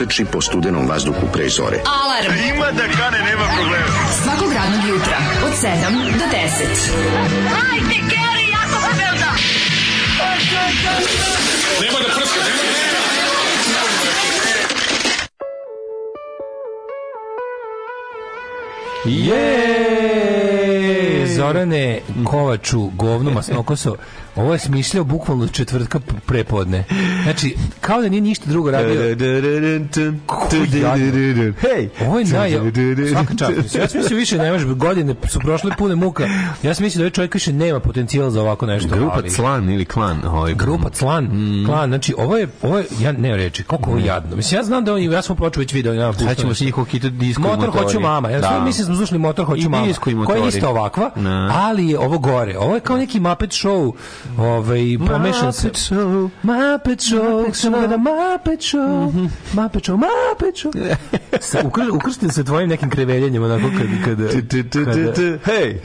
proteči po studenom vazduhu pre zore. Alarm! A ima da kane, nema problema. Svakog radnog jutra, od 7 do 10. Hajde, Keri, jako se belda! Nema da prska, nema da prska! Je! Zorane Kovaču, Govnu, masnokoso. Ovo je smišljao bukvalno četvrtka prepodne. Znači, kao da nije ništa drugo radio. Hej, ovo je naj... Svaka čast. Ja sam mislim više da ne može, godine su prošle pune muka. Ja sam mislim da ovaj čovjek više nema potencijala za ovako nešto. Grupa Clan ili Klan? Ovaj... Grupa mm. Clan, mm. Klan, znači ovo je, ovo je, ja ne reći, koliko ovo mm. jadno. Mislim, ja znam da oni, ja sam počeo već video. Ja, Sad ćemo se njihov hita disko motor. Motor hoću mama. Ja da. sam mislim da smo slušali motor hoću mama. Disko i motori. Koja je isto ovakva, ali je ovo gore. Ovo je kao neki Muppet show. Ovaj, pomešan se. Muppet show. Muppet show. Muppet show. Mhm. Muppet show. Muppet show peču. Sa, Ukrštim se tvojim nekim kreveljenjem, onako kad... kad Hej!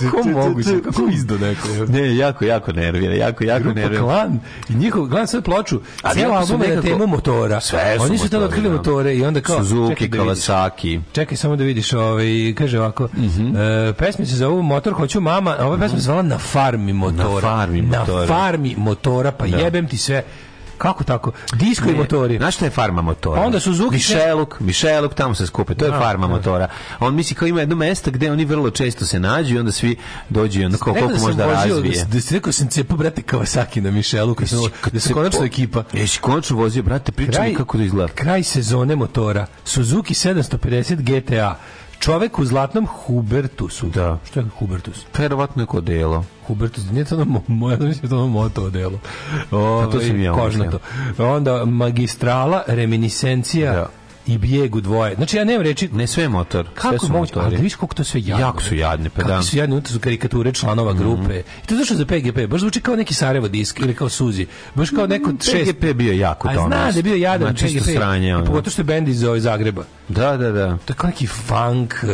Kako moguće? Kako izdo neko? Ne, jako, jako nervira. Jako, jako nervira. Klan i njihov, gledam sve ploču, cijela album je na temu motora. Sve su Oni su tada otkrili motore i onda kao... Suzuki, da Kawasaki. Čekaj samo da vidiš, ovaj, kaže ovako, mhm. e, pesmi se zovu Motor, hoću mama, ova pesma se zvala Na farmi motora. Na farmi motora. Na farmi motora, pa da. jebem ti sve Kako tako? Disko i motori. Znaš šta je farma motora? Pa onda su Zukić... Mišeluk, Mišeluk, tamo se skupe. To je da, farma da. motora. On misli kao ima jedno mesto gde oni vrlo često se nađu i onda svi dođu i onda kao koliko da možda razvije. Da si rekao sam cepao, brate, Kawasaki na Mišelu, kad da se konačno ekipa. Jesi konačno vozio, brate, priča kako to izgleda. Kraj sezone motora. Suzuki 750 GTA. Čovek u zlatnom Hubertusu. Da. Što je Hubertus? Verovatno je kod delo. Hubertus, nije to ono moje, da mislim to ono moto delo. Ove, pa to ovaj, sam ja. Kožnato. Onda magistrala, reminiscencija, da i bijegu dvoje. Znači ja nemam reči, ne sve motor, kako sve su moguće, motori. Ali da viš koliko to sve jadno. Jako su jadne, pa da. su jadne, to su karikature članova mm -hmm. grupe. I to zašto za PGP, baš zvuči kao neki Sarajevo disk ili kao Suzi. Baš kao mhm, neko šest. PGP bio jako donos. A zna da je bio jadan Ma, znači, PGP. Sranje, ono. Pogotovo što je bend iz ovaj, Zagreba. Da, da, da. To je kao neki funk, uh,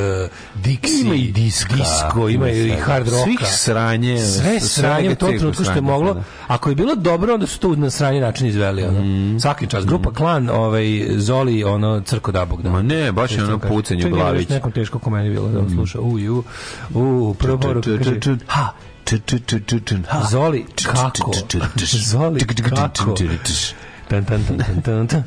Dixi, ima i diska, disco, ima, i hard rocka. Svih sranje. Sve sranje to trenutku što je moglo. Da. Ako je bilo dobro, onda su to na sranje način izveli. Ono. Mm. Svaki čas. Grupa mhm. Klan, ovaj, Zoli, ono, ono crko dabog da. Ma ne, baš je ono pucanje u glavić. Čekaj, nekom teško ko meni bilo da on sluša. U, u, u, prvo ha, ha, Zoli, kako? Zoli, kako? Tan tan tan tan tan.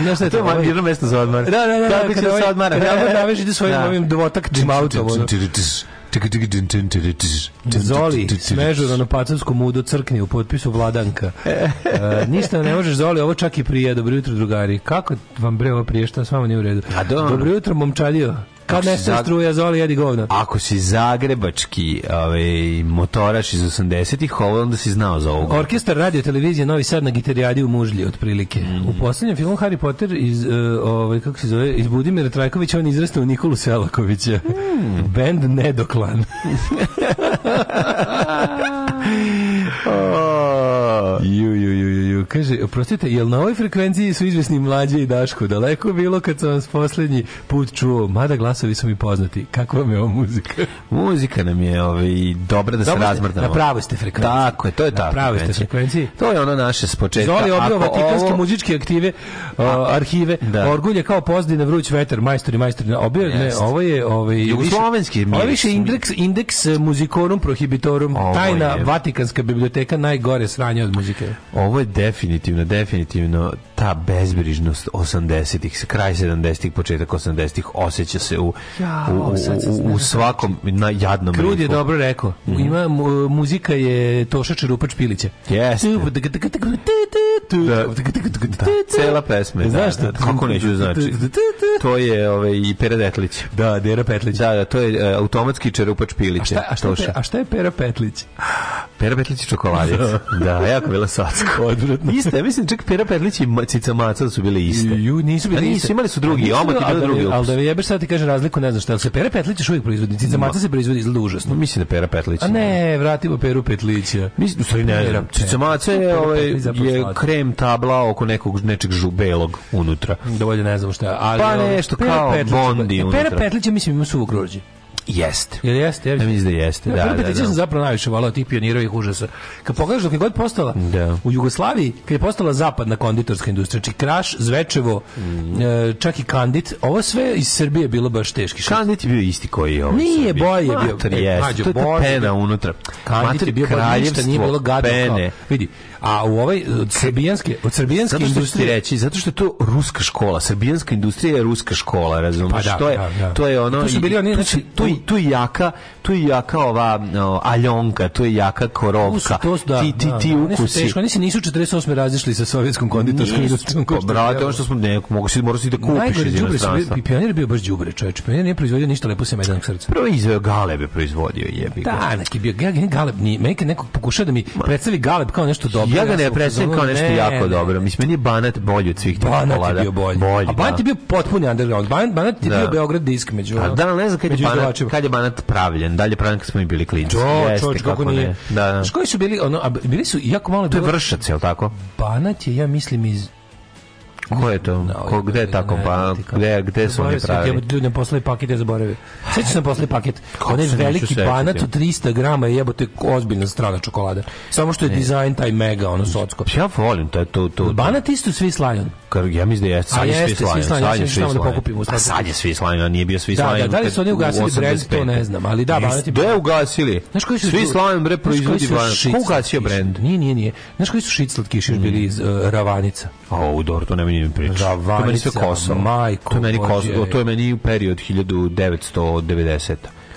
Znaš šta je to? Je jedno mesto za odmor. Da, da, da. Kako će se odmara? Ja moram da ide svojim ovim dvotak džim autom. Zoli, smežura da na pacansku mudu crkni u potpisu Vladanka. E, ništa ne možeš, Zoli, ovo čak i prije. Dobro jutro, drugari. Kako vam bre ovo prije, šta s vama nije u redu? dobro. jutro, momčadio. Kad nestane zag... struja, Zoli jedi govna. Ako si zagrebački ovaj, motoraš iz 80-ih, ovo onda si znao za ovo. Orkestar radio televizije Novi Sad na gitarijadi u Mužlji, otprilike. Mm. U poslednjem filmu Harry Potter iz, uh, ovaj, kako se zove, iz Budimira Trajkovića, on izrasta u Nikolu Selakovića. Mm. Band Nedoklan. oh. ju, ju, ju kaže, prostite, jel na ovoj frekvenciji su izvesni mlađe i Daško? Daleko bilo kad sam vas posljednji put čuo, mada glasovi su mi poznati. Kako vam je ova muzika? Muzika nam je ovaj, dobra da Dobre, se razmrdamo. Na pravoj ste frekvenciji. Tako je, to je na ta ste frekvenciji. To je ono naše s početka. Zoli obio vatikanske ovo... muzičke aktive, o, arhive, da. orgulje kao pozdi na vruć vetar, majstori, majstori. Obio, ne, ovo je... Ovaj, Jugoslovenski. Ovo je više indeks, indeks eh, muzikorum prohibitorum. Ovo tajna je. Vatikanska biblioteka najgore sranje od muzike. Ovo je definitivno, definitivno ta bezbrižnost 80-ih, kraj 70-ih, početak 80-ih osjeća se u, ja, u, u, u, u svakom na jadnom Krud je dobro rekao. Mm -hmm. Ima mu, muzika je Toša Čerupač Pilića. Jeste. Da, da, cela pesma. Znaš da, da, kako neću da znači? To je ovaj, i Pera Detlić. Da, Dera Petlić. Da, da, to je uh, automatski Čerupač Pilić. A šta, a šta, je, a šta je Pera Petlić? Pera Petlić je čokoladica. da, jako bila sacko. Odvrat apsolutno. Iste, mislim čak Pera Perlić i Cica Maca su bile iste. Ju, nisu bile iste. imali su drugi, omot ti bili drugi. Ali da, da jebeš sad ti kaže razliku, ne znam šta, ali se Pera Petlić još uvijek proizvodi, Cica Maca se proizvodi izgleda užasno. Mislim da Pera Petlić. A ne, vratimo Peru Petlića. Mislim, u stvari ne Cica Maca je, ovaj, je krem tabla oko nekog nečeg žubelog unutra. Dovolje da ne znam šta. Ali, pa ovaj, nešto kao Bondi unutra. Pera Petlića mislim ima suvog rođe. Jeste. Jel jeste? Ja mislim da jeste. Ja, da, da, da, sam zapravo najviše volao tih pionirovih užasa. Kad pogledaš dok je god postala da. u Jugoslaviji, kad je postala zapadna konditorska industrija, znači Kraš, Zvečevo, mm. čak i Kandit, ovo sve iz Srbije bilo baš teški. Šest. Kandit je bio isti koji je ovo. Ovaj nije, boje je bio. Mater, e, jeste. to je ta pena da. unutra. Kandit Mater, je bio baš ništa, nije bilo gadno. Pene. Kao, vidi, A u ovaj od srbijanske, od srbijanske zato što industrije reći, zato što je to ruska škola, srbijanska industrija je ruska škola, razumiješ? Pa da, to je da, da. to je ono to bili oni, znači tu tu i jaka, tu i jaka ova no, aljonka, tu i jaka korovka. To su, to, da, ti ti da, ti da, ukusi. Teško, oni nisu 48 razišli sa sovjetskom konditorskom industrijom. Pa, brate, ono što smo ne, mogu se moraš i da kupiš Najgore, iz Pionir bio baš đubre, čoveč. Pionir nije proizvodio ništa lepo se medanog srca. Prvo iz e, galebe proizvodio, jebi ga. Da, neki bio galeb, ni, meni neko pokušao da mi predstavi galeb kao nešto dobro ja ga ne predstavljam kao nešto ne, jako ne. dobro. Mislim, meni je Banat bolji od svih tih Banat je bio bolji. A Banat da. je bio potpuni underground. Banat, Banat je da. bio Beograd disk među... A pa, da, ne znam kad je, Banat, kad je Banat pravljen. Dalje pravljen kad smo mi bili klinci. Da, jo, čovječ, kako nije. Ne. Da, da. Znaš koji su bili, ono, a bili su jako malo... To je vršac, je li tako? Banat je, ja mislim, iz Ko je to? No, Ko, gde je ta kompanija? Gde, gde su oni pravi? Jebote, ljudi nam poslali paket, ja zaboravio. Sveći sam da poslali paket. Onaj veliki banat od 300 grama je jebote ozbiljna strana čokolada. Samo što je e. dizajn taj mega, ono socko. Ja volim to. to, to, Banat isto svi slajon. slajan. Ja mislim da je sad je svi slajon. Sad je svi slajan. A sad je svi slajan, a da pa nije bio svi slajon. Da, da, da li su oni ugasili brend, to ne znam. Ali da, banat je... Da ugasili. Znaš Svi slajon bre, proizvodi banat. Ko ugasio brend? Nije, nije, nije. Znaš koji su šiclat kišiš bili iz e, Ravanica? A, u Dortu, ne mi pričaš? Žavanica, da, to meni sve Kosovo. Majko, to je meni, Kosovo, to je meni period 1990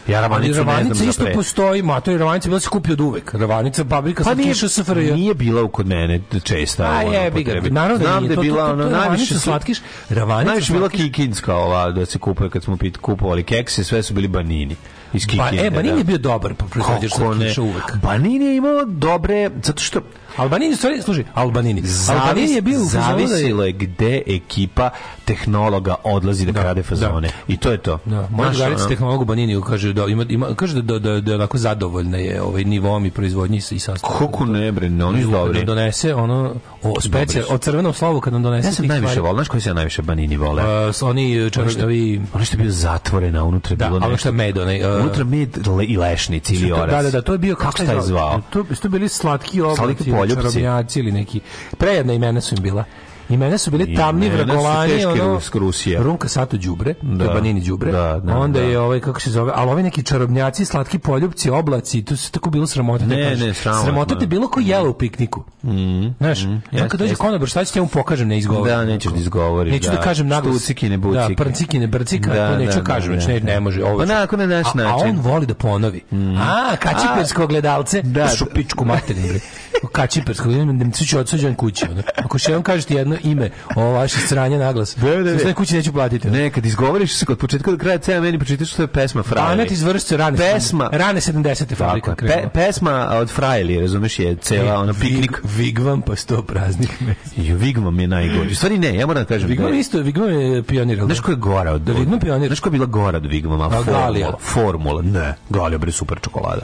ja Ravanica, Ravanica ne znam isto da da postoji, mato i Ravanica bila se kupi od uvek. Ravanica fabrika pa nije, SFRJ. Nije bila kod mene česta. A je, bi Naravno da nije. To, bila to, to, to, ono, najviše slatkiš. Ravanica najviše bila kikinska ova da se kupuje kad smo pit kupovali kekse, sve su bili banini. Iz Kikine. Ba, e, banini da. je bio dobar, pa proizvođač uvek. Banini je imao dobre, zato što Albanini, sorry, služi, Albanini. Zavis, Albanini je bio da zavisilo je gde ekipa tehnologa odlazi da, da krade da. fazone. Da. I to je to. Da. Moj drugaric no? tehnolog Albanini kaže da ima, ima kaže da da da onako zadovoljna je ovaj nivom i proizvodnji i sastavom. Kako ne bre, ne oni dobri. Da donese ono o specijal od crvenom slavu kad nam donese. Ja sam najviše volio, znaš koji se najviše Banini vole. Uh, oni čarštavi, oni što bio zatvorena unutra da, bilo nešto. Da, što med onaj uh, unutra med i lešnici ili da, orac. Da, da, da, to je bio kako se zvao. To su bili slatki obroci domoljubci. Čarobnjaci ili neki. Prejedna imena su im bila. Imena su bili tamni vragolani, ono, Runka Sato đubre, da. Banini đubre. Da, da, onda da. je ovaj kako se zove, ali ovi neki čarobnjaci, slatki poljubci, oblaci, to se tako bilo sramota. Ne, ne, ne sramota. Da. te bilo ko mm. jelo u pikniku. Mhm. Znaš, mm, mm-hmm. yes, kad dođe yes. konobar, šta ću ti mu pokažem, ne izgovori. Da, nećeš da izgovoriš. Neću da, da kažem naglas. Buciki ne Da, prnciki ne brcika, da, to da, neću da, kažem, da, znači, ne, da. ne može ovo. Pa na, ako ne naš način. A on voli da ponovi. Mm. A, kačipersko gledalce, da, šupičku materinu. Kačipersko, ne, ne, ne, ne, ne, ne, ne, ne, ne, ne, jebeno ime, ovo vaše sranje naglas. Sve da, kući neću platiti. Nekad izgovoriš se kod početka do kraja, ceo meni pročitaš što je pesma Frajli. Anet iz vršce rane. Pesma. Rane 70. fabrika. Pe, pesma od Frajli, razumeš, je cela e, ona piknik. Vig, vigvam pa sto praznih mesta. Jo, Vigvam je najgori. U stvari ne, ja moram da kažem. Vigvam da je isto, Vigvam je pionir. Da? Znaš ko je gora od... Da, vigvam pionir. Znaš ko je bila gora od Vigvama? Formula. Formula. Ne, Galija, bre, super čokolada.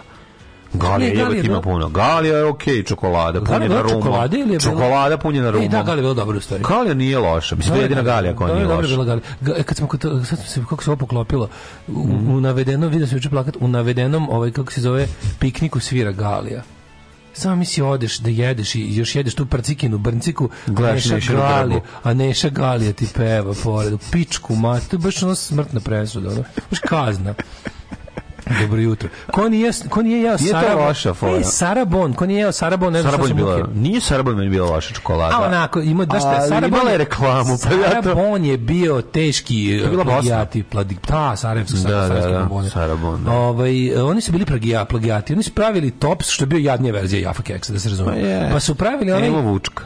Galija je jebati ima puno. Galija je okej, okay, čokolada, punjena rumom. Čokolada ili je bilo... Čokolada punjena rumom. E, da, Galija je bila dobra u stvari. Galija nije loša, mislim da je jedina Galija koja nije loša. Bila Galija. E, kad smo, sad sam se, kako se ovo poklopilo, u, u mhm. navedenom, vidio sam juče plakat, u navedenom, ovaj, kako se zove, pikniku svira Galija samo mi si odeš da jedeš i još jedeš tu prcikinu, brnciku, Gledaš Neša Galija, a Neša Galija ti peva pored, u pičku, ma, to je baš ono smrtna presuda, ono, baš kazna. Dobro jutro. Ko nije, ko nije jeo Sarabon? Nije to loša fora. Ej, Sarabon, ko nije jeo Sarabon, ne znam šta bila, Nije Sarabon meni bila loša čokolada. A onako, ima, da šta, Sarabon, imala je reklamu. Pa Sarabon je bio teški to plagijati. Pladi, ta, da, da, Sarajevska, da, da, da, Sarabon. Da. Ovaj, oni su bili plagijati, plagijati. Oni su pravili tops, što je bio jadnija verzija Jafa Keksa, da se razume. Pa, pa su pravili e, onaj... Evo Vučka.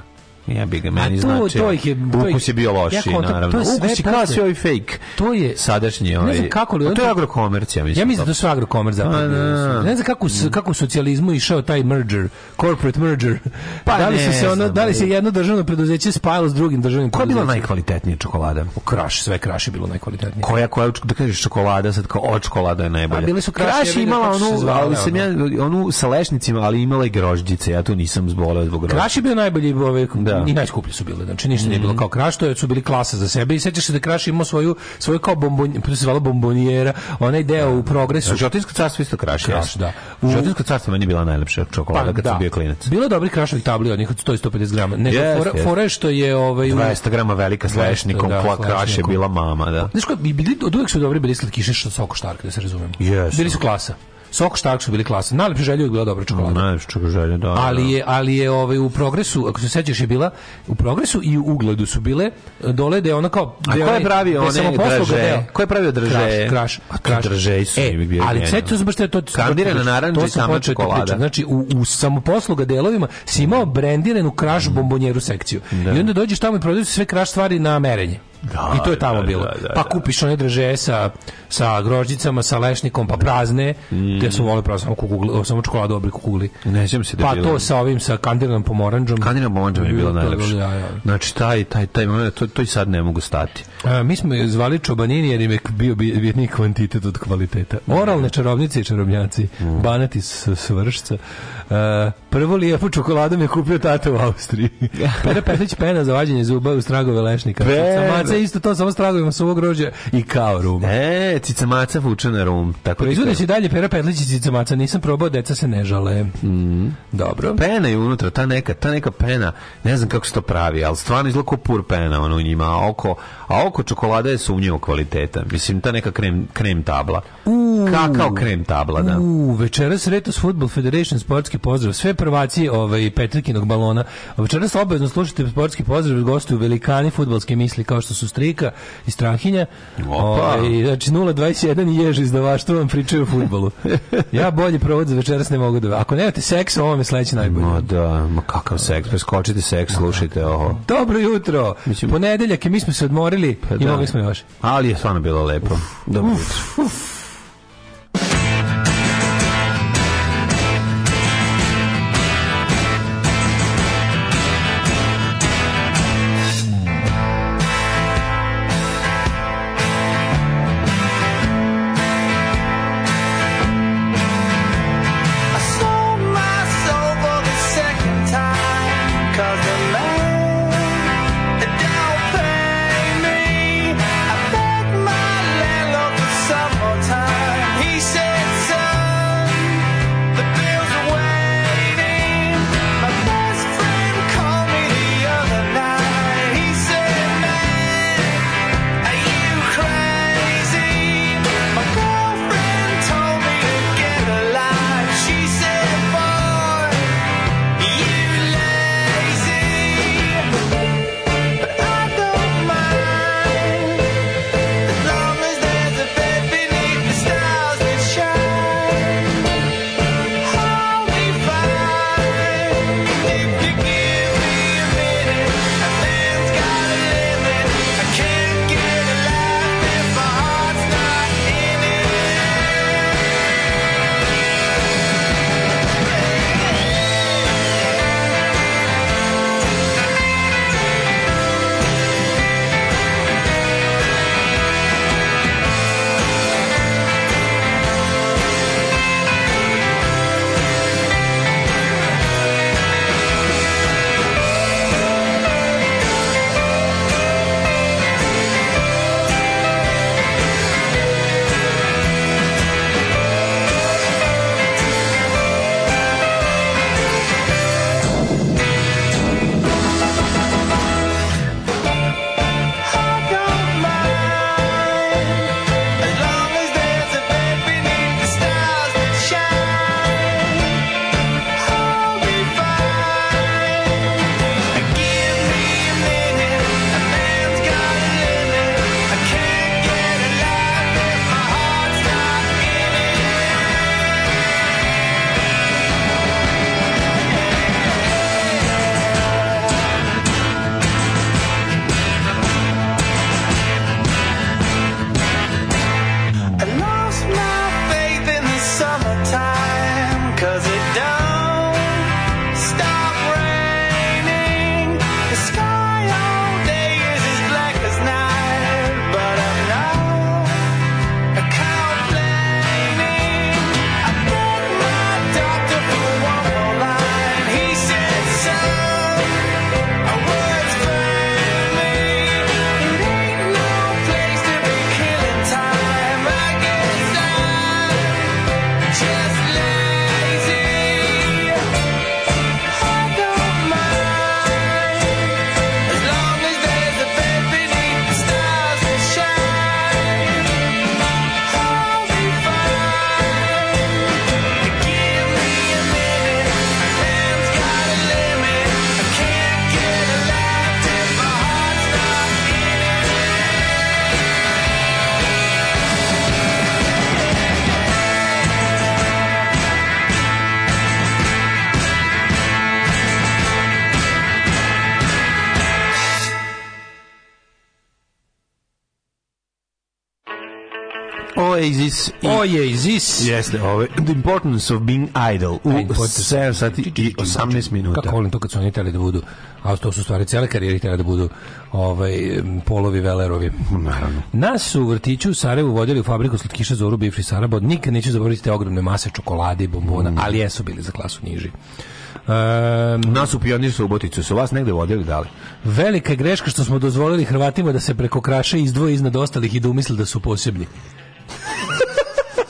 Ja bi ga meni znači. To je, to ukus je bio loši, ja naravno. To je sve ukus je klasio ovaj fake. To je sadašnji ovaj. Ne znam kako li, to je agrokomercija, mislim. Ja mislim da su agrokomerc zapravo. Ne znam kako kako socijalizmu išao taj merger, corporate merger. Pa da li su se ono, da li se jedno državno preduzeće spajalo s drugim državnim preduzećem? Koja je bila najkvalitetnija čokolada? U Kraš, sve Kraš je bilo najkvalitetnije. Koja koja da kažeš čokolada, sad kao od čokolada je najbolja. A bili su Kraš, kraš imala onu, ali sam da, ja da. onu sa lešnicima, ali imala i grožđice, ja tu nisam zboleo zbog grožđica. Kraš je bio najbolji ovaj, da da. i najskuplje su bile. Znači ništa mm -hmm. nije bilo mhm. kao kraš, to su bili klasa za sebe i sećaš se da kraš imao svoju svoju kao bombonjeru, pa se zvala bombonjera, onaj deo da. u progresu. Životinjsko carstvo isto kraš, kraš da. U Životinjsko carstvo meni bila najlepša čokolada pa, kad da. sam bio klinac. Bilo dobri krašovi tabli od njih od 150 g. Ne, yes, fora, yes. fora što je ovaj 20 g velika s lešnikom, da, koja kraše bila mama, da. Znaš ko, bili, od uvek su dobri bili što sa oko štarka, da se razumemo. Yes. Bili su klasa. Sok Štark su bili klasa. Najlepše želje je bila dobra čokolada. Najlepše želje, da. Ali da. je, ali je ovaj, u progresu, ako se sećaš, je bila u progresu i u ugledu su bile e, dole da je ona kao... A ko je pravi one draže? Ko je pravio draže? Kraš, kraš. i su e, bili Ali sećaš baš to... Kandirana naranđa i sama da čokolada. Znači, u, u samoposluga delovima si imao da. brendiranu kraš bombonjeru sekciju. I onda dođeš tamo i prodaju sve kraš stvari na merenje. Da, I to je tamo da, da bilo. Da, pa da, pa kupiš one drže sa, sa grožđicama, sa lešnikom, pa prazne, mm. gde su vole pravo samo, kukugli, samo čokoladu oblik kukugli. Ne sjećam se da Pa bilo. to sa ovim, sa kandirnom pomoranđom. Kandirnom pomoranđom je bilo najlepše. Da, da, da. Znači, taj, taj, taj moment, to, to i sad ne mogu stati. A, mi smo je zvali čobanini jer im je bio vjetni kvantitet od kvaliteta. Oralne čarobnice i čarobnjaci, mm. banati s svršca. A, prvo lijepu čokoladu mi je kupio tata u Austriji. Pera Petlić pena za vađenje zuba u stragove lešnika. Pe cicamaca da. isto to, samo stragujemo sa ovog rođa i kao rum. E, cicamaca vuče na rum. Tako Proizvode pa se dalje pera petlić i cicamaca, nisam probao, deca se ne žale. Mm. Dobro. Pena je unutra, ta neka, ta neka pena, ne znam kako se to pravi, ali stvarno izgleda kao pur pena ono u njima, a oko, a oko čokolada je sumnjivo kvaliteta. Mislim, ta neka krem, krem tabla. U, Kakao krem tabla, da. U, večeras Retos Football Federation sportski pozdrav. Sve prvaci ovaj, Petrkinog balona. Večeras obavezno slušajte sportski pozdrav gostu velikani futbalske misli kao što su strika i strahinja. Opa. O, ovaj, i, znači 021 i jež izdavaštvo vam pričaju o futbolu. ja bolji provod za večeras ne mogu da... Ako nemate seks, ovo je sledeći najbolje. Ma da, ma kakav seks, preskočite seks, da. slušajte ovo. Dobro jutro. Mislim, ponedeljak i mi smo se odmorili pa i da. mogli smo još. Ali je stvarno bilo lepo. Uf. Dobro jutro. Uf. je iz IS. Jeste, ove, ovaj, The Importance of Being Idle u 7 sati i 18 minuta. Kako volim to kad su oni teli da budu, a to su stvari cele karijere teli da budu ovaj, polovi velerovi. Naravno. Nas su u vrtiću u Sarajevu vodili u fabriku slatkiša Zoru Bifri Sarabod. Nikad neću zaboraviti te ogromne mase čokolade i bombona, mm. ali jesu bili za klasu niži. Um, Nas u pionir Suboticu su vas negde vodili dali. Velika greška što smo dozvolili Hrvatima da se preko kraše izdvoje iznad ostalih i da umisle da su posebni.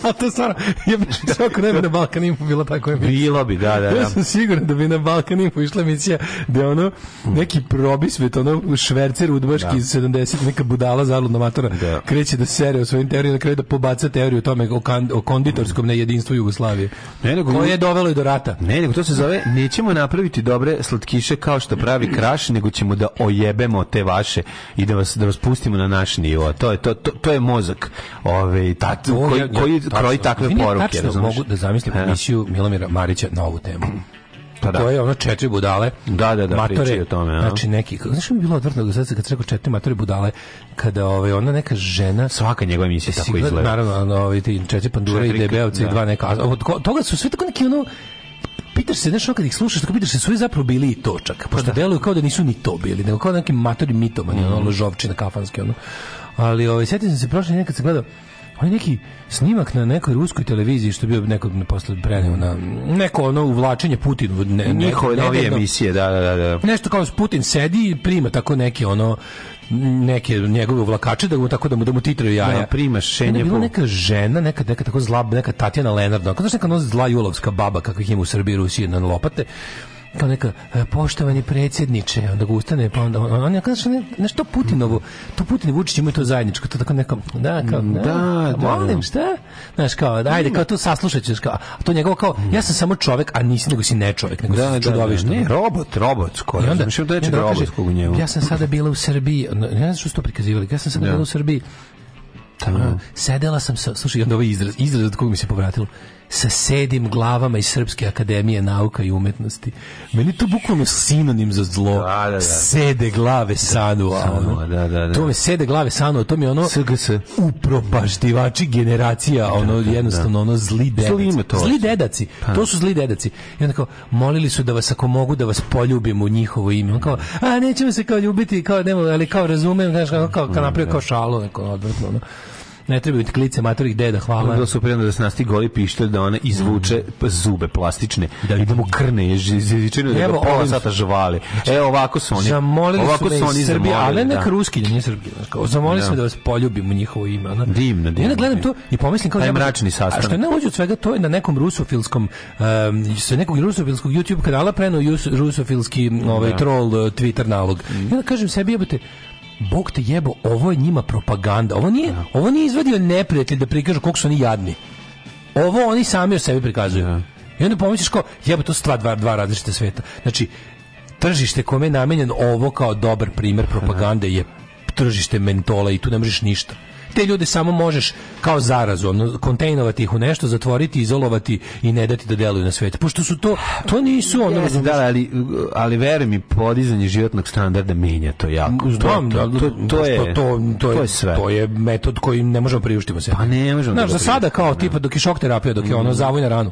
A pa to stvarno, je baš ako ne bi na Balkan Info bila tako je Bilo bi, da, da. da. Ja sam siguran da bi na Balkan Info išla emisija da ono neki probisvet, ono švercer udbaški da. 70, neka budala zarudna matora, da. kreće da sere o svojim teorijama, na kraju da pobaca teoriju o tome o, kan, o konditorskom nejedinstvu Jugoslavije. Ne, nego, koje je dovelo i do rata. Ne, nego to se zove, nećemo napraviti dobre slatkiše kao što pravi kraš, nego ćemo da ojebemo te vaše i da vas, da vas pustimo na naš nivo. To je, to, to, to je mozak ove, ovaj, ta, koji, koji, kroji takve Vini, poruke. Tačno, da mogu da zamislim komisiju Milomira Marića na ovu temu. Pa da. To je ono četiri budale. Da, da, da, matore, o tome. Ja. Znači neki, znaš što mi bilo odvrtno kad se rekao četiri matore budale, kada ovaj, ona neka žena... Svaka njegova emisija tako gleda, izgleda. Naravno, ovaj, četiri pandura četiri, i debeovci da. i dva neka... Od Toga su sve tako neki ono pitaš se nešto kad ih slušaš, tako pitaš se su li zapravo bili i točak, pa pošto da. deluju kao da nisu ni to bili, nego kao neki matori mitomani, mm -hmm. ono mhm. ložovčina kafanski, ono. Ali ovaj, sjetim se prošle nekad sam gledao On je neki snimak na nekoj ruskoj televiziji što je bio neko posle preneo na neko ono uvlačenje Putinu ne, njihove nove emisije da, da, da, da. nešto kao Putin sedi i prima tako neke ono neke njegove vlakače da mu tako da mu da mu titraju jaja. Da, prima šenje. Bila neka žena, neka neka tako zla, neka Tatjana Lenarda. Kako znači neka ono zla julovska baba kakvih ima u Srbiji, Rusiji na lopate kao neka e, poštovani predsjedniče, onda ga ustane, pa onda on, on, on, on, znaš, Putinovo, to Putin i Vučić imaju to zajedničko, to tako neka, da, kao, da, da, da. da. molim, šta? Znaš, kao, da, ajde, kao tu saslušat ćeš, kao, a to njegovo kao, ja sam samo čovek, a nisi, nego si ne čovek, nego da, si čudovište. Da, da, da ne, robot, robot, skoro, I onda, znaš, da je robot kog njemu. Ja sam sada bila u Srbiji, ne znaš što su to prikazivali, ja sam sada da. bila u Srbiji, Tamo. Sedela sam sa, slušaj, onda ovaj izraz, izraz od kog mi se povratilo sa sedim glavama iz Srpske akademije nauka i umetnosti. Meni to bukvalno sinonim za zlo. Da, da, da. Sede glave sanu. Ono. Da, da, da. To je sede glave sanu, to mi je ono SGS. upropaštivači generacija, da, ono da, jednostavno da. ono zli dedaci. to. Zli dedaci. Pa. To su zli dedaci. I onda kao, molili su da vas ako mogu da vas poljubim u njihovo ime. On kao, a nećemo se kao ljubiti, kao nemo, ali kao razumem, znaš, kao, kao, kao mm, napravio kao šalu, neko odvrtno, ono ne treba biti klice matorih deda, hvala. Bilo super da se nasti goli pištolj da ona izvuče mm. zube plastične da idemo da mu krne jezičinu da ga pola sata žvali. E znači, ovako su oni. Zamolili ovako su, su oni Srbi, ali ne da. ruski, da nije Srbi. Zamolili da. smo da vas poljubim u njihovo ime, ona. Divno, divno. Ja gledam to i pomislim kao taj mračni sastanak. A što ne uđe svega to je na nekom rusofilskom um, sa nekog rusofilskog YouTube kanala preno rusofilski ovaj da. troll eh, Twitter nalog. Ja mm. kažem sebi jebote Bog te jebo, ovo je njima propaganda. Ovo nije, ja. Da. ovo nije izvadio neprijatelj da prikažu koliko su oni jadni. Ovo oni sami o sebi prikazuju. Ja. Da. I onda pomisliš kao, jebo, to su dva, dva, dva različita sveta. Znači, tržište kome je namenjen ovo kao dobar primjer propagande je tržište mentola i tu ne možeš ništa te ljude samo možeš kao zarazu, ono, kontejnovati ih u nešto, zatvoriti, izolovati i ne dati da deluju na svet. Pošto su to, to nisu ono... Yes, da, ali, ali veruj mi, podizanje životnog standarda menja to jako. Znam, to, da, to, to, je, to, to, je, sve. To je metod kojim ne možemo priuštiti se. Pa ne možemo. Znaš, da za sada kao tipa da. dok je šok terapija, dok je ono mhm. zavoj na ranu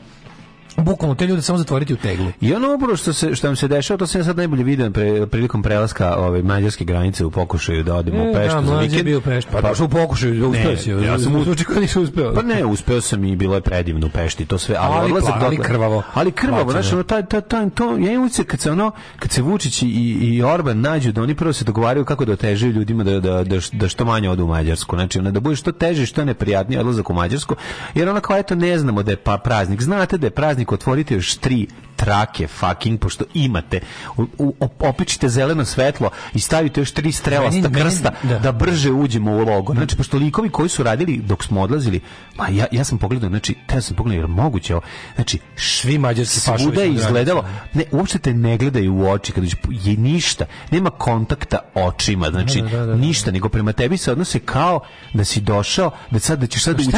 bukvalno te ljude samo zatvoriti u teglu. I ono upravo što se što nam se dešava, to sam ja sad najbolje video pre, prilikom prelaska ove mađarske granice u pokušaju da odemo e, u Peštu da, za vikend. Bio Pešt. Pa, pa, pa u pokušaju da uspeo si. Ja sam uspeo kad da nisu uspeo. Pa ne, uspeo sam i bilo je predivno u Pešti, to sve, ali, ali odlazak ali krvavo. Ali krvavo, znači ono taj taj taj to ja imam kad se ono kad se Vučić i, i Orban nađu da oni prvo se dogovaraju kako da otežaju ljudima da, da, da, da što manje odu u Mađarsku. Znači ono, da bude što teže, što neprijatnije odlazak u Mađarsku, jer ona kao eto ne znamo da je pa praznik. Znate da je praznik radnik otvorite još tri trake fucking pošto imate u, u, opičite zeleno svetlo i stavite još tri strela sa krsta da. da. brže uđemo u logo znači pošto likovi koji su radili dok smo odlazili ma ja, ja sam pogledao znači te sam pogledao jer moguće znači svi mađarski svuda je izgledalo ne uopšte te ne gledaju u oči kad je ništa nema kontakta očima znači da da, da, da, da, ništa nego prema tebi se odnose kao da si došao da sad da ćeš sad ući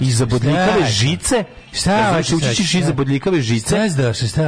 iz bodljikave žice šta znači, ući ćeš iz bodljikave žice šta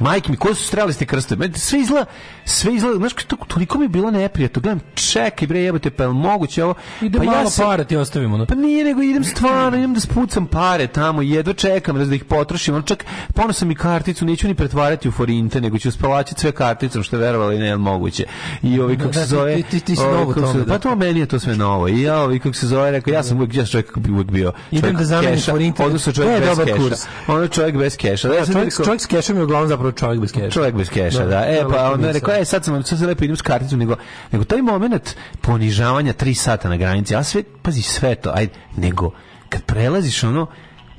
Majke mi, ko su strali ste krstove? Sve izla sve izgleda, znaš, to, toliko mi je bilo neprijatno. Gledam, čekaj bre, jebote, pa je li moguće ovo? Ide pa malo ja sam, para ti ostavimo. No? Da. Pa nije, nego idem stvarno, idem da spucam pare tamo, jedva čekam da ih potrošim. On čak, ponosno sam i karticu, neću ni pretvarati u forinte, nego ću spavaći sve karticom, što je i ne, je moguće. I ovi, kako da, se zove... Ti, ti, ti si novo tome, se, Pa da. to meni je to sve novo. I ja, ovi, kako se zove, rekao, ja sam uvijek, ja sam čovjek kako bi uvijek bio. Čovjek idem da zamenim forinte. Odnosno čovjek bez keša. Ono čovjek bez keša. Da, ja, čovjek, čovjek s kešom je uglavnom zapravo čovjek bez keša. Čovjek bez keša, da. E, pa on rekao, rekla, sad sam vam, sad se lepo idem s karticu, nego, nego taj moment ponižavanja tri sata na granici, a sve, pazi, sve to, ajde, nego, kad prelaziš ono,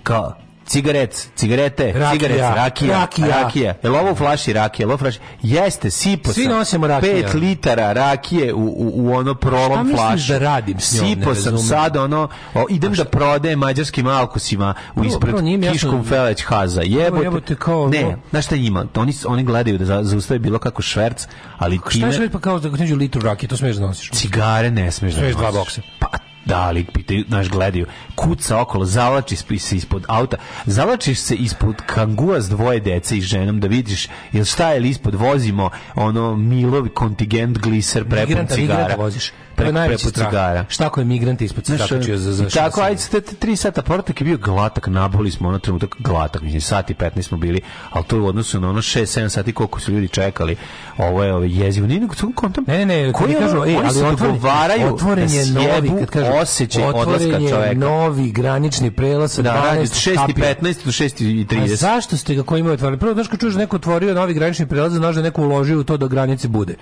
kao, cigaret, cigarete, rakija, cigaret, rakija, rakija. rakija. Jel ovo u flaši rakije? Ovo flaši? Jeste, sipo sam. Svi nosimo rakija. Pet litara rakije u, u, u ono prolom Šta da flaši. Šta da radim s njom? Sipo sam sad ono, o, idem da prodajem mađarskim alkusima u ispred Kiškum da- Feleć Haza. Jebote. jebote kao, ne, znaš šta njima? Oni, oni gledaju da zaustave bilo kako šverc, ali time... Šta je šverc pa kao da neđu litru rakije, to smiješ da nosiš? Cigare ne smiješ da nosiš. Smiješ dva boksa. Pa Da, ali pitaju, znaš, gledaju. Kuca okolo, zavlači se ispod auta, zavlačiš se ispod kangua s dvoje dece i ženom da vidiš jel šta je li ispod vozimo ono milovi kontingent gliser prepun cigara. voziš. Pre, prepun cigara. Šta ako je migrant ispod znaš, zakačio za, za Tako, ajde, te, tri sata portak je bio glatak, naboli smo ono trenutak glatak, mislim, sati 15 smo bili, ali to je u odnosu na ono 6-7 sati koliko su ljudi čekali, ovo je ove jezivo. Nije nego kontam. Ne, ne, ne, koji kažu, e, ali otvoren, otvoren da je novi, kad kažu, osjećaj odlaska čoveka. novi granični prelaz sa da, 12 6 i 15 do 6 i 30. A zašto ste ga koji imaju otvorili? Prvo, znaš kad čuješ da neko otvorio novi granični prelaz, da znaš da neko uložio u to da granice bude.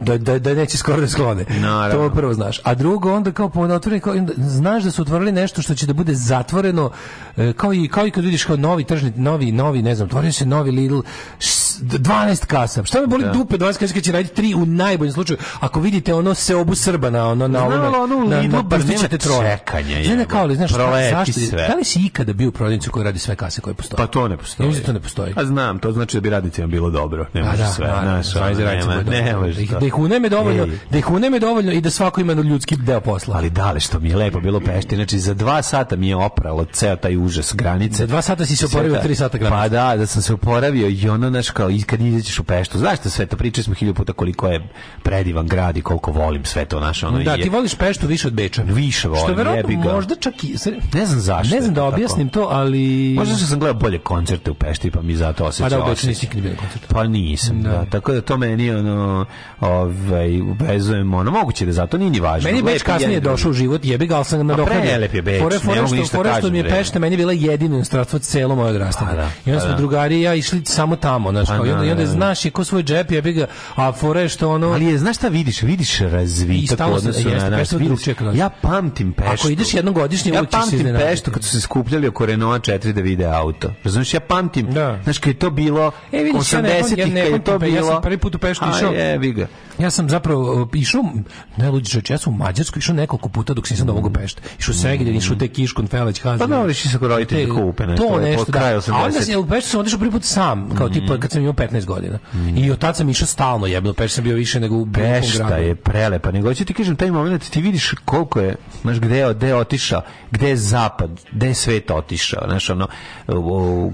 Da, da, da neće skoro da sklone. Naravno. To prvo znaš. A drugo, onda kao po otvoreni, kao, znaš da su otvorili nešto što će da bude zatvoreno, e, kao i, kao i kad vidiš kao novi tržni, novi, novi, ne znam, otvorio se novi Lidl, 12 kasa. Šta me boli da. dupe 20 kasa kad će raditi 3 u najboljem slučaju. Ako vidite ono se obu Srba na ono na ono na, na, na, na, na, na, na, na, na imate troje. Čekanje, Znaš, kao, li, znaš, zašto, sve. da li si ikada bio u prodavnicu koja radi sve kase koje postoje? Pa to ne postoji. Ne, to ne postoji. A pa znam, to znači da bi radnicima bilo dobro. Ne može pa da, sve. Naravno, sve nema, nema, da ih, da ih uneme dovoljno, Ej. da ih uneme dovoljno i da svako ima ljudski deo posla. Ali da li što mi je lepo bilo pešti, znači za dva sata mi je opralo ceo taj užas granice. Za dva sata si se oporavio, tri sata granice. Pa da, da sam se oporavio i ono naš kao i kad izađeš u Peštu, znaš sve to pričali smo hiljadu puta koliko je predivan grad i koliko volim sve to naše ono. Da, ti voliš Peštu više od Beča. Vi više volim. Što verovatno možda čak i ne znam zašto. Ne znam da objasnim tako. to, ali Možda što sam gledao bolje koncerte u Pešti, pa mi zato osjećao. Pa da, obećani nisi nikad bio koncert. Pa nisam, da. da. Tako da to meni ono ovaj ubezujem, ono moguće da zato nije ni važno. Meni Beč kasnije došao u život, jebi ga, al sam pa na dohodi. Prelep je Beč. Fore, fore, što, fore što mi je Pešta meni bila jedino inostranstvo celo moje odrastanje. Pa da, I onda pa smo da. drugari ja išli samo tamo, znači i onda, da, i onda da, znaš je ko svoj džep, jebi ga, a fore što ono Ali je znaš šta vidiš, vidiš razvitak odnosu na nas. Ja pamtim Peštu. Ako ideš jednom godišnje, ja učiš pamtim se Peštu kad su se skupljali oko Renault 4 da vide auto. Razumeš, ja pamtim. Da. Znaš, kad je to bilo e, vidiš, 80-ih, ja ne, ja ne, to bilo... Ja sam prvi put u Peštu A, išao. Je, vi ga. Ja sam zapravo e, išao, ne luđi čoče, ja sam u Mađarsku išao nekoliko puta dok nisam mm. domogao Pešta. Išao Segedin, išao te Kiškun, Felać, Hazan. Pa da, ali išao sa roditelji da kupe nešto. To nešto, da. Kraj 80. A onda sam, u Peštu sam otišao prvi put sam, kao mm. tipa kad sam imao 15 godina. Mm. I od tad sam išao stalno jebno, Pešta sam bio više nego u Pešta je prelepa, nego hoću ti kažem taj moment ti vidiš koliko je Znaš, gde je, gde otišao? Gde je zapad? Gde je svet otišao? Znaš, ono,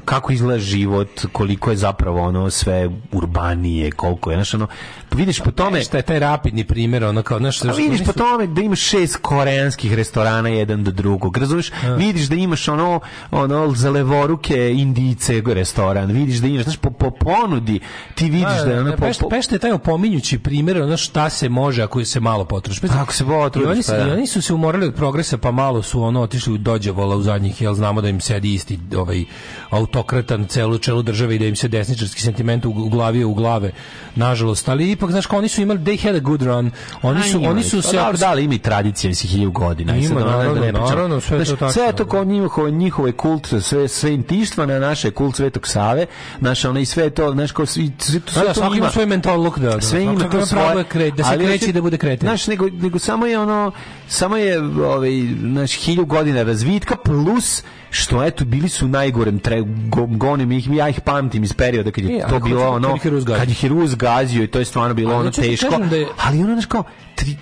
kako izgleda život, koliko je zapravo ono sve urbanije, koliko je, znaš, ono, vidiš po tome... Šta je taj rapidni primjer, ono kao, znaš... vidiš su... po tome da imaš šest koreanskih restorana jedan do drugog, razumiješ? Vidiš da imaš ono, ono, za levoruke indice restoran, vidiš da imaš, znaš, po, po ponudi ti vidiš da, da je ono... Pešta, da, po, po... pešta je taj opominjući primjer, ono šta se može ako se malo potroši. Ako se potruš, pa da. I oni su se se umorali od progresa, pa malo su ono otišli u dođevola u zadnjih, jel znamo da im sedi isti ovaj autokratan celo čelo države i da im se desničarski sentiment uglavio u glave nažalost, ali ipak znaš kao oni su imali they had a good run. Oni su oni su se da, da ali ima i 1000 godina ima, i sad naravno, da ne naravno, sve znaš, to tako. Sve to da. kao njihove kult sve sve intištva na naše kult Svetog Save, naše ona i sve to znaš kao svi svi to, pa da, sve da, ima svoj mental look da. da. sve ima to svoje kre, da se kreće da bude kreten. Znaš nego nego samo je ono samo je ovaj naš 1000 godina razvitka plus što eto bili su najgorem tre, go, gonim ih ja ih pamtim iz perioda kad je e, to bilo ono kad je Hiruz gazio i to je stvarno bilo ali ono teško da je... ali ono znači kao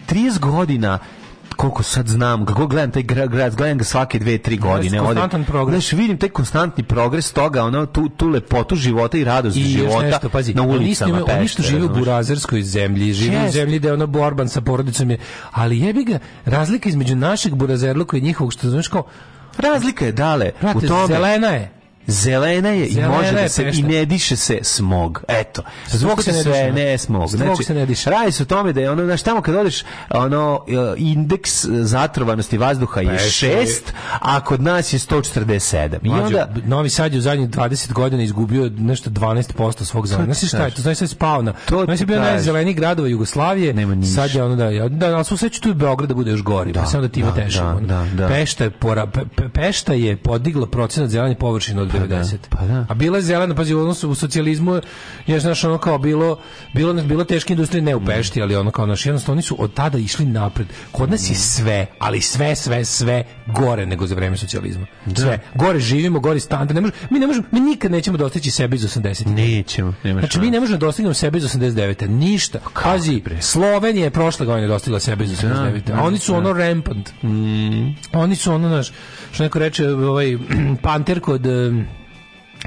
30 godina koliko sad znam, kako gledam taj grad, gledam ga svake dve, tri godine. Znači, konstantan progres. Znaš, vidim taj konstantni progres toga, ono, tu, tu lepotu života i radost I života još nešto, pazi, na ulicama. Oni, oni što žive u burazerskoj zemlji, žive Čest. u zemlji da je ono borban sa porodicom, je, ali jebi ga, razlika između našeg burazerluka i njihovog, što znaš kao, Razlika je dale Prate, u tome. Zelena je. Zelena je zelena i može je da se i ne diše se smog. Eto. Smog se ne sve, ne smog. Smog znači, se ne diše. Radi se o tome da je ono, znaš, tamo kad odeš, ono, e, indeks zatrovanosti vazduha je 6, a kod nas je 147. I onda... Novi Sad je u zadnjih 20 godina izgubio nešto 12% svog zelena. Znaš šta je to? Znaš sad je spao na... To znaš je bio najzeleniji gradova Jugoslavije. Nema niš. Sad je ono da... da ali su sveću tu i Beograd da bude još gori. Da, samo da ti ima da, teže. Da, da, da. Pešta, je pora, pe, pešta je podigla procenat zelene površine od 90. Pa, da, pa, da. A bila je zelena, pazi, ono u socijalizmu je znaš ono kao bilo bilo bilo teške industrije ne u Pešti, ali ono kao naš jednostavno oni su od tada išli napred. Kod nas je sve, ali sve sve sve gore nego za vreme socijalizma. Da. Sve gore živimo, gore standard. Ne možemo, mi ne možemo, mi nikad nećemo dostići sebe iz 80. Nećemo, nema Znači mi ne možemo da dostići sebe iz 89. Ništa. Pa Kazi, Slovenija je prošle godine dostigla sebe iz 89. A oni su ono rampant. Mm. Oni su ono naš što neko reče, ovaj, panter kod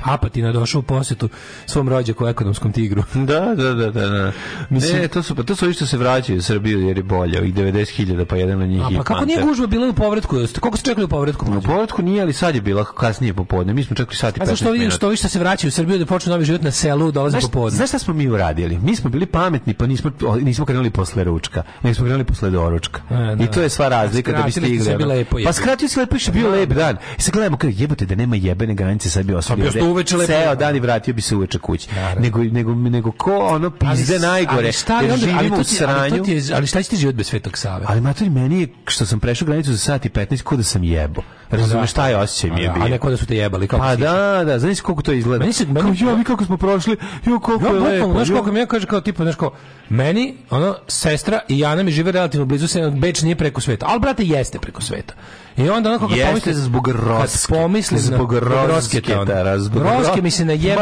Apatina došao u posetu svom rođaku ekonomskom tigru. Da, da, da, da, da. Mislim, e, to su pa to su što se vraćaju u Srbiju jer je bolje, ovih 90.000 pa jedan od njih. A pa kako nije gužva bila u povratku? Koliko ste čekali u povratku? U povratku nije, ali sad je bila kasnije popodne. Mi smo čekali sati 15 minuta. A zašto što vi što se vraćaju u Srbiju da počnu novi život na selu, dolaze popodne? Znaš šta smo mi uradili? Mi smo bili pametni, pa nismo nismo krenuli posle ručka, Mi smo krenuli posle doručka. E, da. I to je sva razlika da bi stigli. Pa skratio se lepo, bio lep da, da. dan. I sad gledamo, kao jebote da nema jebene granice, sad bi pa ostali uveče lepo. Ceo dan i vratio bi se uveče kući. Nego, nego, nego ko ono pizde najgore. Ali šta je onda, ali, to ti, ali, to ti je, ali šta će ti život bez Svetog Save? Ali mater, meni je, što sam prešao granicu za sat i 15, ko da sam jebo. Razumeš da. šta je osjećaj mi je da, bio. A neko da su te jebali kako. Pa da, da, znaš koliko to izgleda. Meni se meni jo, kako smo prošli. Jo, koliko jo, je lepo. Znaš koliko mi kaže kao tipa, znaš kao meni, ono sestra i Jana mi žive relativno blizu, se Beč nije preko sveta. Al brate jeste preko sveta. I onda onako kad pomisli za zbog Roske. Kad pomisli zbog Roske, da, zbog Roske mi se na jebe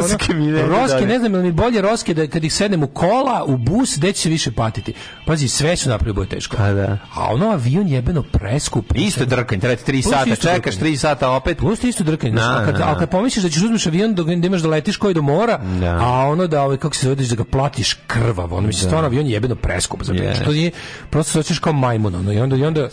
Roske mi ne. Roske ne znam, mi bolje Roske da kad ih sednem u kola, u bus, da će se više patiti. Pazi, sve su napravili teško. A pa da. A ono avion jebeno preskup. Isto drkanj, treba 3 3 sata, čekaš 3 sata opet. Plus isto drkanje. Na, a, kad, na. a kad pomisliš da ćeš uzmeš avion da, da imaš da letiš koji do mora, da. a ono da ovaj, kako se zove, da, da ga platiš krvavo. Ono, mislim, da. stvarno avion je jebeno preskup. za yeah. Znači, Što nije, prosto se kao majmun. Ono, I onda, i onda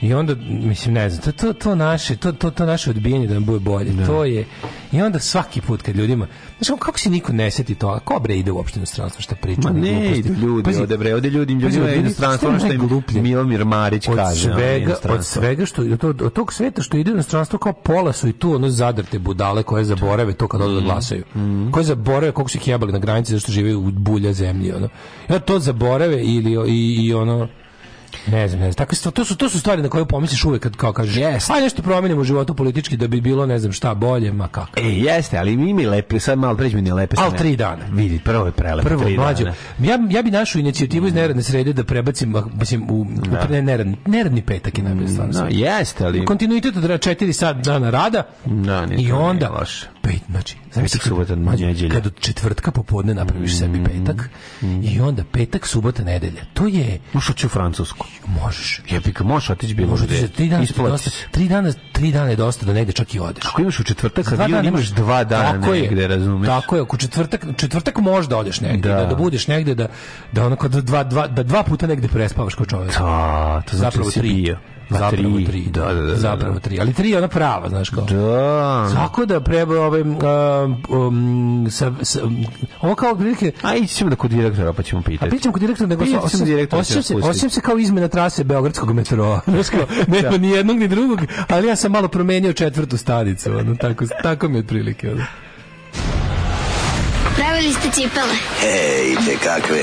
I onda, mislim, ne znam, to, to, to naše, to, to, to naše odbijanje da nam bude bolje, ne. Da. to je... I onda svaki put kad ljudima... Znaš, kako se niko ne seti to? A ko bre ide u opštinu stranstvo? Šta priča? Ma ne, ne ljudi pazi, ode bre, ode ljudi, ljudima ide na stranstvo, ono što im gluplje. Milomir Marić od kaže. Svega, od svega, što, od, od, od tog sveta što ide na stranstvo, kao pola su i tu ono zadrte budale koje zaborave to kad odu da mhm. glasaju. Mm. Koje zaborave koliko su ih jebali na granici zašto žive u bulja zemlji. Ono. Ja to zaborave ili, i, i ono Ne znam, ne znam. Tako, to, su, to su stvari na koje pomisliš uvek kad kao kažeš yes. aj nešto promenimo u životu politički da bi bilo ne znam šta bolje, ma kako. E, jeste, ali mi mi lepe, sad malo pređemo ni lepe. Al tri dana. Vidi, prvo je prelepo. Prvo, tri Dana. Ja, ja bi našu inicijativu mm. iz neradne srede da prebacim, mislim, u, u ne, da. neradni, neradni petak je najbolje mm, stvarno. No, jeste, ali... Kontinuitet od 4 sata dana rada no, i onda... Nije pet, znači, znači subota, mađa, nedelja. Kad od četvrtka popodne napraviš mm, sebi petak mm. i onda petak, subota, nedelja. To je... Možeš otići u Francusku. Možeš. Jepik, možeš otići bilo možeš gde. Tri dana, dosta, tri, dana, tri dana je dosta da negde čak i odeš. Ako imaš u četvrtak a avion, imaš dva dana tako negde, razumeš? Tako je, ako četvrtak, četvrtak da odeš negde, da, da, da budeš negde, da, da, onako, da, dva, dva, da dva puta negde prespavaš kao čovjek. Da, to znači da zapravo tri. Bio. Pa zapravo tri, tri da da, da, da, da, zapravo tri, ali tri je ona prava, znaš kao. Da. Tako da preba ovaj um, sa, sa, ovo kao prilike. Aj ćemo da kod direktora pa ćemo pitati. A pitam kod direktora nego sa osim direktora. Osim se, osim se kao izmena trase beogradskog metroa. Znaš kao, da. nema da. ni jednog ni drugog, ali ja sam malo promenio četvrtu stanicu, ono tako tako mi je prilike. Ono. Pravili ste cipele. Ej, te kakve.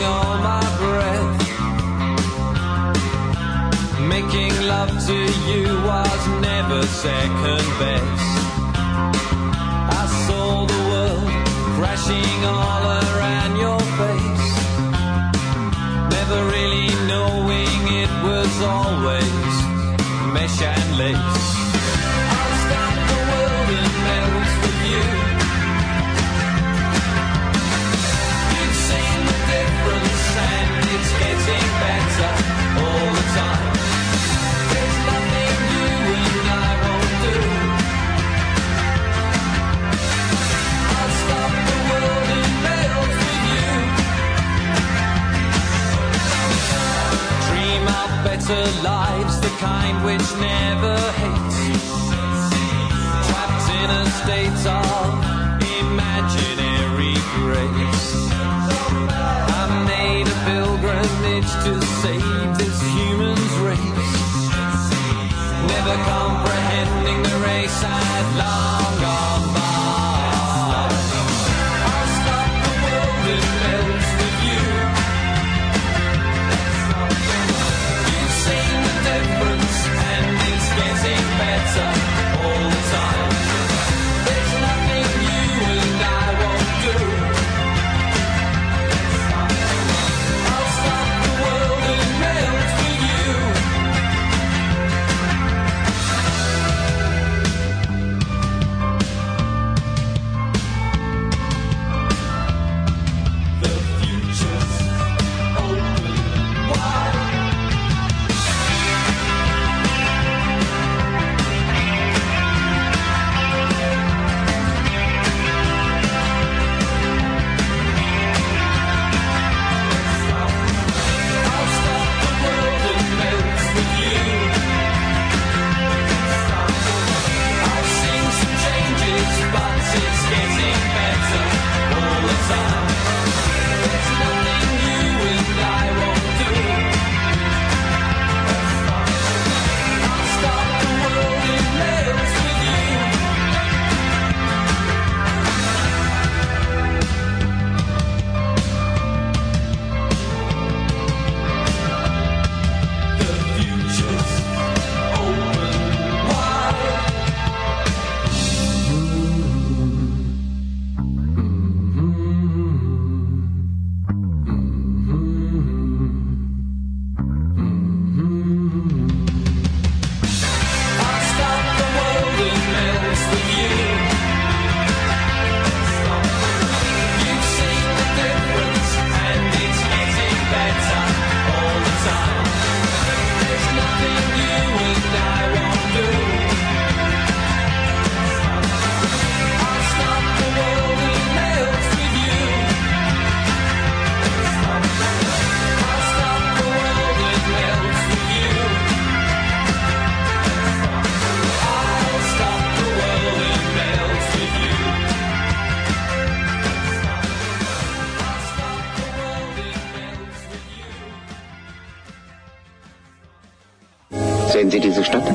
you was never second best. a lives, the kind which never hates. Trapped in a state of imaginary grace. I made a pilgrimage to save this human race. Never comprehending the race I'd lost.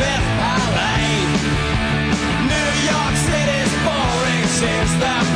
New since the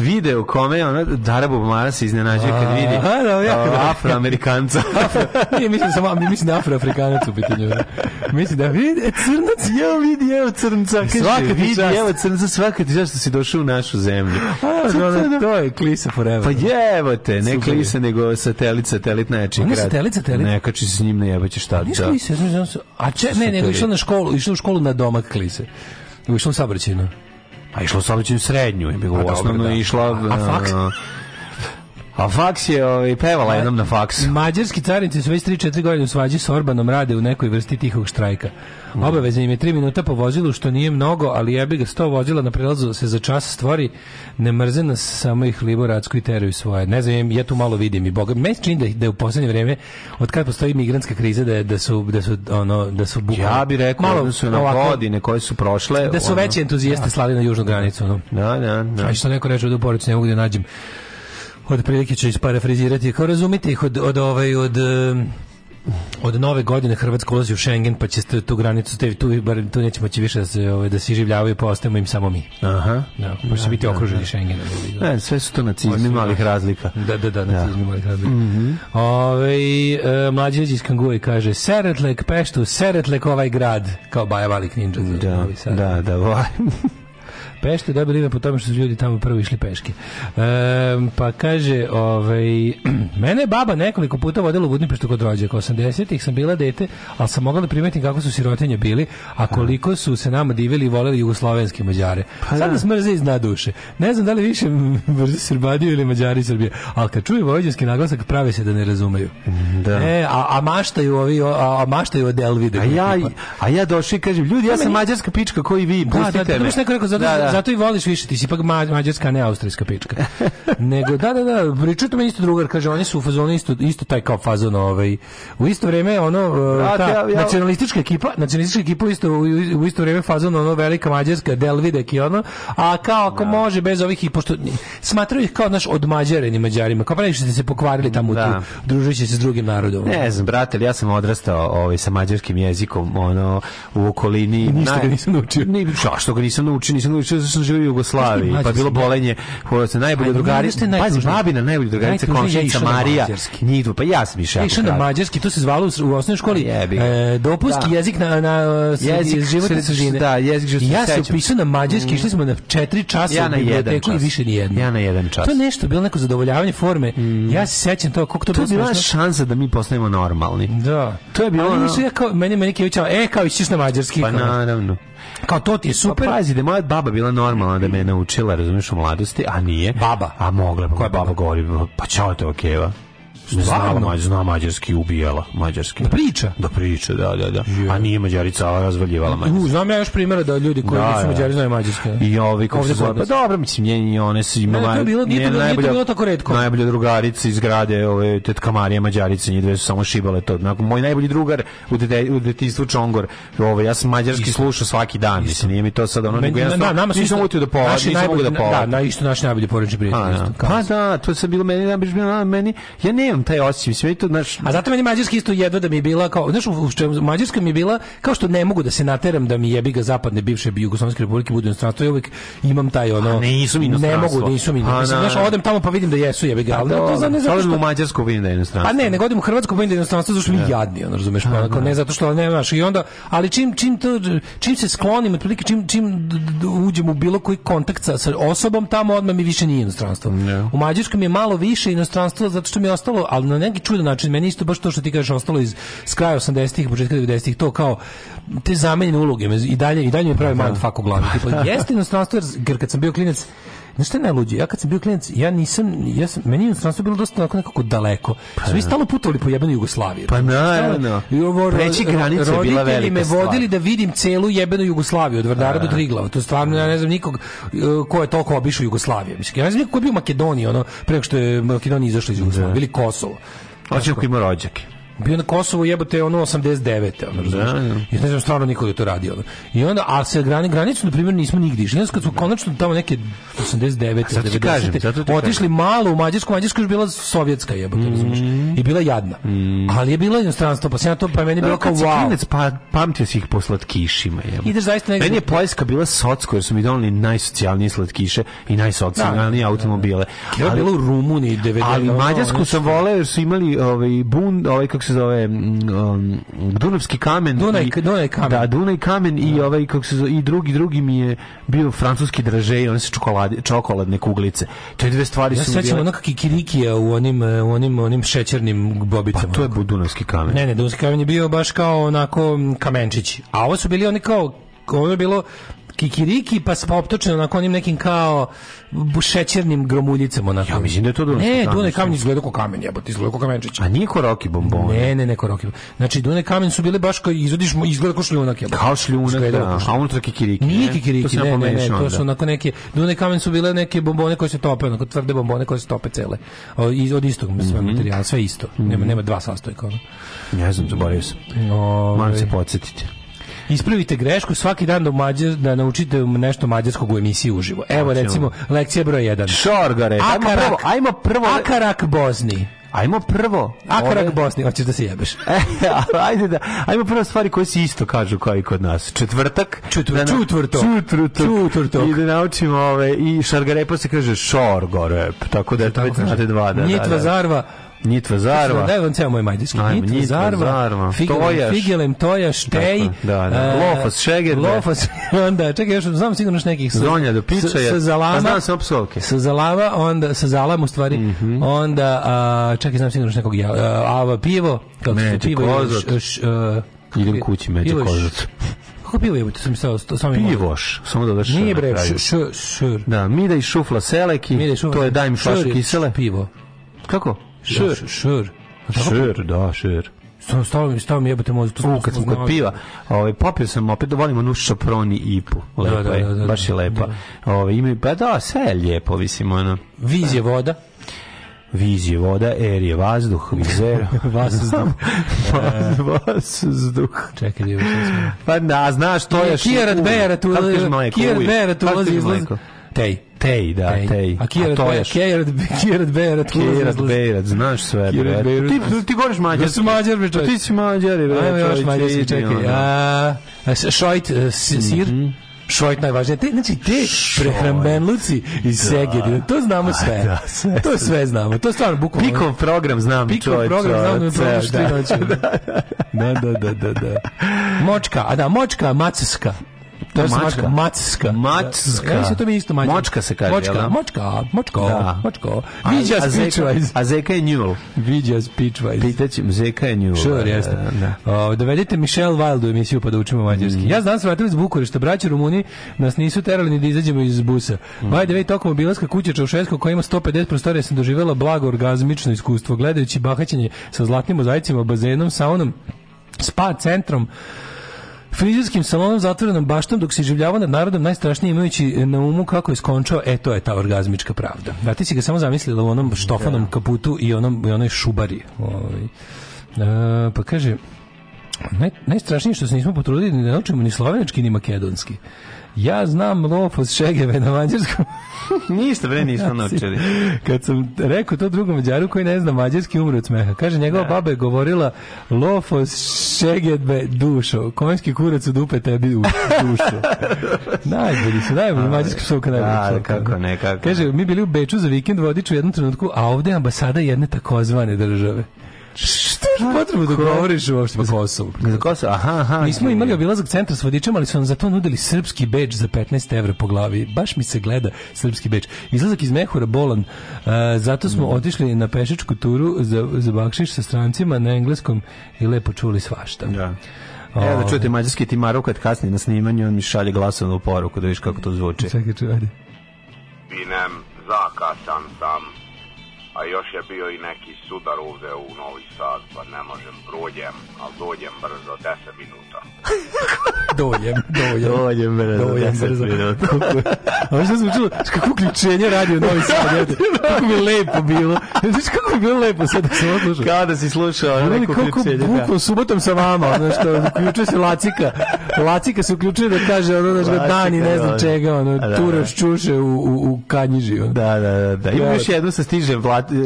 vide u kome on Dara Bubmara se iznenađuje kad vidi a, da, ja kad afroamerikanca. nije, mislim samo, mislim da afroafrikanac u pitanju. Da. Mislim da vidi, e, crnac, ja vidi, evo crnca. Svaka ti vidi, evo crnca, svaka ti čast što si došao u našu zemlju. A, da, da, da. to je klisa forever. Pa jevo te, ne klisa, nego satelit, satelit najjači grad. Ne satelit, satelit. Neka će se s njim jebaće šta. Niš klisa, a če, ne, nego išao na školu, išao u školu na domak klise. Išla u sabraćinu. A pa išlo Solić u srednju. Je bilo a pa osnovno da. išla... A, a da, faks? Da. A faks je ovaj, pevala jednom na faksu. Mađarski carnici su već 3-4 godine u svađi s Orbanom rade u nekoj vrsti tihog štrajka. Mm. im je 3 minuta po vozilu, što nije mnogo, ali jebi ga 100 vozila na prelazu da se za čas stvori. Ne mrze nas, samo ih liboratsko i teraju svoje. Ne znam, ja tu malo vidim i Boga. Meni čini da, da je u poslednje vreme, od kad postoji migrantska kriza, da, da su, da su, ono, da su bukali. Ja bih rekao malo, su na ovako, godine koje su prošle. Da su ono, veći entuzijasti da. slali na južnu granicu. No. Da, da, da. što neko reče da u Boricu ne mogu da nađem od prilike ću isparafrizirati, kao razumite ih od, od, ovaj, od, od nove godine Hrvatska ulazi u Schengen, pa će tu granicu te tu bar tu nećemo će više da se ovaj da se življavaju, pa ostajemo im samo mi. Aha. Da, pa će da, biti da, okruženi da. Schengenom. Ne, da, da, da. sve su to nacizmi malih razlika. Da, da, da, nacizmi malih razlika. Mm -hmm. Ovaj e, mlađi iz Kanguje kaže Seretlek Peštu, Seretlek ovaj grad, kao Baja Valik Ninja. Da, da, da, da, Pešta je dobila ime po tome što su ljudi tamo prvo išli peške. E, pa kaže, ovaj, mene je baba nekoliko puta vodila u Budnipestu kod rođaka. 80-ih sam bila dete, ali sam mogla da primetim kako su sirotinje bili, a koliko su se nama divili i voleli jugoslovenske mađare. Pa, Sad nas mrze iz naduše. Ne znam da li više mrze Srbadiju ili Mađari i Srbije, ali kad čuju vojvođanski naglasak prave se da ne razumeju. Da. E, a, a maštaju ovi, a, a maštaju od Elvide. A ja, a ja došli i kažem, ljudi, ja sam mađarska pička koji vi, pustite da, da, me. Da, da, da, da, Da. zato i voliš više, ti si ipak mađarska, ne austrijska pička. Nego, da, da, da, pričujte me isto drugar, kaže, oni su u fazonu isto, isto taj kao fazon ovaj. U isto vrijeme ono, e, ta ja, ja, nacionalistička ekipa, nacionalistička ekipa isto, u, u isto vrijeme fazon ono velika mađarska, Delvidek i ono, a kao ako da. može bez ovih, i pošto smatraju ih kao naš odmađareni mađarima, kao pravi što ste se pokvarili tamo da. tu, družeći se s drugim narodom. Ne znam, brate, ja sam odrastao ovaj, sa mađarskim jezikom, ono, u okolini. Ništa naj... ga nisam naučio. Ni, što ga nisam naučio, nisam naučio zato što sam u Jugoslaviji, pa bilo bolenje, koja se najbolje drugari, pazi, babina najbolje drugarice, komšenica Marija, njih pa ja sam išao. Išao na mađarski, to se zvalo u osnovnoj školi, pa e, dopuski da. jezik na, na e, jezik, životne sržine. Da, jezik životne Ja sam upisao na mađarski, išli smo na 4 časa ja na u biblioteku i više ni jedno. Ja na jedan čas. To je nešto, bilo neko zadovoljavanje forme. Mm. Ja se sećam to, kako to, to bila šansa da mi postanemo normalni. Da. To je bilo. Ali nisu ja kao meni meni kao e kao išćeš na mađarski. Pa naravno. Kao to ti je pa super. Pa, pazi, da moja baba bila normalna da me naučila, razumeš, u mladosti, a nije. Baba. A mogla. Koja baba govori? Pa čao te okeva. Okay, Ne znala, mađ, zna mađarski, ubijala mađarski. Da priča? Da priča, da, da, da. A nije mađarica, a razvaljivala mađarski. U, znam ja još primjera da ljudi koji da, su da. mađari znaju mađarski. Da. I ovi koji se zove, pa dobro, mislim, nje, i one su ima ne, to je bilo, nije, to, najbolja, bilo tako redko. Najbolje drugarice iz grade, ove, tetka Marija mađarica, njih dve su samo šibale to. Nakon, moj najbolji drugar u, dete, u detinstvu Čongor, ove, ja sam mađarski slušao svaki dan, mislim, nije mi to sad ono, nego na, nama su nisam utio da povadim, nisam mogu da povadim. Da, isto naš najbolji porodični prijatelj. Pa da, to se bilo meni, meni, ja nemam nemam taj osjećaj, sve to, znaš... A zato meni mađarski isto jedva da mi je bila kao, znaš, u što Mađarska mi je bila kao što ne mogu da se nateram da mi jebi ga zapadne bivše jugoslovenske republike budem inostranstvo, ja uvijek imam taj ono... A nisu mi Ne mogu, nisu mi. Pa mislim, da, znaš, da. odem tamo pa vidim da jesu jebi ga, pa ali to za ne zato što... u Mađarsku vidim da je inostranstvo. A pa ne, nego odem u Hrvatsku pa vidim da je inostranstvo, zato što mi da. jadni, ono, razumeš, pa onako, ne zato što ne znaš, i onda, ali čim, čim, to, čim se sklonim, otprilike, čim, čim uđem u bilo koji kontakt sa, osobom, tamo odmah mi više nije inostranstvo. U mađarskom je malo više inostranstvo zato što mi je ostalo ali na neki čudan način meni isto baš to što ti kažeš ostalo iz s 80-ih, početka 90-ih, to kao te zamenjene uloge i dalje i dalje mi pravi da. mindfuck u glavi. tipa jeste inostranstvo jer kad sam bio klinac Znaš šta je najluđe? Ja kad sam bio klinac, ja nisam, ja sam, meni je inostranstvo bilo dosta nekako daleko. Pa, Svi da. stalno putovali po jebenoj Jugoslaviji. Pa naravno. I ovo, Preći granice je bila velika me vodili da vidim celu jebenu Jugoslaviju od Vardara do da. Triglava. To je stvarno, ja ne znam nikog e, ko je toliko obišao Jugoslaviju. Mislim, ja ne znam nikog ko je bio u Makedoniji, ono, preko što je Makedonija izašla iz Jugoslavije, da. ili Kosovo. Očekujem ima rođake bio na Kosovu jebote ono 89. Ono, da, da. Ja ne znam stvarno niko da je to radio. Ono. I onda, a se grani, granicu, na primjer, nismo nigdje išli. Znači, kad smo konačno tamo neke 89. Sad 90. Kažem, otišli kažem. malo u Mađarsku, Mađarska je bila sovjetska jebote, mm -hmm. I bila jadna. Mm -hmm. Ali je bilo inostranstvo, pa se ja to, pa meni da, bilo kao wow. Klinec, pa pamtio si ih po slatkišima. Jebote. Ideš zaista negdje. Meni je Poljska bila socko, jer su mi donali najsocijalnije slatkiše i najsocijalnije da. automobile. Da, da. Ali, bilo u Rumuniji 90. Ali Mađarsku sam znači- voleo jer su imali ovaj, bund, ovaj, kako se zove mm, um, Dunavski kamen Dunaj, i, Dunaj kamen da Dunaj kamen no. i da. ovaj kako se zove, i drugi drugi mi je bio francuski dražej one su čokolade čokoladne kuglice te dve stvari ja su ja sećam onak kikirikija u onim u onim onim šećernim bobicama pa to je bio Dunavski kamen ne ne Dunavski kamen je bio baš kao onako kamenčići a ovo su bili oni kao ovo je bilo kikiriki pa smo optočeni na onim nekim kao šećernim gromuljicama na Ja mislim da je to Dune Ne, Dune kamen izgleda kao kamen, jebote, izgleda kao kamenčić. A niko roki bombon. Ne, ne, ne roki Znači Dune kamen su bile baš kao izvadiš mu izgleda kao šljunak, jebote. Kao šljunak, da. A unutra kikiriki. Nije kikiriki, ne, ne, ne, to su onako neke Dune kamen su bile neke bombone koje se tope, onako tvrde bombone koje se tope cele. Iz od istog mm -hmm. materijala, sve isto. Nema mhm. nema dva sastojka. Ne znam, zaboravio sam. No, Moram se podsjetiti. Ispravite grešku svaki dan da, mađer, da naučite nešto mađarskog u emisiji uživo. Evo recimo lekcija broj 1. Šorgare. Akarak, ajmo prvo, ajmo prvo. Akarak Bozni. Ajmo prvo. Akarak ove... Bosni, hoćeš da se jebeš. E, ajde da. Ajmo prvo stvari koje se isto kažu kao i kod nas. Četvrtak, Čutvr, da na... čutvrtok. Čutvrtok. Čutvrtok. I da naučimo ove i šargarepa se kaže šorgorep. Tako da eto već znate dva da. Nitva da, da. zarva Nitva Zarva. Da, vam ceo moj majdijski. Ajmo, Nitva, Zarva, Zarva Figelem, Tojaš. Figelem, Tojaš, Tej. Da, da. E, Lofas, Šeger. Lofas, onda, čekaj, još znam sigurno još nekih. Sa, Zonja do pića. Sa, sa Zalama. Pa znam se opsovke. Sa Zalama, onda, sa Zalama u stvari. Mm -hmm. Onda, a, čekaj, znam sigurno još nekog. Ja, e, a, pivo, kako se pivo. Kozot. Š, š, a, Idem kući, međe kozot. Kako pivo je, to sam mislio, to sam Pivoš, samo da dodaš. Nije bre, šur. Da, mida i šufla seleki, to je dajm flašu kisele. Pivo. Kako? Šur, šur. Šur, da, šur. Stao, stao mi, stao mi jebote mozak. kad sam kod piva, ovaj popio sam opet volim onu šoproni ipu. Da, lepa da, da, da, da, je, baš je da, lepa. Ovaj ima pa da, sve je lijepo, mislim ono. Viz voda. Viz voda, er je vazduh, vizer. vazduh. vazduh. Čekaj, da Pa da, znaš, to je... Kijerat Bera tu... Kako Kijerat Bera tu... Kako kažeš Tej. Tej, da, Tej. tej. A Kijerat, to je Kijerat, Kijerat, Bejerat, da. Kijerat, Bejerat, znaš sve. Kijerat, Bejerat. Ti, ti govoriš mađar. Ja da sam mađar, bre, čovječ. Pa ti si mađar, bre, čovječ. Ajme, još čekaj. A, šojt, sir, Šojt najvažnije. Te, znači, te prehrambenluci iz da. Segedina, to znamo sve. Da, sve. To sve znamo. To stvarno bukvalno. Pikov program znam, Pikov čovječ. Pikov program znam, mi prodaš tri Da, da, da, da, da. Močka, a da, močka, macarska to je mačka. Macka. Macka. Ja, da to mi isto mačka. Močka se kaže, močka, močka, močka, da. močka. Viđa Speechwise. A Zeka je Newell. Viđa Speechwise. Pitaćem, Zeka je Newell. Sure, e, jeste. Da. Uh, dovedite Michelle Wilde u emisiju pa da učimo mađarski. Mm. Ja znam se vratili iz Bukurešta, braće Rumuni nas nisu terali ni da izađemo iz busa. Mm. By the way, tokom obilaska kuće Čaušesko koja ima 150 prostorija sam doživela blago orgazmično iskustvo gledajući bahaćenje sa zlatnim mozaicima, bazenom, saunom, spa centrom, frizerskim salonom zatvorenom baštom dok se življava nad narodom najstrašnije imajući na umu kako je skončao, e to je ta orgazmička pravda. Da ti si ga samo zamislila u onom štofanom da. kaputu i onom i onoj šubari. Ovaj. E, pa kaže naj, najstrašnije što se nismo potrudili da naučimo ni slovenački ni makedonski. Ja znam lopos šegeve na mađarskom. Niste bre nismo naučili. Kad sam rekao to drugom mađaru koji ne zna mađarski umre od smeha. Kaže njegova da. baba je govorila lofos šegedbe dušo. Komenski kurac u dupe tebi u dušo. najbolji su, najbolji mađarski psovka najbolji. Da, kako ne, kako. Kaže mi bili u Beču za vikend vodič u jednom trenutku, a ovde je ambasada jedne takozvane države. Šta je potrebno da govoriš uopšte pa Kosovu? Za Kosovu, aha, aha. Mi smo imali obilazak centra s vodičima, ali su nam za to nudili srpski beč za 15 evra po glavi. Baš mi se gleda srpski beč. Izlazak iz Mehura bolan. Uh, zato smo mm. otišli na pešačku turu za, za bakšiš sa strancima na engleskom i lepo čuli svašta. Da. Evo da čujete mađarski timarov kad kasni na snimanju, on mi šalje glasovnu poruku da viš kako to zvuči. Čekaj, čuj, ajde. Binem, zaka sam sam a još je bio i neki sudar ovde u Novi Sad, pa ne možem, prođem, ali dođem brzo, 10 minuta. Doljem, doljem. Doljem, brzo. Doljem, brzo. Ovo što zvučilo, kako uključenje radio Novi Sad, jete. Da. Kako mi lepo bilo. Znaš kako mi bilo lepo sad da sam odlušao. Kao si slušao ono neko uključenje. Kako da. bukvo subotom sa vama, znaš što, uključuje se Lacika. Lacika se uključuje da kaže ono, znaš ga dani, ne znam da. čega, ono, turoš čuše u, u, u kanjiži. Ono. Da, da, da. da. Ima još jedno sa stiže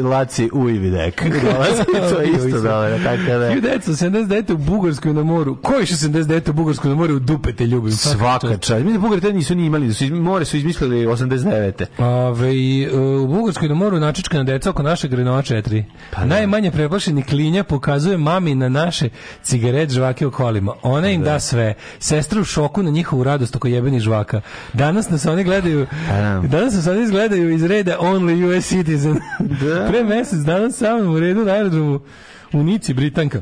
Laci u Ividek. to je isto, da, tako da. 1979. u Bugarskoj na moru. Koji 1979. u Bugarskoj na moru u dupe te ljubim. Svaka čast. Mi Bugari te nisu ni imali, da su, more su izmislili 89. Ove, i, e, u Bugarskoj na moru načička na deca oko naše Grenova 4. Pa da. Najmanje preplašeni klinja pokazuje mami na naše cigaret žvake u kolima. Ona im da, da sve. Sestra u šoku na njihovu radost oko jebenih žvaka. Danas nas oni gledaju, pa da. danas nas oni gledaju iz reda Only US Citizen. Da. Pre mesec danas sam u redu na aerodromu u Nici, Britanka.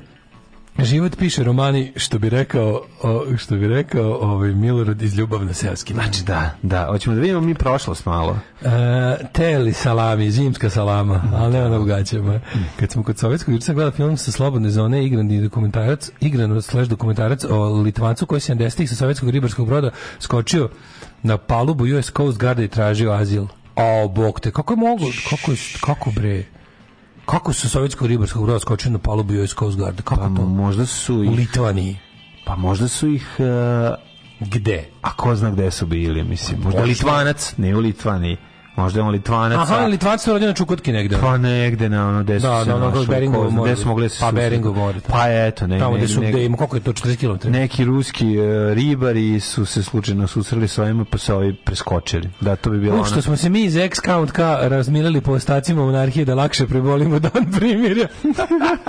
Život piše romani, što bi rekao, o, što bi rekao, ovaj Milorad iz Ljubav na seoski. Znači da, da, hoćemo da vidimo mi prošlost malo. E, teli salami, zimska salama, da. ali ne ona ugaćemo. Kad smo kod sovjetskog sam gledao film sa slobodne zone, igrani dokumentarac, igran slash dokumentarac o Litvancu koji 70-ih sa sovjetskog ribarskog broda skočio na palubu US Coast Guard i tražio azil. A, bog te, kako je mogo, kako, kako bre? Kako su sovjetskog ribarskog broda skočili na palubu US Coast Guard? Kako pa, to? Možda su ih... U Litvaniji. Pa možda su ih... Uh, gde? A ko zna gde su bili, mislim. Možda Litvanac, ne u Litvaniji. Možda je on Litvanac. Aha, Litvac su rođeni na Čukotki negde. Pa negde na ono gde su da, se da, našli. Beringovo more. Gde su mogli da se Pa Beringovo more. Da. Pa eto, ne, Tamo gde su, gde ima, koliko je to, 40 km? Neki ruski uh, ribari su se slučajno susreli s ovima, pa se ovi preskočili. Da, to bi bilo ono. Što smo se mi iz ex-count K razmilili po ostacima monarhije da lakše prebolimo dan primirja.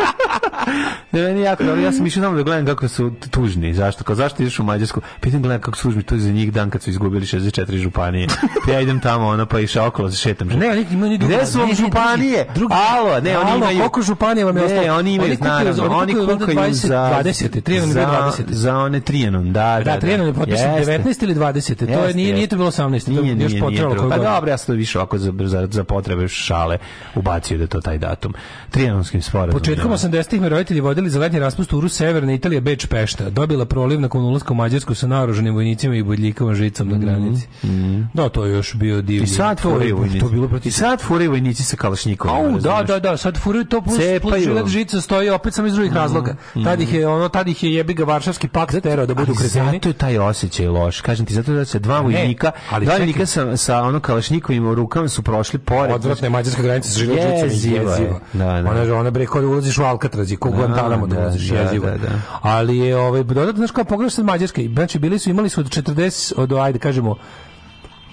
ne, meni jako, ali ja sam išao tamo da gledam kako su tužni. Zašto? Kao zašto ideš u Mađarsku? Pitam gledam kako su tužni, to je za njih dan kad su izgubili 64 županije. Ja idem tamo, ono, pa iš kiša okolo za da šetam. Ne, oni imaju drugi. Gde su vam županije? Drugi. Alo, ne, oni imaju. Koliko županije vam je ostalo? Ne, oni imaju, naravno. Oni kukaju za 20. Trijanon je 20. Za one Trijanon, da, da. Da, da. Trijanon je potpisan 19 ili 20. To je nije nije to bilo 18. To pa je još potrelo. Pa dobro, ja sam više ovako za za potrebe šale ubacio da to taj datum. Trijanonskim sporazumom. Početkom 80-ih me roditelji vodili za letnji raspust u Severne Italije Beč Pešta. Dobila proliv nakon ulaska u Mađarsku sa naoružanim vojnicima i bodljikavom žicom na mhm, granici. Mhm. Da, to je još bio divni. I sad furaju vojnici. To bilo protiv... I sad furaju vojnici sa kalašnjikom. Au, da, da, da, sad furaju to plus, plus žilet žica stoji opet sam iz drugih mm, razloga. Mm. Tad ih je, ono, tad ih je jebi ga Varšavski pakt terao da budu kreteni. Zato je taj osjećaj loš. Kažem ti, zato da se dva vojnika, ali dva vojnika sa, sa ono kalašnikovim u rukama su prošli pored. Odvratne mađarske granice sa žilet žicama. Jeziva. Da, da. Ona, ona bre, kada ulaziš u Alcatraz i kog da, Guantanamo da, da ulaziš, da, jeziva. Da, ali je, ovaj, dodatno, znaš, kao pogledaš sad mađarske, znači bili su, imali su od 40, od, ajde, kažemo,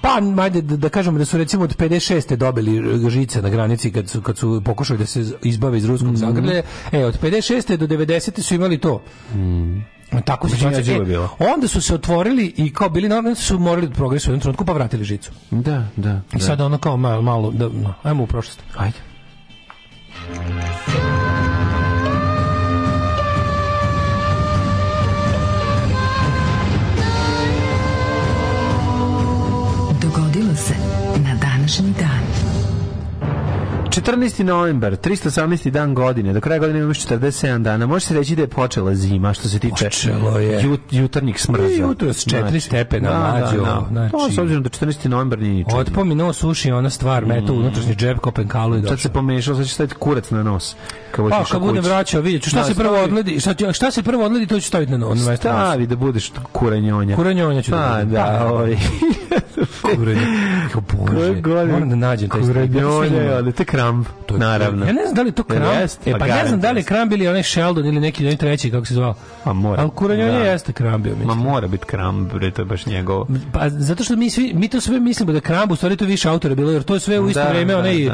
Pa, majde, da, da kažemo da su recimo od 56. dobili žice na granici kad su, kad su pokušali da se izbave iz ruskog mm. zagrlja. E, od 56. do 90. su imali to. Mm. Tako se situacija bila. E, onda su se otvorili i kao bili normalni su morali da progresu u jednom trenutku pa vratili žicu. Da, da. I da. sada ono kao malo, malo da, ajmo u prošlost. Ajde. današnji dan. 14. novembar, 317. dan godine, do kraja godine imamo 47 dana. Može se reći da je počela zima, što se tiče Počelo je. Jut, jutarnjih smrza. I jutro s 4 znači, stepena da, da mlađo. Da, da. Znači, to, pa, s obzirom da 14. novembar nije niče. Otpominuo suši ona stvar, metu, mm. unutrašnji džep, kopenkalu i došao. Sad se pomešao, sad će staviti kurac na nos. Kako pa, kad budem vraćao, vidjet ću. Šta, da, se prvo odledi, šta, ću, šta se prvo odledi, to ću staviti na nos. Stavi da budeš kuranjonja. Kuranjonja ću pa, da, da, da. kurenje. Jo bože. Goli, moram da nađem taj kurenje, ali te kramp. To je, naravno. Ja ne znam da li to kramp. Jest, e pa, pa ne znam da li kramp ili onaj Sheldon ili neki onaj treći kako se zvao. A pa mora. Al kurenje da. jeste kramp bio, mislim. Ma mora biti kramp, bre, to je baš njegovo. Pa zato što mi svi mi to sve mislimo da kramp, u stvari to više autora bilo, jer to je sve u isto da, vreme da, onaj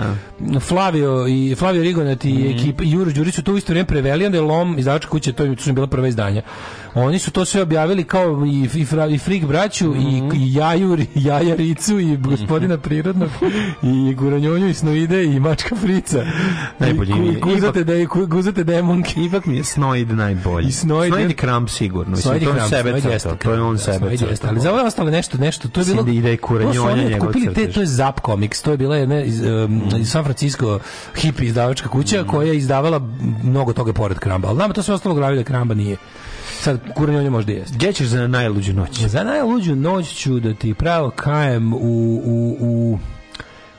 da. Flavio i Flavio Rigonati mm. i mhm. ekipa Juro Đurić to u isto vreme preveli, onda je Lom izdavačka kuća to je bila prva izdanja. Oni su to sve objavili kao i, i, fra, i Frik braću, mm -hmm. i, mhm. i Jajur, i Jajaricu, i gospodina mhm. prirodnog, i Guranjonju, i Snoide, i Mačka Frica. Najbolji mi je. Guzate, ipak, de, da guzate demonke. Da ipak mi je Snoid najbolji. I Snoid, Kramp sigurno. Snoid i Kramp, to sebe crtao. To je on da, sebe crtao. Ali za ove ostale nešto, nešto, to je bilo... Sindida i Guranjonja njegov crtež. To je Zap Comics, to je bila jedna iz, um, iz San Francisco hippie izdavačka kuća mm. koja je izdavala mnogo toga pored Kramba. Ali nama to sve ostalo glavi da Kramba nije sad kuranje onje možda jeste. Gde ćeš za najluđu noć? Za najluđu noć ću da ti pravo kajem u, u, u,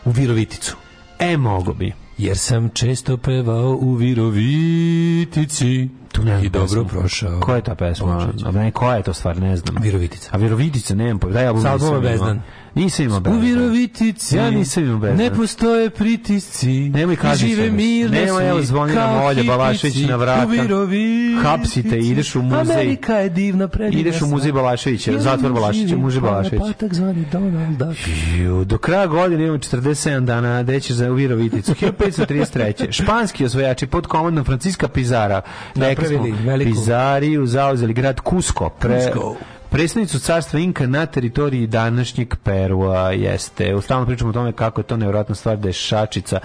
u Viroviticu. E, mogo bi. Jer sam često pevao u Virovitici tu ne i dobro pesmu. prošao. Ko je ta pesma? Ne, koja je to stvar, ne znam. Virovitica. A Virovitica, nemam pojma. Daj, ja Sa albuma Bezdan. Imao. Nisam imao bezdan. U Virovitici. Ja nisam imao bezdan. Ne postoje pritisci. Nemoj kaži Žive mirno Nema, evo, zvoni nam Olja Balašević na vrata. U Virovitici. Hapsite, ideš u muzej. Amerika je divna predivna. Ideš u muzej Balaševića, zatvor Balaševića, muzej Balaševića. Patak zvani Donald Duck. Do kraja godine imamo 47 dana, gde ćeš za u Viroviticu. 1533. Španski osvojači pod komandom Franciska Pizara. Napravili veliku. Pizariju zauzeli grad Cusco. Pre, Kusko predstavnicu carstva Inka na teritoriji današnjeg Perua jeste. Ustavno pričamo o tome kako je to nevjerojatna stvar da je Šačica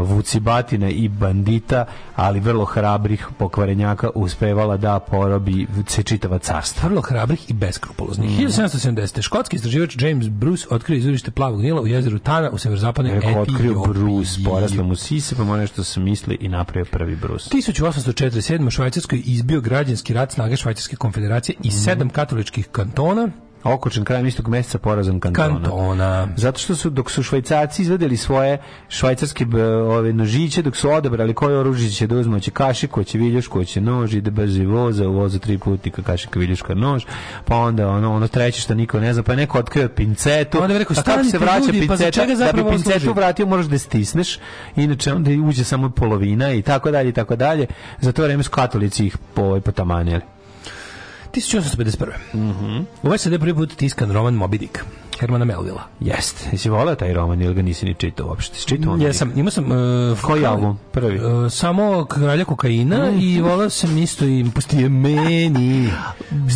vucibatina i bandita, ali vrlo hrabrih pokvarenjaka uspevala da porobi se čitava carstva. Vrlo hrabrih i beskrupuloznih. Mm. 1770. Škotski istraživač James Bruce otkrio izvorište plavog nila u jezeru Tana u severozapadnoj Etiopiji. Otkrio Bruce, porasla mu sise, pa mu nešto se misli i napravio prvi Bruce. 1847. u Švajcarskoj izbio građanski rat snaga Švajcarske konfederacije i mhm. sedam katoličkih kantona okočen krajem istog meseca porazom kantona. kantona. Zato što su, dok su švajcarci izvedeli svoje švajcarske ove, nožiće, dok su odabrali koje oružje će da uzme, će kašik, hoće viljuš, hoće nož, ide brzi voza, u vozu tri putnika, kašik, viljuška, nož, pa onda ono, ono treće što niko ne zna, pa je neko otkrio pincetu, pa onda rekao, kako se vraća ljudi, pa pinceta, pa da bi pincetu služi? vratio moraš da stisneš, inače onda uđe samo polovina i tako dalje, i tako dalje, za to vreme su katolici ih po, ovaj, potamanjali. 1851. Mhm. Mm u SAD prvi put tiskan roman Moby Dick. Hermana Melvila. Jeste. Jesi volao taj roman ili ga nisi ni čitao uopšte? Čitao mm, on? sam, Imao sam... Uh, Koji album? Prvi? Uh, samo Kralja kokaina mm. i mhm. volao sam isto i pusti meni.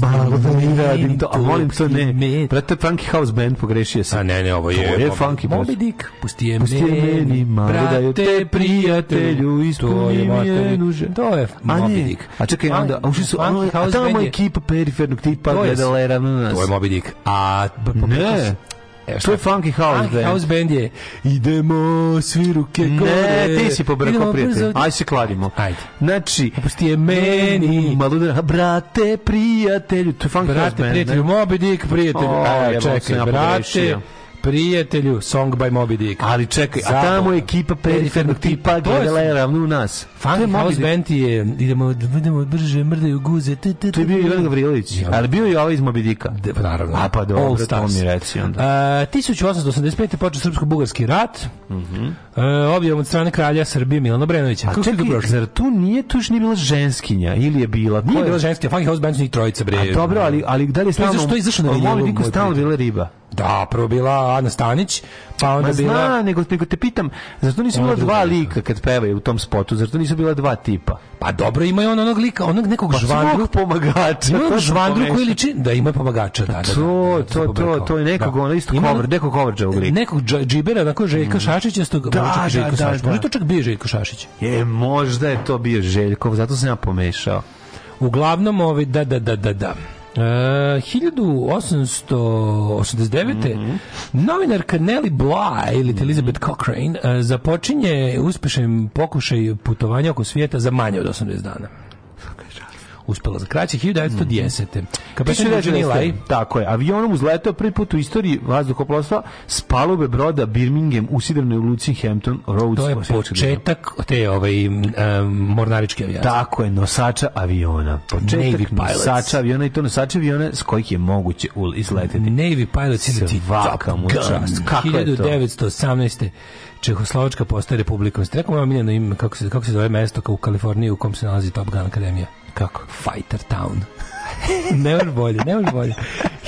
Barbe radim to. A molim to ne. Prate Funky House Band pogrešio sam. A ne, ne, ovo je... To je Funky Band. Moby Dick. Pustije, pustije meni, mali daju prijatelju ispuni mi je nuže. To je Moby Dick. A čekaj, onda... A, uši su, a tamo ekipa perifernog tipa to je, Gledalera. To je Moby Dick. A, pa, pa, pa, ne. E, to je Funky House Funky band. House band je Idemo svi ruke gore. Ne, ti si pobrkao prijatelj. Aj se kladimo. Ajde. Znači, pusti je meni. Malo da, brate, prijatelju. To je Funky brate, House band. Brate, prijatelju, Moby Dick, prijatelju. O, Aj, čekaj, brate. Pogrešio. Prijatelju, song by Moby Dick. Ali čekaj, Zabavno. a tamo je ekipa perifernog tipa gledala je ravno u nas. Funk House Band je, idemo, idemo brže, mrdaju guze. T, t, to je bio Ivan Gavrilović, ali bio je ovaj iz Moby Dicka. Pa naravno. A pa dobro, to mi reci onda. Uh, 1885. počeo srpsko-bugarski rat, uh, objavom od strane kralja Srbije Milana Brenovića. A čekaj, zar tu nije, tu još nije bila ženskinja, ili je bila? Nije bila ženskinja, Funk House Band su njih trojica, bre. A dobro, ali, ali da li je stalno... Zašto je izašao na Moby Dicku stalno bila riba? Da, prvo bila Ana Stanić, pa onda Ma bila... Zna, nego, nego te pitam, zašto nisu bila dva lika kad pevaju u tom spotu, zašto nisu bila dva tipa? Pa dobro, ima on onog lika, onog nekog pa žvandru... pomagača. Ima onog žvandru koji liči... Da, ima pomagača, da, pa da, da. To, da, da, to, da, to, to je nekog, ono isto cover, nekog kovrđa u liku. Nekog džibera, onako Željka mm. Šašića, da, da, Željko da, da. Možda to čak bio Željko Šašić. Je, možda je to bio Željkov, zato sam ja pomešao. Uglavnom, ovaj, da, da, da, da, da. Uh, 1889. Mm -hmm. novinarka Nelly Bly ili Elizabeth Cochrane uh, započinje uspešnim pokušaj putovanja oko svijeta za manje od 80 dana uspela za kraće 1910. Mhm. Kapetan Eugene Lai. Tako je. Avionom uzletao prvi put u istoriji vazduhoplovstva s palube broda Birmingham u u Luci Hampton Roads. To je početak te ovaj, um, mornaričke avijacije. Tako je, nosača aviona. Početak nosača aviona i to nosača aviona s kojih je moguće izleteti. Navy Pilots ili ti Top Gun. 1918. Čehoslovačka postaje republikom. Ste rekao moja ime, kako se, kako se zove mesto kao u Kaliforniji u kom se nalazi Top Gun Akademija? Kako? Fighter Town. ne može bolje, ne može bolje.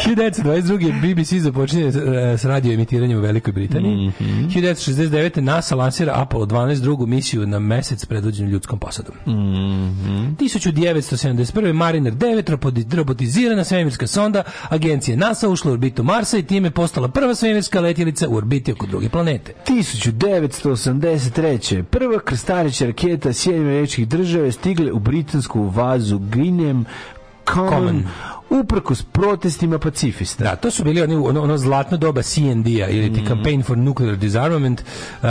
1922. BBC započinje e, s radio emitiranjem u Velikoj Britaniji. Mm -hmm. 1969. NASA lansira Apollo 12 drugu misiju na mesec predvođenu ljudskom posadom. Mm -hmm. 1971. Mariner 9 robotizirana svemirska sonda agencije NASA ušla u orbitu Marsa i time postala prva svemirska letjelica u orbiti oko druge planete. 1983. Prva krstarića raketa Sjedinjene američkih države stigle u britansku vazu Grinem Common, Common uprkos protestima pacifista. Da, to su bili oni, ono, ono zlatno doba CND-a ili ti mm. Campaign for Nuclear Disarmament, uh,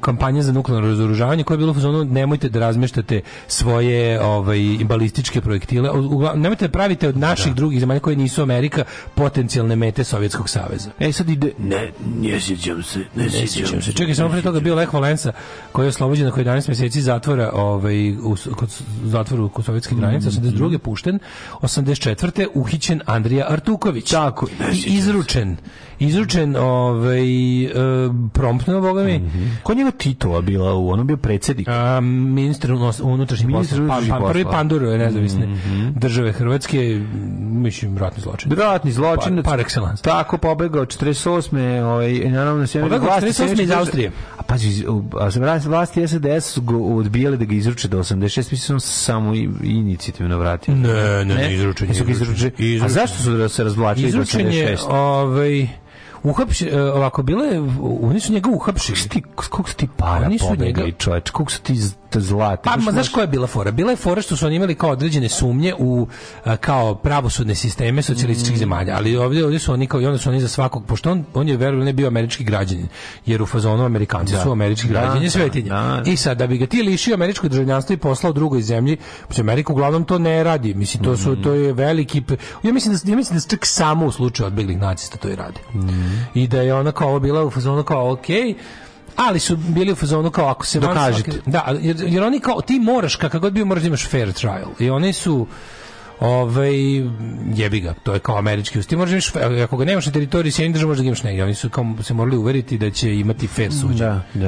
kampanja za nuklearno razoružavanje koja je bilo ono nemojte da razmeštate svoje ovaj, balističke projektile, nemojte da pravite od naših da. drugih zemalja koje nisu Amerika potencijalne mete Sovjetskog saveza. E sad ide, ne, ne sjećam se, ne, sjećam se. Čekaj, samo pre toga bio Lech Valensa koji je oslobođen nakon 11 meseci zatvora ovaj, u, kod, zatvoru kod sovjetske granice, mm. 82. pušten, 84 uhićen Andrija Artuković. Tako I izručen izručen ovaj, e, promptno, boga mi. Mm -hmm. Ko njega Titova bila u onom bio predsednik? A, ministar pa- unutrašnjih poslova. Pa, pa, prvi pandur nezavisne mm -hmm. države Hrvatske, mislim, ratni zločin. Ratni zločin. Par, znači, par excellence. Tako, pobegao 48. Ovaj, naravno, sve pobegao 48. iz Austrije. A pa, pazi, vlasti SDS su ga odbijali da ga izruče do 86, mislim, samo inicijativno vratio. Ne, ne, ne, ne izručen, izručen. izručen. A zašto su da se razvlačili do 86? Izručen je, ovaj, uhapši, e, ovako, bile, je, oni su njega uhapšili. Ti, koliko su ti para oni su pobegli, njega... čoveč, koliko su ti zlati? Pa, ma, znaš koja je bila fora? Bila je fora što su oni imali kao određene sumnje u e, kao pravosudne sisteme socijalističkih mm. zemalja, ali ovdje, ovdje su oni kao, i onda su oni za svakog, pošto on, on je verovno ne bio američki građanin, jer u fazonu Amerikanci da. su američki građani da, da svetinje. Da, I sad, da bi ga ti lišio američko državljanstvo i poslao drugoj zemlji, se Amerika uglavnom to ne radi, mislim, to, su, mm-hmm. to je veliki, ja mislim da, ja mislim da čak samo u slučaju odbeglih nacista to i radi. Mm. -hmm. i da je ona kao bila u fazonu kao okej, ali su bili u fazonu kao ako se dokažete. Svaki, da, jer, jer oni kao ti moraš kako god bio moraš da imaš fair trial i oni su ovaj jebi ga, to je kao američki usti. Možeš da imaš, ako ga nemaš na teritoriji Sjedinjenih država, možeš da ga imaš negdje. Oni su kao se morali uveriti da će imati fair da, suđenje. Da, da.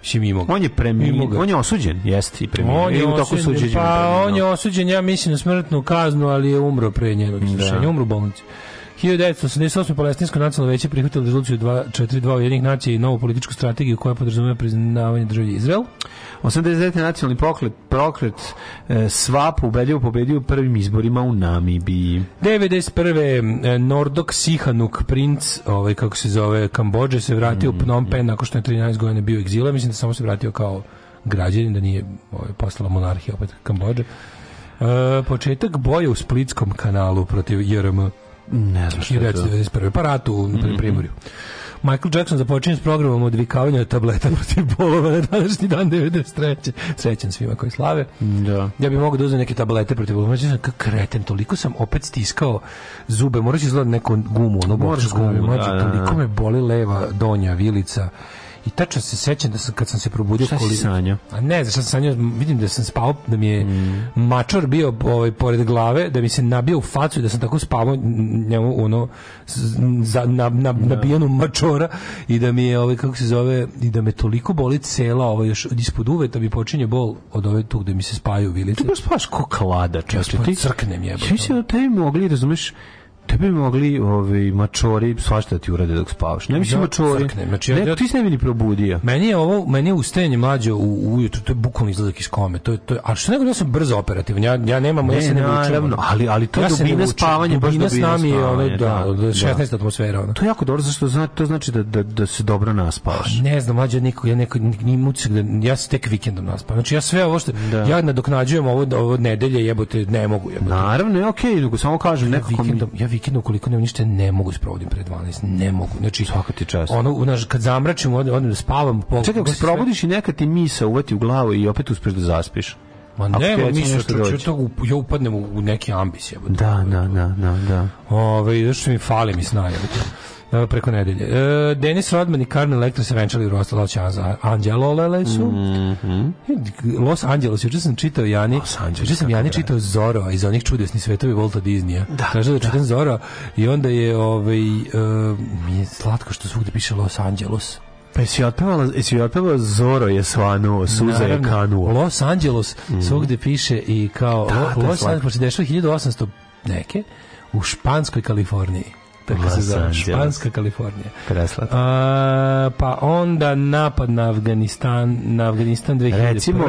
Znači, Šimimog. On je preminuo, on je osuđen, jeste i preminuo. On je suđenja. pa on je osuđen, ja mislim na smrtnu kaznu, ali je umro pre njenog da. izvršenja, umro u bolnici. 1988. Palestinsko nacionalno veće prihvatilo rezoluciju 242 Ujedinih nacija i novu političku strategiju koja podrazumeva priznavanje države Izrael. 89. nacionalni poklet, proklet e, Svap ubedljivo pobedio u prvim izborima u Namibiji. 91. E, Nordok Sihanuk, princ, ovaj, kako se zove, Kambodže se vratio mm u Phnom mm. Penh nakon što je 13 godina bio egzila. Mislim da samo se vratio kao građanin, da nije ovaj, postala monarhija opet Kambodže. E, početak boja u Splitskom kanalu protiv JRM ne znam što je to. 1991. Pa ratu u mm Primorju. Michael Jackson započinje s programom odvikavanja tableta protiv bolova na današnji dan 93. Srećan svima koji slave. Da. Ja bih mogao da uzmem neke tablete protiv bolova. Znači, kak kreten, toliko sam opet stiskao zube. Moraš izgledati neku gumu, ono boču gumu. Da Mađu, da, da, toliko me boli leva donja, vilica I tačno se sećam da sam, kad sam se probudio... Šta koli... si A ne, zašto da sam sanjao, vidim da sam spao, da mi je mm. mačor bio ovaj, pored glave, da mi se nabio u facu i da sam tako spavao njemu, ono, za, na, na, no. Da. nabijenu mačora i da mi je, ovaj, kako se zove, i da me toliko boli cela, ovaj, još od ispod uve da mi počinje bol od ove ovaj, tu gde mi se spaju vilice. Ti baš spavaš ko klada, često. Ja spavam, crknem jebom. Svi se da tebi mogli, razumeš, Tebe bi mogli ovi ovaj, mačori svašta da ti urade dok spavaš. Ne da, mislim znači, ja, mačori. Srkne. Znači, ne, ja, ti se ne probudio. Meni je ovo, meni je ustajanje mlađe u, ujutru, to je bukvalno izlazak iz kome. To je, to je, a što nego da sam brzo operativan, ja, ja nemam, ne, ja se ne naravno, ali, ali to ja dubina spavanja, baš dubina s nami je ono, da, da, 16 da. atmosfera. Ono. To je jako dobro, zašto znači, to znači da, da, da se dobro naspavaš. A, ne znam, mlađe niko, ja neko, ni da, ja se tek vikendom naspavam. Znači ja sve ovo što, da. ja nadoknađujem ovo, ovo nedelje, jebote, ne mogu. Jebote. Naravno, je okej, okay, samo kažem, nekako mi, ja vikenda ukoliko nema ništa ne mogu da sprovodim pre 12. Ne mogu. Znači svaka ti čast. Ono znaš kad zamračim onda spavam po Čekaj, ako se probudiš sve... i neka ti misa uvati u glavu i opet uspeš da zaspiš. Ma ne, mi to ja upadnem u, u neki ambis, jebote. Da, da, da, da, da. Ove, zašto mi fali mi snaga, E, preko nedelje. E, Denis Rodman i Carmen Electra se venčali u Los Angeles. Lelesu. Mm -hmm. Los Angeles, juče sam čitao Jani, juče sam Jani da. čitao Zoro iz onih čudesnih svetovi Volta Disneya. Da, Kaže da, da čitam Zoro i onda je ovaj, uh, mi je slatko što svugde piše Los Angeles. Pa jesi otpevala, jesi otpevala Zoro je svanuo, suza je kanuo. Los Angeles, mm. svugde piše i kao da, Los Angeles, pošto dešava 1800 neke, u Španskoj Kaliforniji tako se zove, Španska Kalifornija. Preslatko. pa onda napad na Afganistan, na Afganistan 2001. Recimo,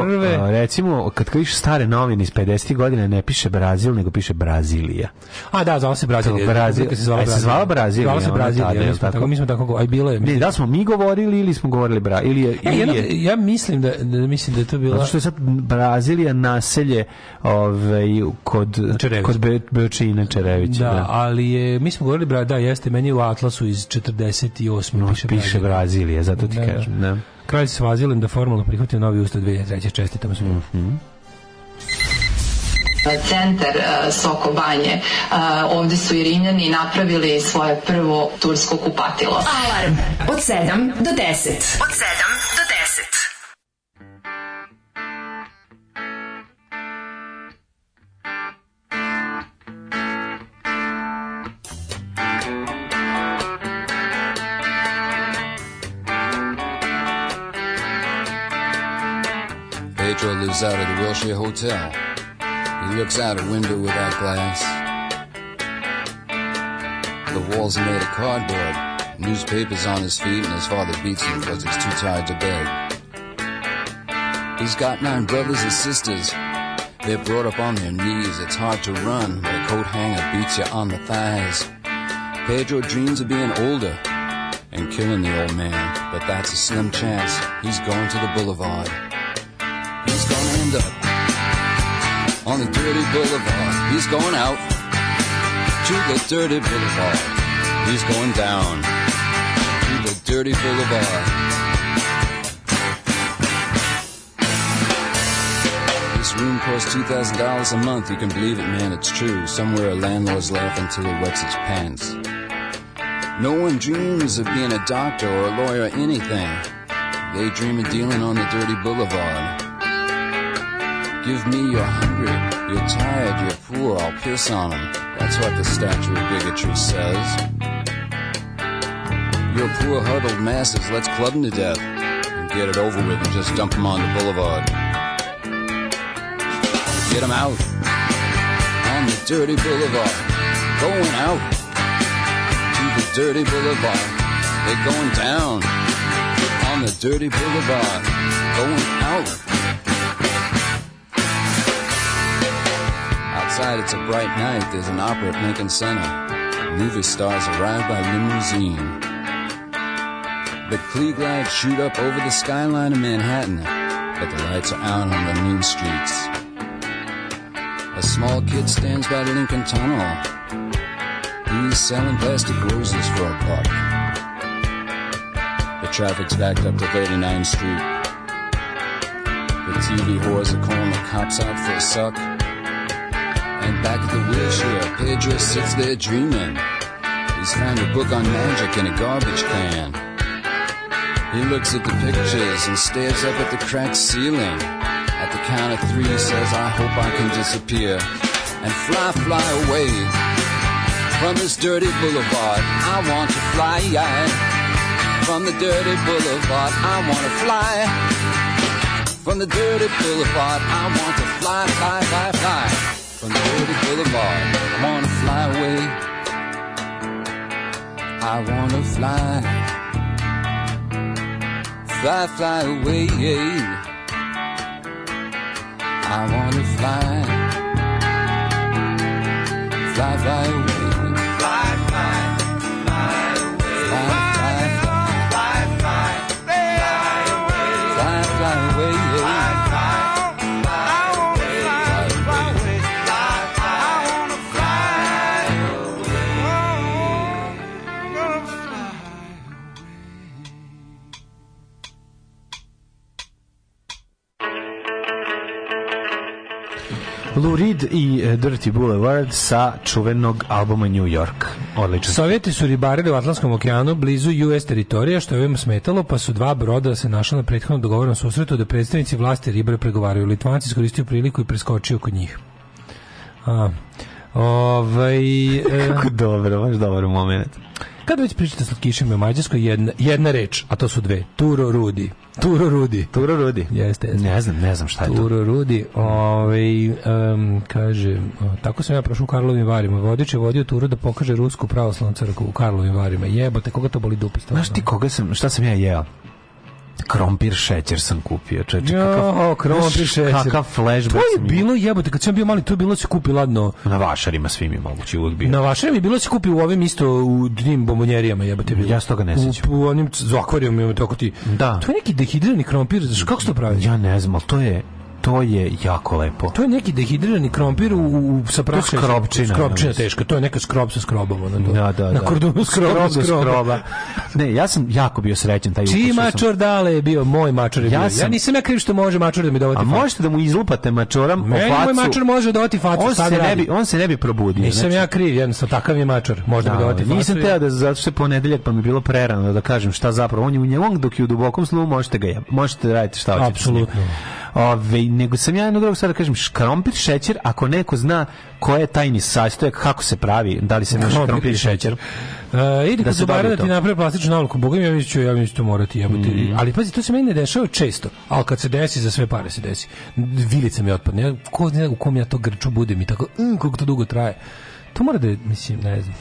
recimo kad kriš stare novine iz 50. godine ne piše Brazil, nego piše Brazilija. A da, zvala se Brazilija. Da, Brazil, se zvala, e, se zvala Brazilija. Zvala se Brazilija, tada, mi, smo tako, tako, mi smo tako govorili. Bilo je, ne, da smo mi govorili ili smo govorili Bra, ili je, e, ili je. jedno, ja mislim da, da mislim da je to bila... Zato što je sad Brazilija naselje ovaj, kod, Čerević. kod Be, Beočina Čerevića. Da, da, ali je, mi smo govorili Bra, da, jeste, meni u Atlasu iz 48. No, piše, piše Brazilija, zato ti da, da, kažem. Da. Kralj se da formalno prihvati novi ustav 2003. Čestitam se. Mm -hmm centar e, Soko Banje. E, ovde su i Rimljani napravili svoje prvo tursko kupatilo. Alarm od 7 do 10. Od 7 do 10. lives out of the Wilshire Hotel. He looks out a window without glass. The walls are made of cardboard. Newspapers on his feet, and his father beats him because he's too tired to beg. He's got nine brothers and sisters. They're brought up on their knees. It's hard to run, but a coat hanger beats you on the thighs. Pedro dreams of being older and killing the old man, but that's a slim chance. He's going to the boulevard. He's gonna end up on the dirty boulevard. He's going out to the dirty boulevard. He's going down to the dirty boulevard. This room costs $2,000 a month. You can believe it, man, it's true. Somewhere a landlord's laughing till he wets his pants. No one dreams of being a doctor or a lawyer or anything. They dream of dealing on the dirty boulevard. Give me your hungry, you're tired, you're poor, I'll piss on them. That's what the statue of bigotry says. Your poor, huddled masses, let's club them to death and get it over with and just dump them on the boulevard. Get them out on the dirty boulevard. Going out to the dirty boulevard. They're going down on the dirty boulevard. Going out. outside, it's a bright night. There's an opera at Lincoln Center. Movie stars arrive by limousine. The Klieg shoot up over the skyline of Manhattan, but the lights are out on the mean streets. A small kid stands by the Lincoln Tunnel. He's selling plastic roses for a buck. The traffic's backed up to 39th Street. The TV whores are calling the cops out for a suck. Back at the wheelchair, Pedro sits there dreaming. He's found a book on magic in a garbage can. He looks at the pictures and stares up at the cracked ceiling. At the count of three, he says, I hope I can disappear and fly, fly away from this dirty boulevard. I want to fly from the dirty boulevard. I want to fly from the dirty boulevard. I want to fly, fly, fly, fly from the Dirty Boulevard. I wanna fly away. I wanna fly. Fly, fly away. I wanna fly. Fly, fly away. Lou Reed i eh, Dirty Boulevard sa čuvenog albuma New York. Odlično. Sovjeti su ribarili u Atlantskom okeanu blizu US teritorija, što je ovim smetalo, pa su dva broda se našla na prethodno dogovornom susretu da predstavnici vlasti ribare pregovaraju. Litvanci iskoristio priliku i preskočio kod njih. A, ovaj, Kako dobro, baš dobar moment. Kad već pričate slatkišima u Mađarskoj, jedna, jedna reč, a to su dve. Turo Rudi. Turo Rudi. Turo Rudi. Jeste, jeste. Ne znam, ne znam šta je to. Turo Rudi, ovaj, um, kaže, tako sam ja prošao u Karlovim varima. Vodič je vodio Turo da pokaže Rusku pravoslavnu crkvu u Karlovim varima. Jebote, koga to boli dupi stvarno? Znaš ti koga sam, šta sam ja jeo? krompir šećer sam kupio, čoveče, kakav, krompir šećer. Kakav flashback. To je bilo jebote, kad sam bio mali, to je bilo da se kupi ladno. Na vašarima svim je moguće uvek bio. Na vašarima je bilo da se kupi u ovim isto u tim bombonjerijama, jebote bilo. Ja se toga ne sećam. U, u onim akvarijumima tako ti. Da. To je neki dehidrirani krompir, znaš kako se to pravi? Ja ne znam, ali to je to je jako lepo. To je neki dehidrirani krompir u, u sa praškom. Skropčina. Skropčina teška. To je neka skrob sa skrobom. Ona, to. Da, da, na da. kordonu skrob, skrob. skroba. ne, ja sam jako bio srećan Taj Čiji mačor dale je bio? Moj mačor je ja bio. Sam... Ja nisam ja kriv što može mačor da mi dovati A facu. možete da mu izlupate mačoram Meni facu. moj mačor može dovati facu. On se, ne bi, on se ne bi probudio. Nisam znači. ja kriv, jednostavno takav je mačor. Možda da, mi dovati facu. Nisam teo da zato što je ponedeljak pa mi bilo prerano da kažem šta zapravo. On je u njemu dok je u dubokom snu možete ga je. možete da radite šta hoćete. Apsolutno. Ove, nego sam ja jedno drugo sada da kažem, škrompir, šećer, ako neko zna koje je tajni sastojak, kako se pravi, da li se može krompir i šećer. Uh, idi da se da ti napravi plastičnu navluku, boga mi ja da ću, ja mi da ću to morati jebati. Mm. Ali pazi, to se meni ne dešava često, ali kad se desi, za sve pare se desi. Vilica mi otpadne, ja, ko zna u kom ja to grču budem i tako, mm, koliko to dugo traje. To mora da, mislim, ne znam.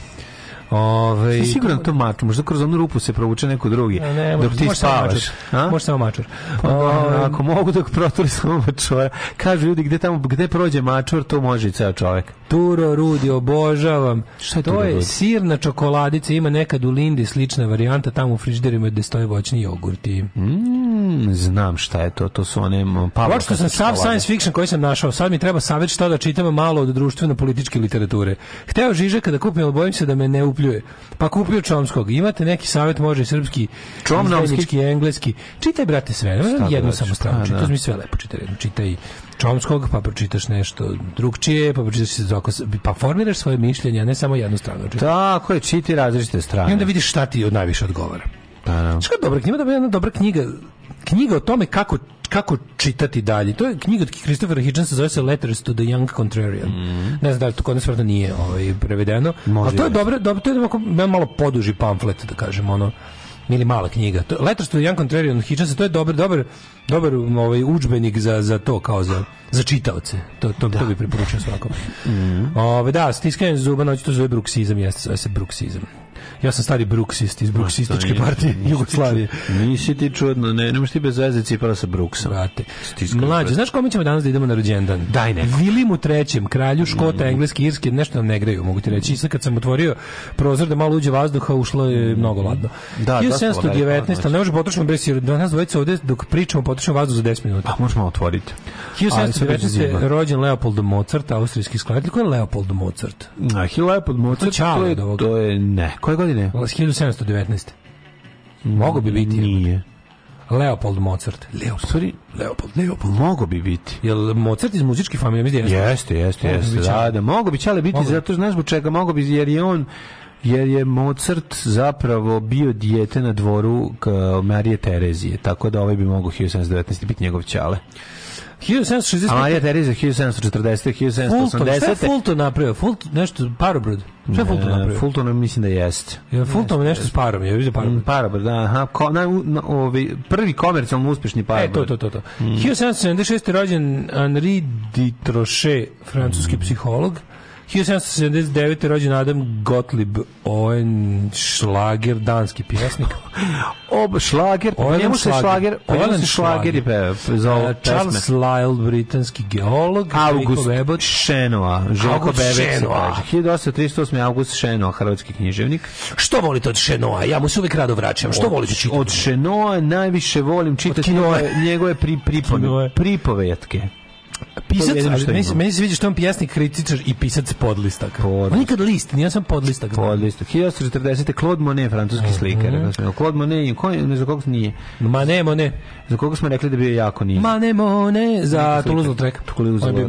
Ove, ovaj, siguran da to maču, možda kroz onu rupu se provuče neko drugi. Ne, ne, dok ti spavaš. Može samo mačor. Pa ovaj, ako mogu dok proturi samo mačora. Kažu ljudi gde tamo gde prođe mačur, to može i ceo čovek. Turo Rudi obožavam. Šta je to je sirna čokoladica, ima nekad u Lindi slična varijanta tamo u frižiderima gde stoje voćni jogurti. Mm, znam šta je to, to su one mm, pavlaka. što sam sav science fiction koji sam našao, sad mi treba savjet šta da čitam malo od društveno političke literature. Hteo Žižeka da kupim, ali bojim se da me ne up kupljuje. Pa kupljuje Čomskog. Imate neki savjet, može srpski, čomski, engleski. Čitaj, brate, sve. Da jednu samo pa stranu. Čitaj, da. mi sve lepo čitaj. Čitaj Čomskog, pa pročitaš nešto drugčije, pa pročitaš se zoko, pa formiraš svoje mišljenje, a ne samo jednu stranu. Čitaj. Tako je, čiti različite strane. I onda vidiš šta ti najviše odgovara. Pa, da. Šta dobra knjiga, dobra, jedna dobra knjiga knjiga o tome kako kako čitati dalje. To je knjiga od Christophera Hitchensa, zove se Letters to the Young Contrarian. Mm Ne znam da li to kod nas vrda nije ovaj, prevedeno. Može ali to je da. dobro, dobro, to je ovako, malo poduži pamflet, da kažem, ono ili mala knjiga. To, Letters to the Young Contrarian od Hitchensa, to je dobar, dobar, dobar ovaj, učbenik za, za to, kao za, za čitaoce. To, to, da. to bi preporučio svakom. Mm Ove, da, stiskanje zuba noći, to zove bruksizam, jeste, zove se bruksizam. Ja sam stari bruksist iz bruksističke partije nisi, Jugoslavije. Nisi ti čudno, ne, ne možeš ti bez veze cipala sa bruksom. Brate, mlađe, znaš kome ćemo danas da idemo na rođendan? Daj ne. Vilimu trećem, kralju Škota, mm. engleski, irski, nešto nam ne greju, mogu ti reći. I sad kad sam otvorio prozor da malo uđe vazduha, ušlo je mm. mnogo ladno. Da, 1719, da da, ali ne da. možemo potrošiti bez jer danas dvojica ovde dok pričamo potrošimo vazduh za 10 minuta. Pa možemo otvoriti. 1719 rođen Leopold Mozart, austrijski skladatelj. Ko je Leopold Mozart? Ah, Leopold Mozart, to je, to je, neko Koje godine? 1719. Mogu bi biti. Nije. Leopold Mozart. Leopold. Sorry, Leopold, Leopold. Mogu bi biti. Jel Mozart iz muzičke familije? Mislim, da jeste, jeste, jeste. Da, da, mogo bi čale biti, mogu. zato znaš zbog čega mogu bi, jer je on jer je Mozart zapravo bio dijete na dvoru Marije Terezije, tako da ovaj bi mogo 1719 biti njegov čale. 1760. A Marija Tereza 1740. 1780. Fulton, šta Fulton napravio? Fulton, nešto, parobrod. Šta Fulton napravio? Fulton mislim da jeste. Ja, Fulton nešto s parom, ja vidim mm, parobrod. Parobrod, da, aha. Ko, na, na, ovi, prvi komercijalno uspešni e, parobrod. E, to, to, to. to. Mm. 1776. rođen Henri Ditrochet, francuski mm. psiholog. 1779. rođen Adam Gottlieb Oen Schlager, danski pjesnik. Ob, šlager, po njemu se šlager, po njemu se šlager je peva za ovo e, Charles Lyell, britanski geolog, August Bebot, Šenoa, Željko Bebek se kaže. 1838. August Šenoa, hrvatski književnik. Što volite od Šenoa? Ja mu se uvijek rado vraćam. Što od, volite čitati? Od Šenoa najviše volim čitati njegove pri, pripove, pripovetke pisac, ali meni, se vidi što on pjesnik, kritičar i pisac podlistak. Podlist. On nikad list, nije sam podlistak. Podlistak. 1940. Claude Monet, francuski mm -hmm. Claude Monet, ko, ne za koga nije. Ma ne, Monet. Za koga smo rekli da bio jako nije. Ma ne, Monet, za Toulouse Lautrec. Toulouse Lautrec,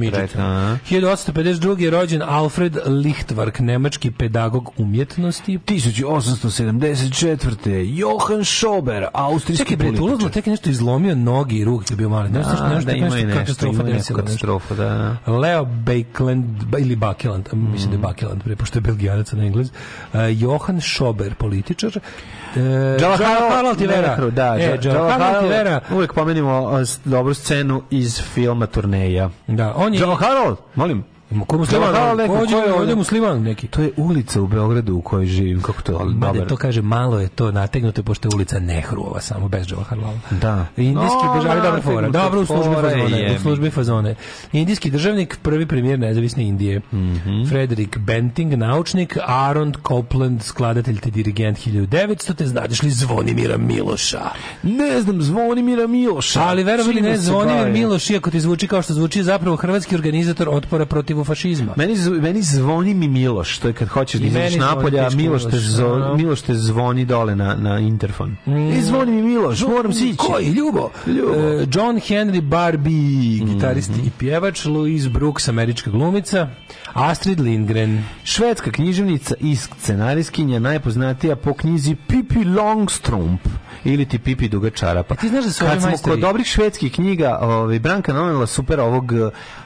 1852. je rođen Alfred Lichtwark, nemački pedagog umjetnosti. 1874. Johan Schober, austrijski Čekaj, bre, Toulouse Lautrec je nešto izlomio nogi i ruke, bio mali. Ne, da, nešto, nešto, nešto, nešto, nešto, nešto, nešto, nešto, nešto, nešto, katastrofa, da, da. Leo Bakeland, ili Bakeland, mm. mislim da je mm. Bakeland, pošto je belgijanac na englez. Uh, Johan Schober, političar. Uh, Jawaharlal Tivera. Da, e, Jawaharlal Tivera. Uvijek pomenimo uh, dobru scenu iz filma Turneja. Da, on je... Jawaharlal, molim. Ko musliman? Da, neko, Pođe, ko je ovdje musliman neki? To je ulica u Beogradu u kojoj živim, kako to, ali Mada, to kaže, malo je to nategnuto, pošto je ulica Nehruvova samo, bez Džavaharlala. Da. Indijski no, državnik, dobra fora, dobro u službi fazone, u službi fazone. Indijski državnik, prvi premijer nezavisne Indije, mm -hmm. Frederik Benting, naučnik, Aaron Copeland, skladatelj te dirigent 1900, te znadeš li Zvonimira Miloša? Ne znam, Zvonimira Miloša. Ali verovali ne, Zvonimir Miloš, iako ti zvuči kao što zvuči, zapravo hrvatski organizator otpora protiv nego fašizma. Meni, meni zvoni mi Miloš, to je kad hoćeš da izađeš napolje, a Miloš te, zvo, Miloš te zvoni dole na, na interfon. Mm. I zvoni mi Miloš, moram sići. Koji, Ljubo? Ljubo. Uh, John Henry Barbie, mhm. gitarist mm -hmm. i pjevač, Louise Brooks, američka glumica, Astrid Lindgren. Švedska književnica i scenarijskinja, najpoznatija po knjizi Pippi Longstrump ili ti Pipi Duga Čarapa. E ti znaš da su Kad smo kod dobrih švedskih knjiga, ovaj, Branka nomenila super ovog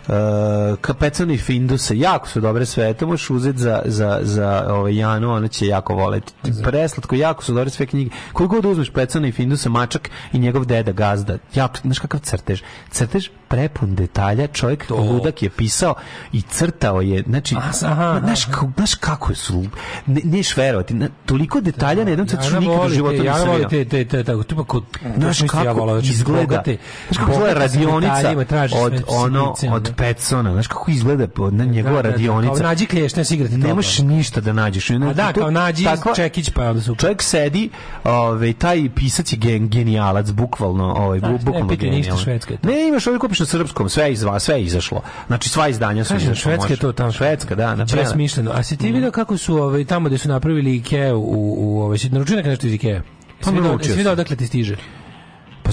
Uh, kapecani Finduse, jako su dobre sve, to možeš uzeti za, za, za ovaj, Janu, ona će jako voleti. Preslatko, jako su dobre sve knjige. Koliko god uzmeš pecani Findusa, Mačak i njegov deda Gazda, jako, znaš kakav crtež? Crtež prepun detalja, čovjek to. ludak je pisao i crtao je, znači, znaš, znaš kako su, ne, neš verovati, na, toliko detalja na jednom crtežu nikad u životu nisam vidio. Ja volim te, te, te, te, pa te, kako, znači, znaš kako izgleda, znaš kako izgleda radionica od ono, od Petsona, znaš kako izgleda pod na da, njegova da, da. radionica. Da, kao nađi klješne s igrati Ne možeš ništa da nađeš. Ne, A da, kao nađi takva, čekić pa onda super. Čovjek sedi, ovaj, taj pisac je gen, genijalac, bukvalno, ovaj, da, bu, bukvalno ne, genijalac. Ništa švedska Ne, imaš ovdje kupiš na srpskom, sve, izva, sve izašlo. Znači, sva izdanja su izašla. Švedska je to tamo. Švedska, da. Znači, ja smišljeno. A si ti mhm. vidio kako su ovaj, tamo gde su napravili Ikea u, u, u ovaj, si naručio nešto iz Ikea? Pa naručio sam. Svi da odakle ti stiže?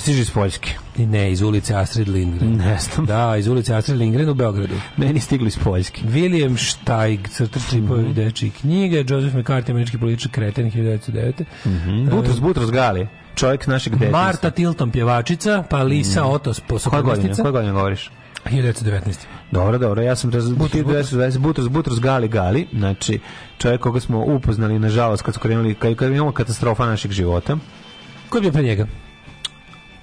stiže iz Poljske. Ne, iz ulice Astrid Lindgren. Ne znam. Da, iz ulice Astrid Lindgren u Beogradu. Meni stigli iz Poljske. William Steig, crtač čipovi mhm. mm -hmm. dečji knjige, Joseph McCarthy, američki politički kreten 1909. Mm -hmm. Butros, Butros Gali čovjek našeg detinjstva. Marta Tilton pjevačica, pa Lisa mm. Otos posokolistica. Koje godine govoriš? 1919. Dobro, dobro, ja sam raz... Butros, Butros, Butros, Gali Gali, znači čovjek koga smo upoznali, nažalost, kad smo krenuli, kad je bila katastrofa našeg života. Ko je bio pre njega?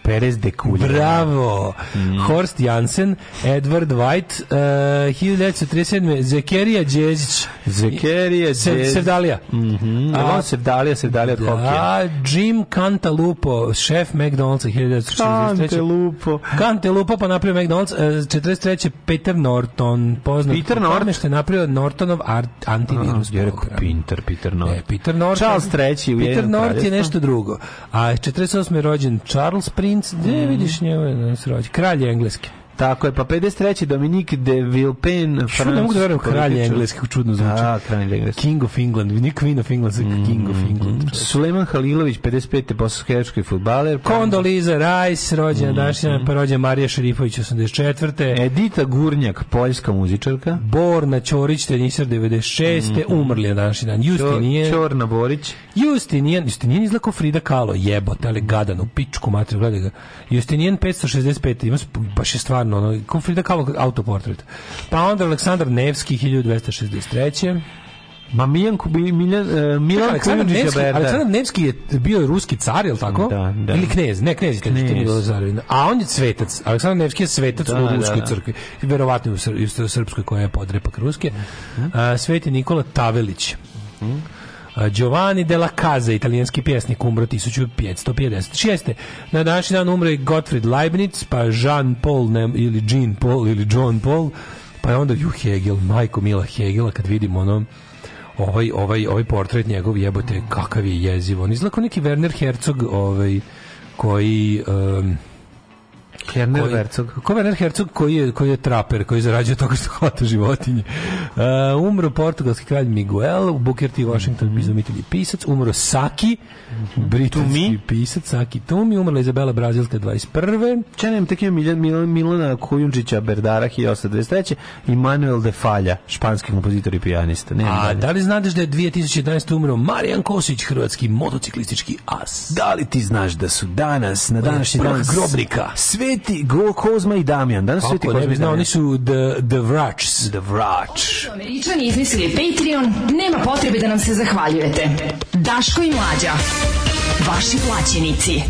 Perez de Kulja. Bravo! Mm. Horst Jansen, Edward White, uh, 1937. Zekerija Đezić. Zekerija Đezić. Sevdalija. Mm -hmm. A, on Sevdalija, Sevdalija od da, hokija. Jim Cantalupo, šef McDonald'sa 1963. Cantalupo. Cantalupo pa napravio McDonald's. Uh, e, 43. Peter Norton, poznat. Peter Norton. Što je napravio Nortonov art, antivirus. Ja rekao Peter, Peter Norton. E, Peter Norton. Charles III. Peter Norton je nešto drugo. A 48. je rođen Charles Prince, princ, gde mm. vidiš njemu, kralj engleske. Tako je, pa 53. Dominik de Villepin, Francuski. Što ne mogu da verujem, kralj engleskih, čudno zvuči. Da, kralj engleski. King of England, nije Queen of England, mm, King of mhm. England. Mm. Suleman Halilović, 55. bosanskoječki futbaler. Kondoliza Rajs, rođena mm, današnja, pa rođena Marija Šerifović, 84. Edita Gurnjak, poljska muzičarka. Borna Ćorić, tenisar, 96. Mm. Umrli je današnji dan. Justinijan. Ćorna Borić. Justinijan, Justinijan ko Frida Kahlo, jebote, ali gadan, u pičku materiju, gledaj ga. Justinijan 565. Ima, baš je stvarno stvarno ono da, kao Frida Kahlo autoportret. Pa onda Aleksandar Nevski 1263. Ma Milan Milan e, Milan Aleksandar Nevski, Aleksandar Nevski je bio ruski car, je li tako? Da, da. Ili knez, ne knez, knez. je bilo zarobljeno. A on je svetac. Aleksandar Nevski je svetac da, u da, ruskoj da, da. crkvi, verovatno u srpskoj koja je podrepak ruske. Mm -hmm. Sveti Nikola Tavelić. Mm Giovanni della Casa, italijanski pjesnik, umro 1556. Na današnji dan umre Gottfried Leibniz, pa Jean Paul ne, ili Jean Paul ili John Paul, pa je onda ju Hegel, majko Mila Hegela, kad vidimo ono ovaj, ovaj, ovaj portret njegov jebote, kakav je jeziv. On izlako neki Werner Herzog, ovaj, koji... Um, Kerner koji, Herzog. Ko Werner Herzog koji je, koji je traper, koji zarađuje toga što hvata životinje. Uh, umro portugalski kralj Miguel, Booker T. Washington, mm -hmm. pisac. Umro Saki, britanski pisac Saki Tumi, umrla Izabela Brazilska 21. Čenem tek je Miljan, Milan, Milana Kujundžića Berdara 1823. i Manuel de Falja, španski kompozitor i pijanista. Ne, A da li znadeš da je 2011. umro Marijan Kosić, hrvatski motociklistički as? Da li ti znaš da su danas, na današnji dan grobnika, Sveti Go Kozma i Damjan. Danas Kako, Sveti Kozma i Damjan. oni su The, the Vračs. The Vrač. Američani izmislili Patreon, nema potrebe da nam se zahvaljujete. Daško i Mlađa. Vaši plaćenici.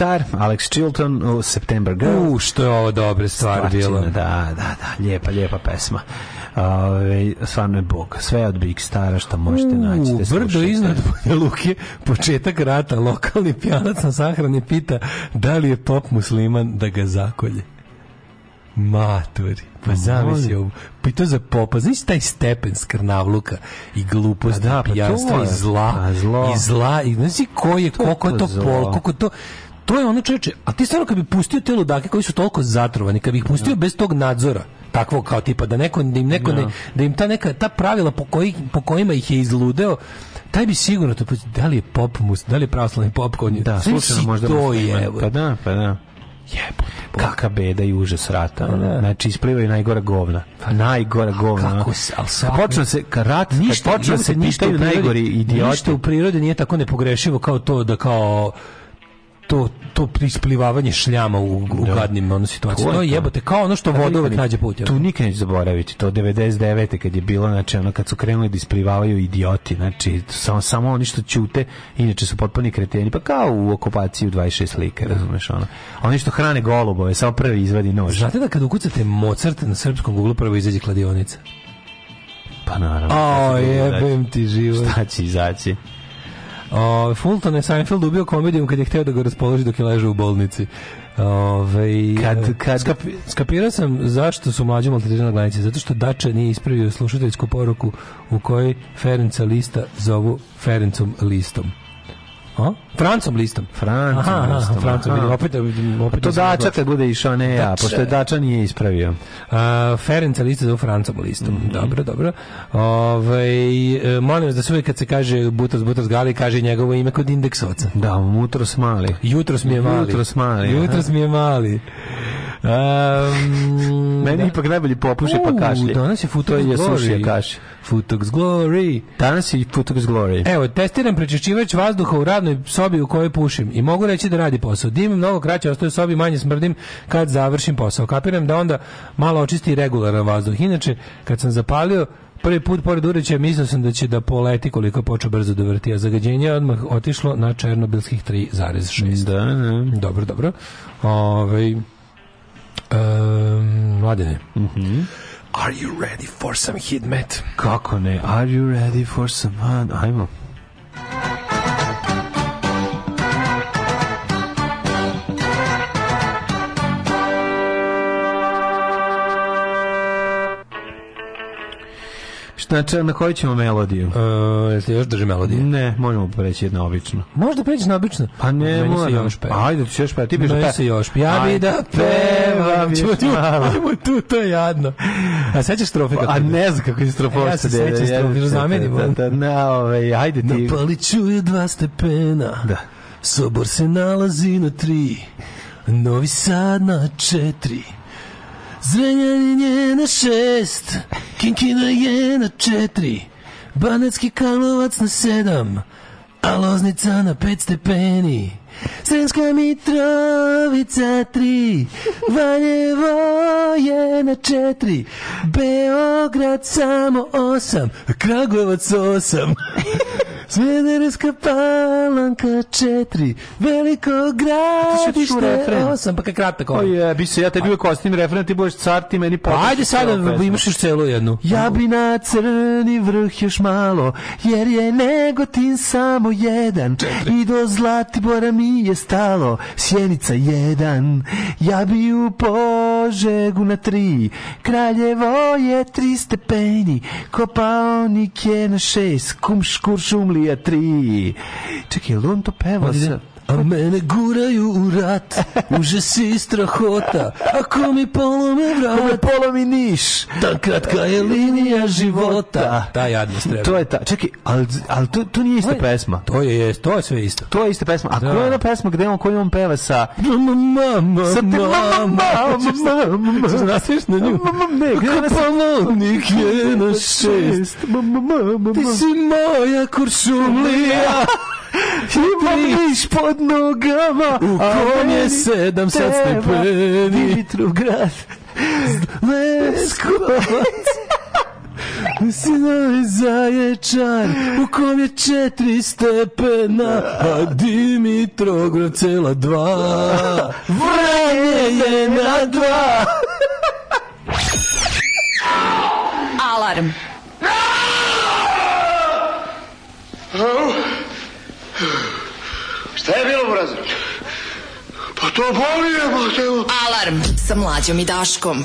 Star, Alex Chilton, u September Girl. U, što je ovo dobre stvari bilo. Da, da, da, lijepa, lijepa pesma. Ove, stvarno je bog. Sve od Big Stara što možete naći. U, da brdo iznad Banja Luke, početak rata, lokalni pijanac na sahrani pita da li je pop musliman da ga zakolje. Maturi. Pa zamisli ovo. Pa i to za popa. Znaš taj stepen skrnavluka i glupost pa da, pa pijanstva i zla. Pa zlo. I zla. I znaš koji je, koliko je to, to pol, koliko to to je ono čoveče, a ti stvarno kad bi pustio te ludake koji su toliko zatrovani, kad bi ih pustio da. bez tog nadzora, takvo kao tipa da neko da im neko ne, da, da im ta neka ta pravila po, koji, po kojima ih je izludeo taj bi sigurno to da li je pop mus, da li je pravoslavni pop kod Da, slučajno možda to je. Pa da, pa da. Jebo, kakva beda i užas rata. Pa da. Znači isplivaju najgora govna. Pa, da. najgora govna. Kako se, al sad počne se rat, ništa, počne se ništa najgori idioti. Ništa u prirodi nije tako nepogrešivo kao to da kao to to prisplivavanje šljama u, u da. gadnim ono situaciji. je No jebote, kao ono što voda da uvek nađe put. Tu nikad neću zaboraviti, to 99. kad je bilo, znači ono kad su krenuli da isplivavaju idioti, znači samo, samo oni što ćute, inače su potpuni kreteni, pa kao u okupaciji u 26 lika, razumeš ono. Oni što hrane golubove, samo prvi izvadi nož. Znate da kad ukucate Mozart na srpskom Google prvo izađe kladionica? Pa naravno. O, jebem znači, ti život. Šta će izaći? O, Fulton je Seinfeld ubio komedijom kad je hteo da ga raspoloži dok je leže u bolnici. Ove, kad, e, kad... Skapi, skapirao sam zašto su mlađi maltretirani na granici. Zato što Dača nije ispravio slušateljsku poruku u kojoj Ferenca lista zovu Ferencom listom. A? Francom listom. Francom listom. opet, opet to Dača kad bude išao, ne ja, pošto je Dača nije ispravio. Uh, Ferenca lista za Francom listom. Mm -hmm. Dobro, dobro. Ove, ovaj, molim vas da se uvijek kad se kaže Butros, Butros Gali, kaže njegovo ime kod indeksovaca. Da, Mutros Mali. Jutros mi je mali. Jutros Mali. Jutros mi je mali. Um, Meni da. ipak najbolji popuše pa kašlje. Danas je futur, to je kašlje. Futox Glory. Danas je Futox Glory. Evo, testiram prečišćivač vazduha u radnoj sobi u kojoj pušim i mogu reći da radi posao. Dim mnogo kraće ostaje u sobi, manje smrdim kad završim posao. Kapiram da onda malo očisti regularan vazduh. Inače, kad sam zapalio, Prvi put pored urećaja mislio sam da će da poleti koliko poče brzo da vrti, a zagađenje je odmah otišlo na černobilskih 3,6. Da, da. Dobro, dobro. Ove, ovaj, um, mladene. Mhm. Mm Are you ready for some hit met? Kako ne? Are you ready for some man? Ajmo. Ajmo. Šta, na koju ćemo melodiju? E, jeste još drži melodiju? Ne, možemo preći na obično. Možda preći na obično? Pa ne, Meni moram. se još peva. Ajde, ti još peva. Ti pišu peva. se još peva. Ja bi da pevam. Ćemo tu, ajmo tu, to je jadno. A sećaš strofe pa, kako? A ne znam kako je strofa. E, ja se sećam strofe, zamenimo. Da, da, da, Na, ovaj, ajde ti. Na paliću je dva stepena. Da. Sobor se nalazi na tri. Novi Sad na četiri. Zrenjanin je na šest. Kinkina je na četiri, Banetski Karlovac na sedam, a Loznica na pet stepeni. Sremska Mitrovica 3 Valjevo je na 4 Beograd samo 8 Kragujevac 8 Smederevska palanka četiri, veliko gradište osam, pa kaj kratak ovo. Pa je, bi se, ja tebi uvijek ostavim refren, ti budeš car, ti meni pa podaš. Ajde sada, imaš još celu jednu. Ja bi na crni vrh još malo, jer je Negotin samo jedan, i do Zlatibora mi je stalo, Sjenica jedan, ja bi u po požegu na tri, kraljevo je tri stepeni, kopaonik je na šest, kum škur šumlija tri. Čekaj, on to peva A mene guraju u rat, uže si strahota, ako mi polome vrat. Ako me polomi niš. Ta kratka je linija života. Ta jadnost treba. To je ta, čekaj, ali, ali to, to nije ista pesma. To je, to je sve isto. To je ista pesma. A da. koja je ona pesma gde on, koju on peva sa... Mama, mama, mama, mama. Što nastaviš na nju? Mama, ne, gde ona Polovnik je na šest. Mama, mama, mama. Ti si moja kuršumlija. Hibriš pod nogama, A kom je sedam sad stepeni. Dimitrovgrad, Leskovac. Sinovi zaječar u kom je četiri stepena, a Dimitrograd cela dva. Vranje je na dva. Alarm. Hello? Šta je bilo, Burazer? Pa to boli, je, Mateo. Alarm sa mlađom i Daškom.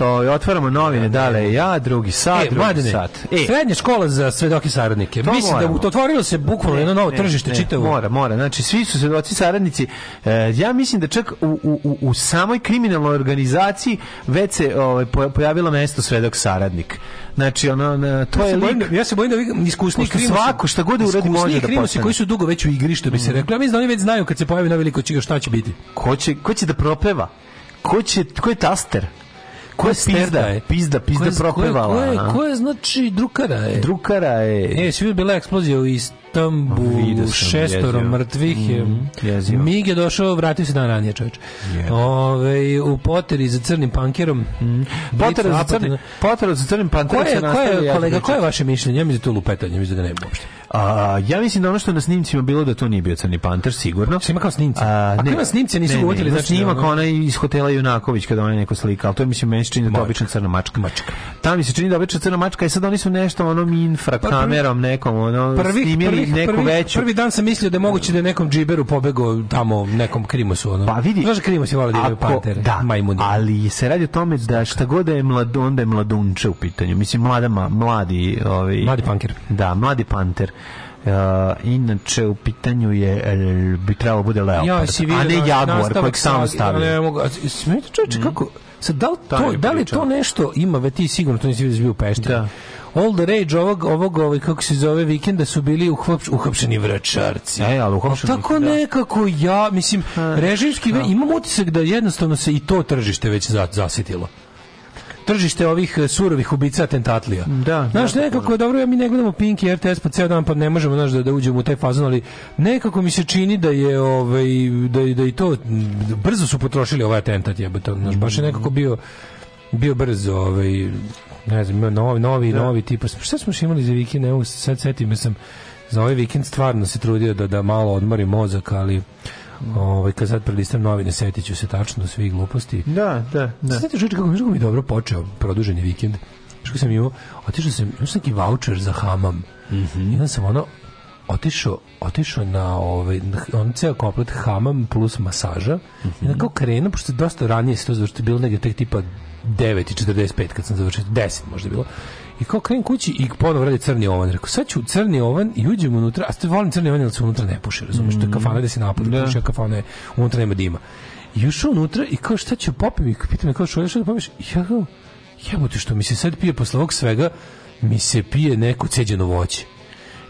E, ovaj, o, otvaramo novine, dale ja, drugi sat, e, drugi sat. E. Srednja škola za svedoke saradnike. To Mislim da moramo. da otvorilo se bukvalno jedno novo ne, tržište čitavo. Mora, mora. Znači, svi su svedoci saradnici. E, ja mislim da čak u, u, u samoj kriminalnoj organizaciji već se ovaj, pojavilo mesto svedok saradnik. Znači, ono, na, to ja je lik... Da, ja se bojim da iskusni krimosi... Svako, šta god uradi može da postane. koji su dugo već u igri, što bi se mm. reklo. Ja mislim da oni već znaju kad se pojavi na veliko čiga šta će biti. Ko će, ko će da propeva? Ko, će, ko je taster? Ko je Sterda? Je? Pizda, pizda propevala. Ko je, ko je, znači, drukara je? Drukara je. E, svi bila eksplozija u Istanbulu, šestoro jezio. mrtvih je. Mm, jezio. Mig je došao, vratio se dan ranije, čovječ. Ove, u poteri za crnim pankerom. Mm. Poter za, crni, poter za crnim pankerom se nastavio. Ko je, kolega, koje je vaše mišljenje? Ja mislim da to lupetanje, mislim da ga nema uopšte. A, ja mislim da ono što na snimcima bilo da to nije bio crni panter, sigurno. ima kao snimci. A, ne, Ako ima snimci, nisu uvodili. Znači, snima kao onaj iz hotela Junaković kada onaj neko slika, ali to je mislim meni se čini da je obična crna mačka. Mačka. Ta mi se čini da obična crna mačka i e, sad oni su nešto onom infra kamerom pa nekom, ono, prvi, snimili prvi, neku prvi, veću. Prvi dan sam mislio da je moguće da je nekom džiberu pobegao tamo nekom krimosu. Ono. Pa vidi. Znaš da krimos je volio da imaju pantere, da, majmuni. Ali se radi o tome da šta god da je mlad, onda je mladunče u pitanju. Mislim, mladama, mladi... Ovi, ovaj- mladi panker. Da, mladi panter. Uh, inače u pitanju je bi trebalo da bude leopard, ja, si vidio, a ne jaguar kojeg sam stavio. Ne mogu, smijete čovječe mm. kako Sad, da li, to, to da li to nešto ima, ve ti sigurno to nisi da bio u Pešti. Da. All the rage ovog, ovog, ovaj, kako se zove, vikenda su bili uhopš, uhopšeni vračarci. E, ali uhapšeni, Tako da. nekako ja, mislim, režimski, imam utisak da jednostavno se i to tržište već zasitilo tržište ovih e, surovih ubica atentatlija. Mm, da. Znaš, nekako, dobro, ja mi ne gledamo Pinky RTS po pa ceo dan, pa ne možemo, znaš, da, da uđemo u taj fazon, ali nekako mi se čini da je, ovaj, da, da i to, brzo su potrošili ovaj atentat, jebate, znaš, baš je nekako bio, bio brzo, ovaj, ne znam, novi, novi, da. novi tipa. Pa šta smo još imali za vikend? Evo, sad setim mislim, za ovaj vikend stvarno se trudio da, da malo odmori mozak, ali Ovaj kad sad prelistam novine setiću se tačno svih gluposti. Da, da, da. Znate što kako, kako mi dobro počeo produženi vikend. Što sam imao, otišao sam, imao sam neki voucher za Hamam. Mhm. Mm ja sam ono otišao otišao na ovaj on ceo komplet hamam plus masaža mm -hmm. i na mhm. kao krenuo pošto je dosta ranije se to završilo bilo negde tek tipa 9.45 kad sam završio 10 možda bilo I kao krenem kući i ponovo radi crni ovan. Rekao, sad ću crni ovan i uđem unutra, a ste volim crni ovan, jer se unutra ne puši, razumeš? mm. to je mm. kafana gde se napuši, da. puši, kafana unutra nema dima. I ušao unutra i kao šta ću popim i pita me kao što da popiš. Ja kao, jebote što mi se sad pije posle ovog svega, mi se pije neko ceđeno voće.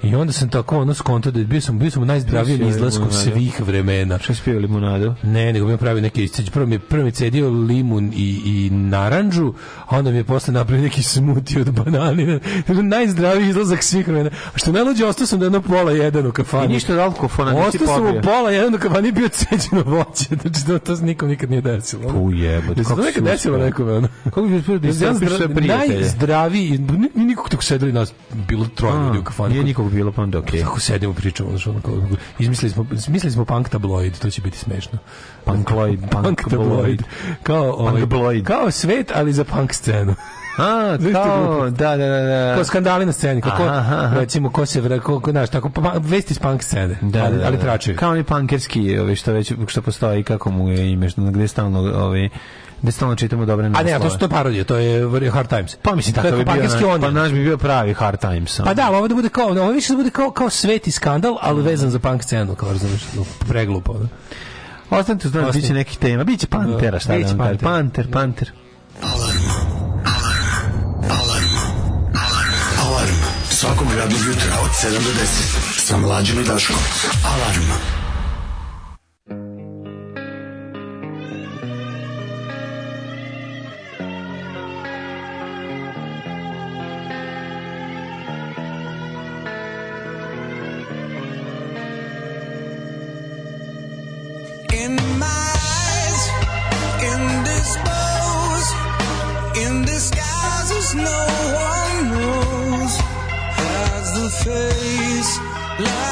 I onda sam tako ono skonto da bio sam, bio sam u najzdravijem izlasku svih vremena. Što si pio limunadu? Ne, nego mi je pravio neki isceđ. Prvo mi je, prvo mi je cedio limun i, i naranđu, a onda mi je posle napravio neki smuti od bananina. Dakle, najzdraviji izlazak svih vremena. A što najluđe, ostao sam da jedno pola jedan u kafani. I ništa od alkofona nisi pobio. Ostao sam u pola jedan u kafani bio ceđeno voće. Znači, to, to se nikom nikad nije desilo. Ujebot. Znači, to nekad desilo nekome. Kako bi bilo da znači, istrpiš sve prijatelje? Najzdraviji, nikog tako sedeli nas, bilo troje ljudi u kafani. Nije nikog bilo pa onda okej. Okay. Tako sedimo pričamo, znači ono kao izmislili smo mislili smo punk tabloid, to će biti smešno. Punk tabloid, punk tabloid. Kao ovaj, kao svet, ali za punk scenu. A, kao, da, da, da. da. Kao skandali na sceni, kako, recimo, ko se vrako, ko, znaš, tako, pa, pa, vesti iz punk scene, da, ali, da, ali da. tračaju. Kao oni punkerski, ovi, što već, što postoji, kako mu je ime, što, gde stalno, ovi, gde da stalno čitamo dobre naslove. A ne, to, to je to je Hard Times. Pa mislim, tako bi bio, naš, pa naš bi bio pravi Hard Times. Pa da, ali ovo da bude kao, ovo više da bude kao, kao sveti skandal, ali mm. vezan za punk scenu, kao razumiješ, preglupo. Da. Ostanite uz nas, bit će nekih tema. Biće da, Pantera, šta da vam kažem. Panter, Panter. Alarm. Alarm. Alarm. Alarm. Alarm. Svakog radnog jutra od 7 do 10 sa mlađim i Daškom. Alarm. Love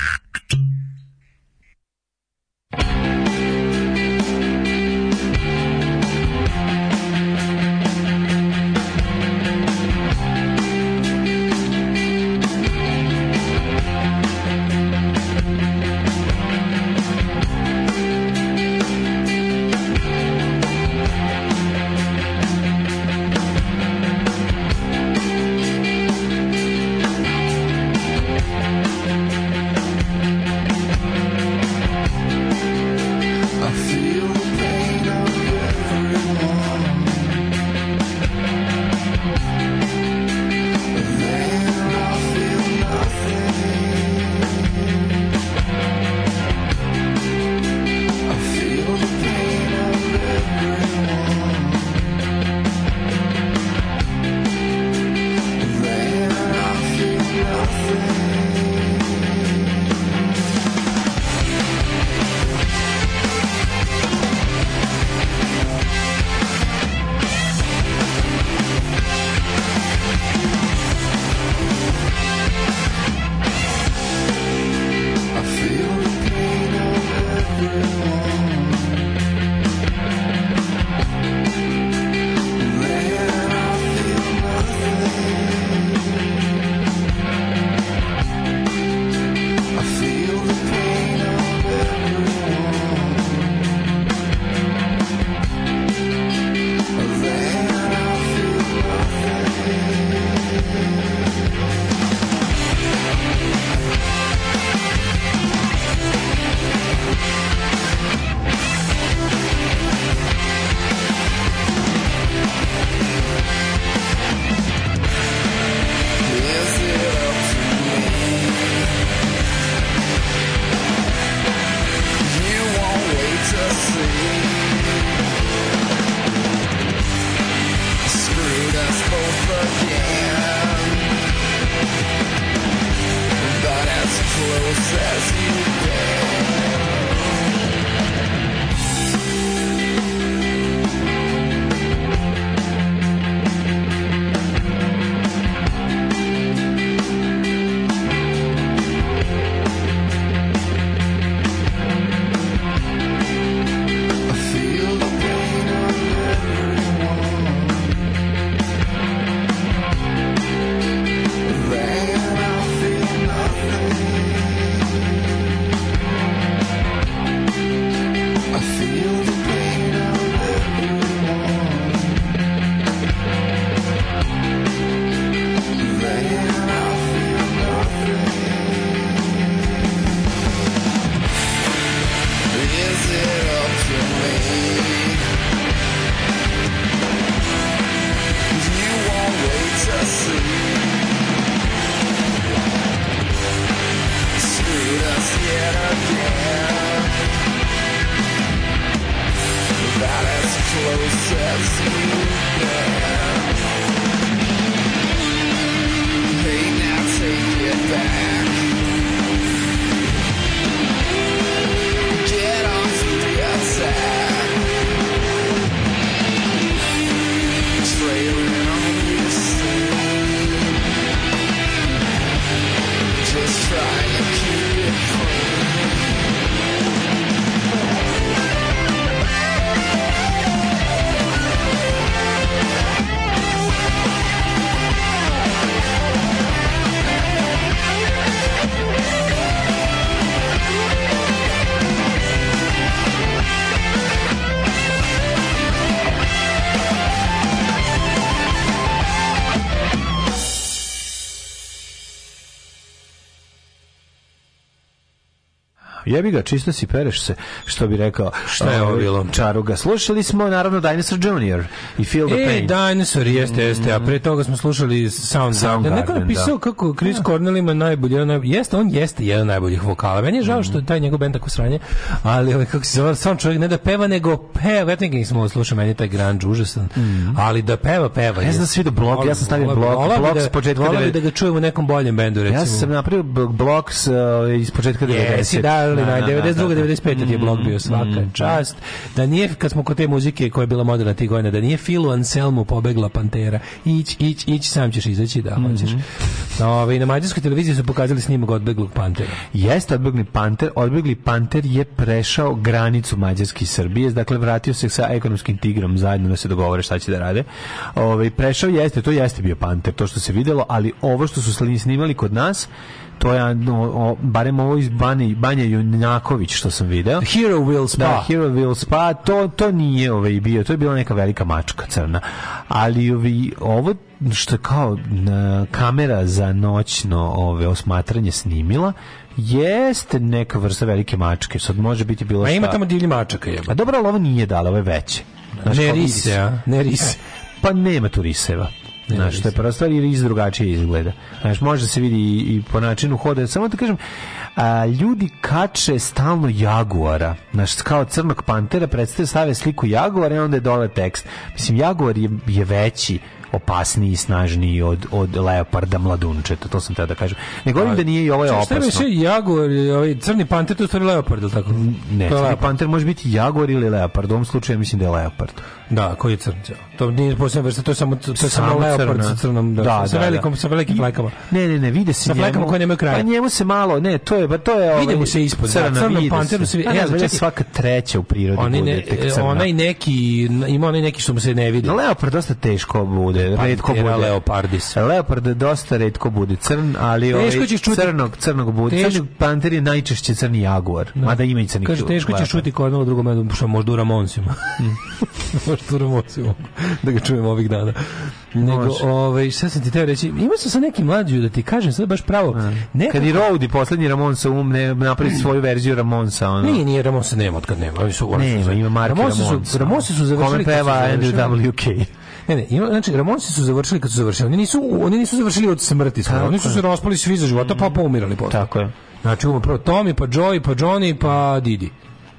Jebi ga, čisto si pereš se, što bi rekao. Šta je ovaj, ovo bilo? Čaruga. Slušali smo naravno Dinosaur Junior i Feel the e, Pain. E, Dinosaur jeste, jeste, a pre toga smo slušali Sound Soundgarden. Neko je napisao da. kako Chris ja. Da. Cornell ima najbolji, jeste, on jeste jedan najboljih vokala. Meni je žao što je mhm. taj njegov bend tako sranje, ali ovaj, kako se zove, sam čovjek ne da peva, nego peva, Wetting Kings smo slušao, meni taj grunge užasan, mm. ali da peva, peva. Ja znam da sve do blog, ja sam stavio blog, blog s da- početka... Vola da ga čujemo u nekom boljem bendu, recimo. Ja sam napravio blog s, uh, iz početka 90. Jesi, da, ali na, 92. 95. je blog mhm. bio svaka mhm. čast. Da nije, kad smo kod te muzike koja je bila moderna tih godina, da nije Filu Anselmu pobegla Pantera, ić, ić, ić, sam ćeš izaći, da, hoćeš. Mhm. Ove, na mađarskoj televiziji su pokazali snimak odbeglog pantera. Jeste odbegli panter. Odbegli panter je prešao granicu Mađarske i Srbije. Dakle, vratio se sa ekonomskim tigrom zajedno da se dogovore šta će da rade. Ove, ovaj, prešao jeste, to jeste bio panter, to što se videlo, ali ovo što su snimali kod nas, to je no, o, barem ovo iz Bani, Banja Junaković što sam video. Hero Will da, Spa. Da, Hero Will Spa, to, to nije ovaj bio, to je bila neka velika mačka crna. Ali ovi, ovaj, ovo što kao kamera za noćno ove osmatranje snimila Jeste neka vrsta velike mačke. Sad može biti bilo šta. A ima tamo divlji mačaka jeba. A dobro, ali ovo nije dala, ovo je veće. Znaš, ne rise, a? Ne e, rise. Pa nema tu riseva. Znaš, to je prva stvar, jer iz drugačije izgleda. Znaš, može se vidi i, i po načinu hoda. Samo da kažem, a, ljudi kače stalno jaguara. Znaš, kao crnog pantera predstavlja, stave sliku jaguara i onda je dole tekst. Mislim, jaguar je, je veći opasniji i snažniji od, od leoparda mladunčeta, to sam te da kažem. Ne govorim da nije i ovaj opasno. Šta je više jaguar, ovaj crni panter, to je leopard, al tako? Ne, crni panter može biti jaguar ili leopard, u ovom slučaju mislim da je leopard. Da, koji je crn ceo. To nije posebna vrsta, to je samo to je samo, leopard crna. sa crnom, da, da sa da, da. velikom da. sa velikim flekama. Ne, ne, ne, vide se sa flekama koje nemaju kraja. Pa njemu se malo, ne, to je, pa to je ovaj. Vide mu se ispod, da, crna, da, crnom panteru se vidi. Pa, ne, svaka treća u prirodi oni ne, bude crna. Onaj neki, ima onaj neki što mu se ne vidi. Leopard dosta teško bude, pa, redko bude leopardis. Leopard dosta redko bude crn, ali ovaj crnog, crnog bude. Crni panter je najčešće crni jaguar, mada ima i crni. Kaže teško ćeš čuti kod jednog drugog, možda u Ramonsima. Mm. Arturom Osivom, da ga čujem ovih dana. Nego, ovaj, šta sam ti teo reći, ima sam sa nekim mlađu, da ti kažem, sad baš pravo. Nekako... Kad i Rodi, poslednji Ramonsa umne, napravi svoju verziju Ramonsa. Ono. Nije, nije, Ramonsa nema, od kad nema. Oni su, ne, ima, ima marke Ramonsa. su, Ramonsa su završili. Kome peva NWK? Ne, ne, ima, znači Ramonsi su završili kad su završili. Oni nisu, oni nisu završili od smrti, svoje. oni su se raspali svi za života, pa poumirali posle. Tako je. Znači, umro prvo Tommy, pa Joey, pa Johnny, pa Didi.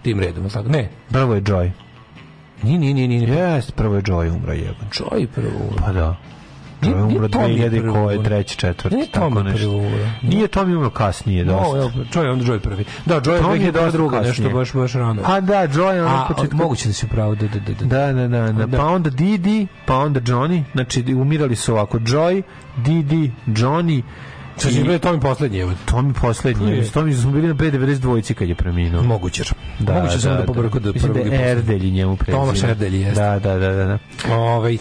Tim redom, tako? Ne. Prvo je Joey. Ni, ni, ni, ni. Jest, prvo je Joy umro jeban. Joy prvo umro. Pa da. Joy je umro 2000 koje, treći, četvrti, nije tako nešto. Prvo, nije Tom umro kasnije, dosta. No, Joy, onda Joy prvi. Da, Joy Tom je dosta druga, kasnije. nešto baš, baš rano. A da, Joy je ono početku. Moguće da si upravo, da, da, da, da. Da, da, da, da. da. Pa onda Didi, pa onda Johnny, znači umirali su ovako Joy, Didi, Johnny, Šta je bilo to mi poslednje? To mi poslednje. To mi smo bili na B92 kad je preminuo. Moguće. Da, Moguće da, samo da pobrko da prvi. Da je da Erdelji njemu prezime. Tomaš Erdelji jeste. Da, da, da, da, da. Ovaj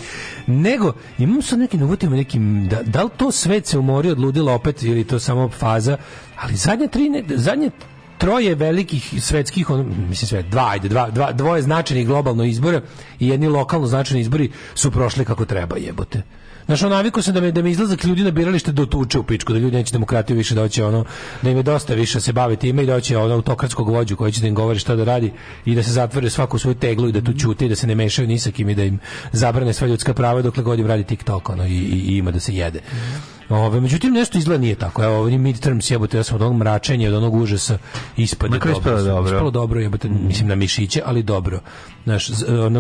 nego imam sad neki novotima nekim da, da li to svet se umori od ludila opet ili to samo faza, ali zadnje tri ne, zadnje troje velikih svetskih, on, mislim sve, dva, ajde, dva, dva, dvoje značajnih globalno izbora i jedni lokalno značajni izbori su prošli kako treba, jebote. Znaš, naviku navikao sam da me, da mi izlazak ljudi na biralište dotuče u pičku, da ljudi neće demokratiju da više doći, da ono, da im je dosta više da se baviti ima i doći ono autokratskog vođu koji će da im govori šta da radi i da se zatvore svaku svoju teglu i da tu ćute i da se ne mešaju ni sa kim i da im zabrane sva ljudska prava dokle god im radi TikTok ono, i, i, i ima da se jede. Ove, međutim, nešto izgleda nije tako. Evo, ovdje midterms jebote, ja sam od onog mračenja, od onog užasa ispade Makar dobro. Ispalo dobro. Ispalo dobro jebote, mhm. mislim na mišiće, ali dobro. Znaš,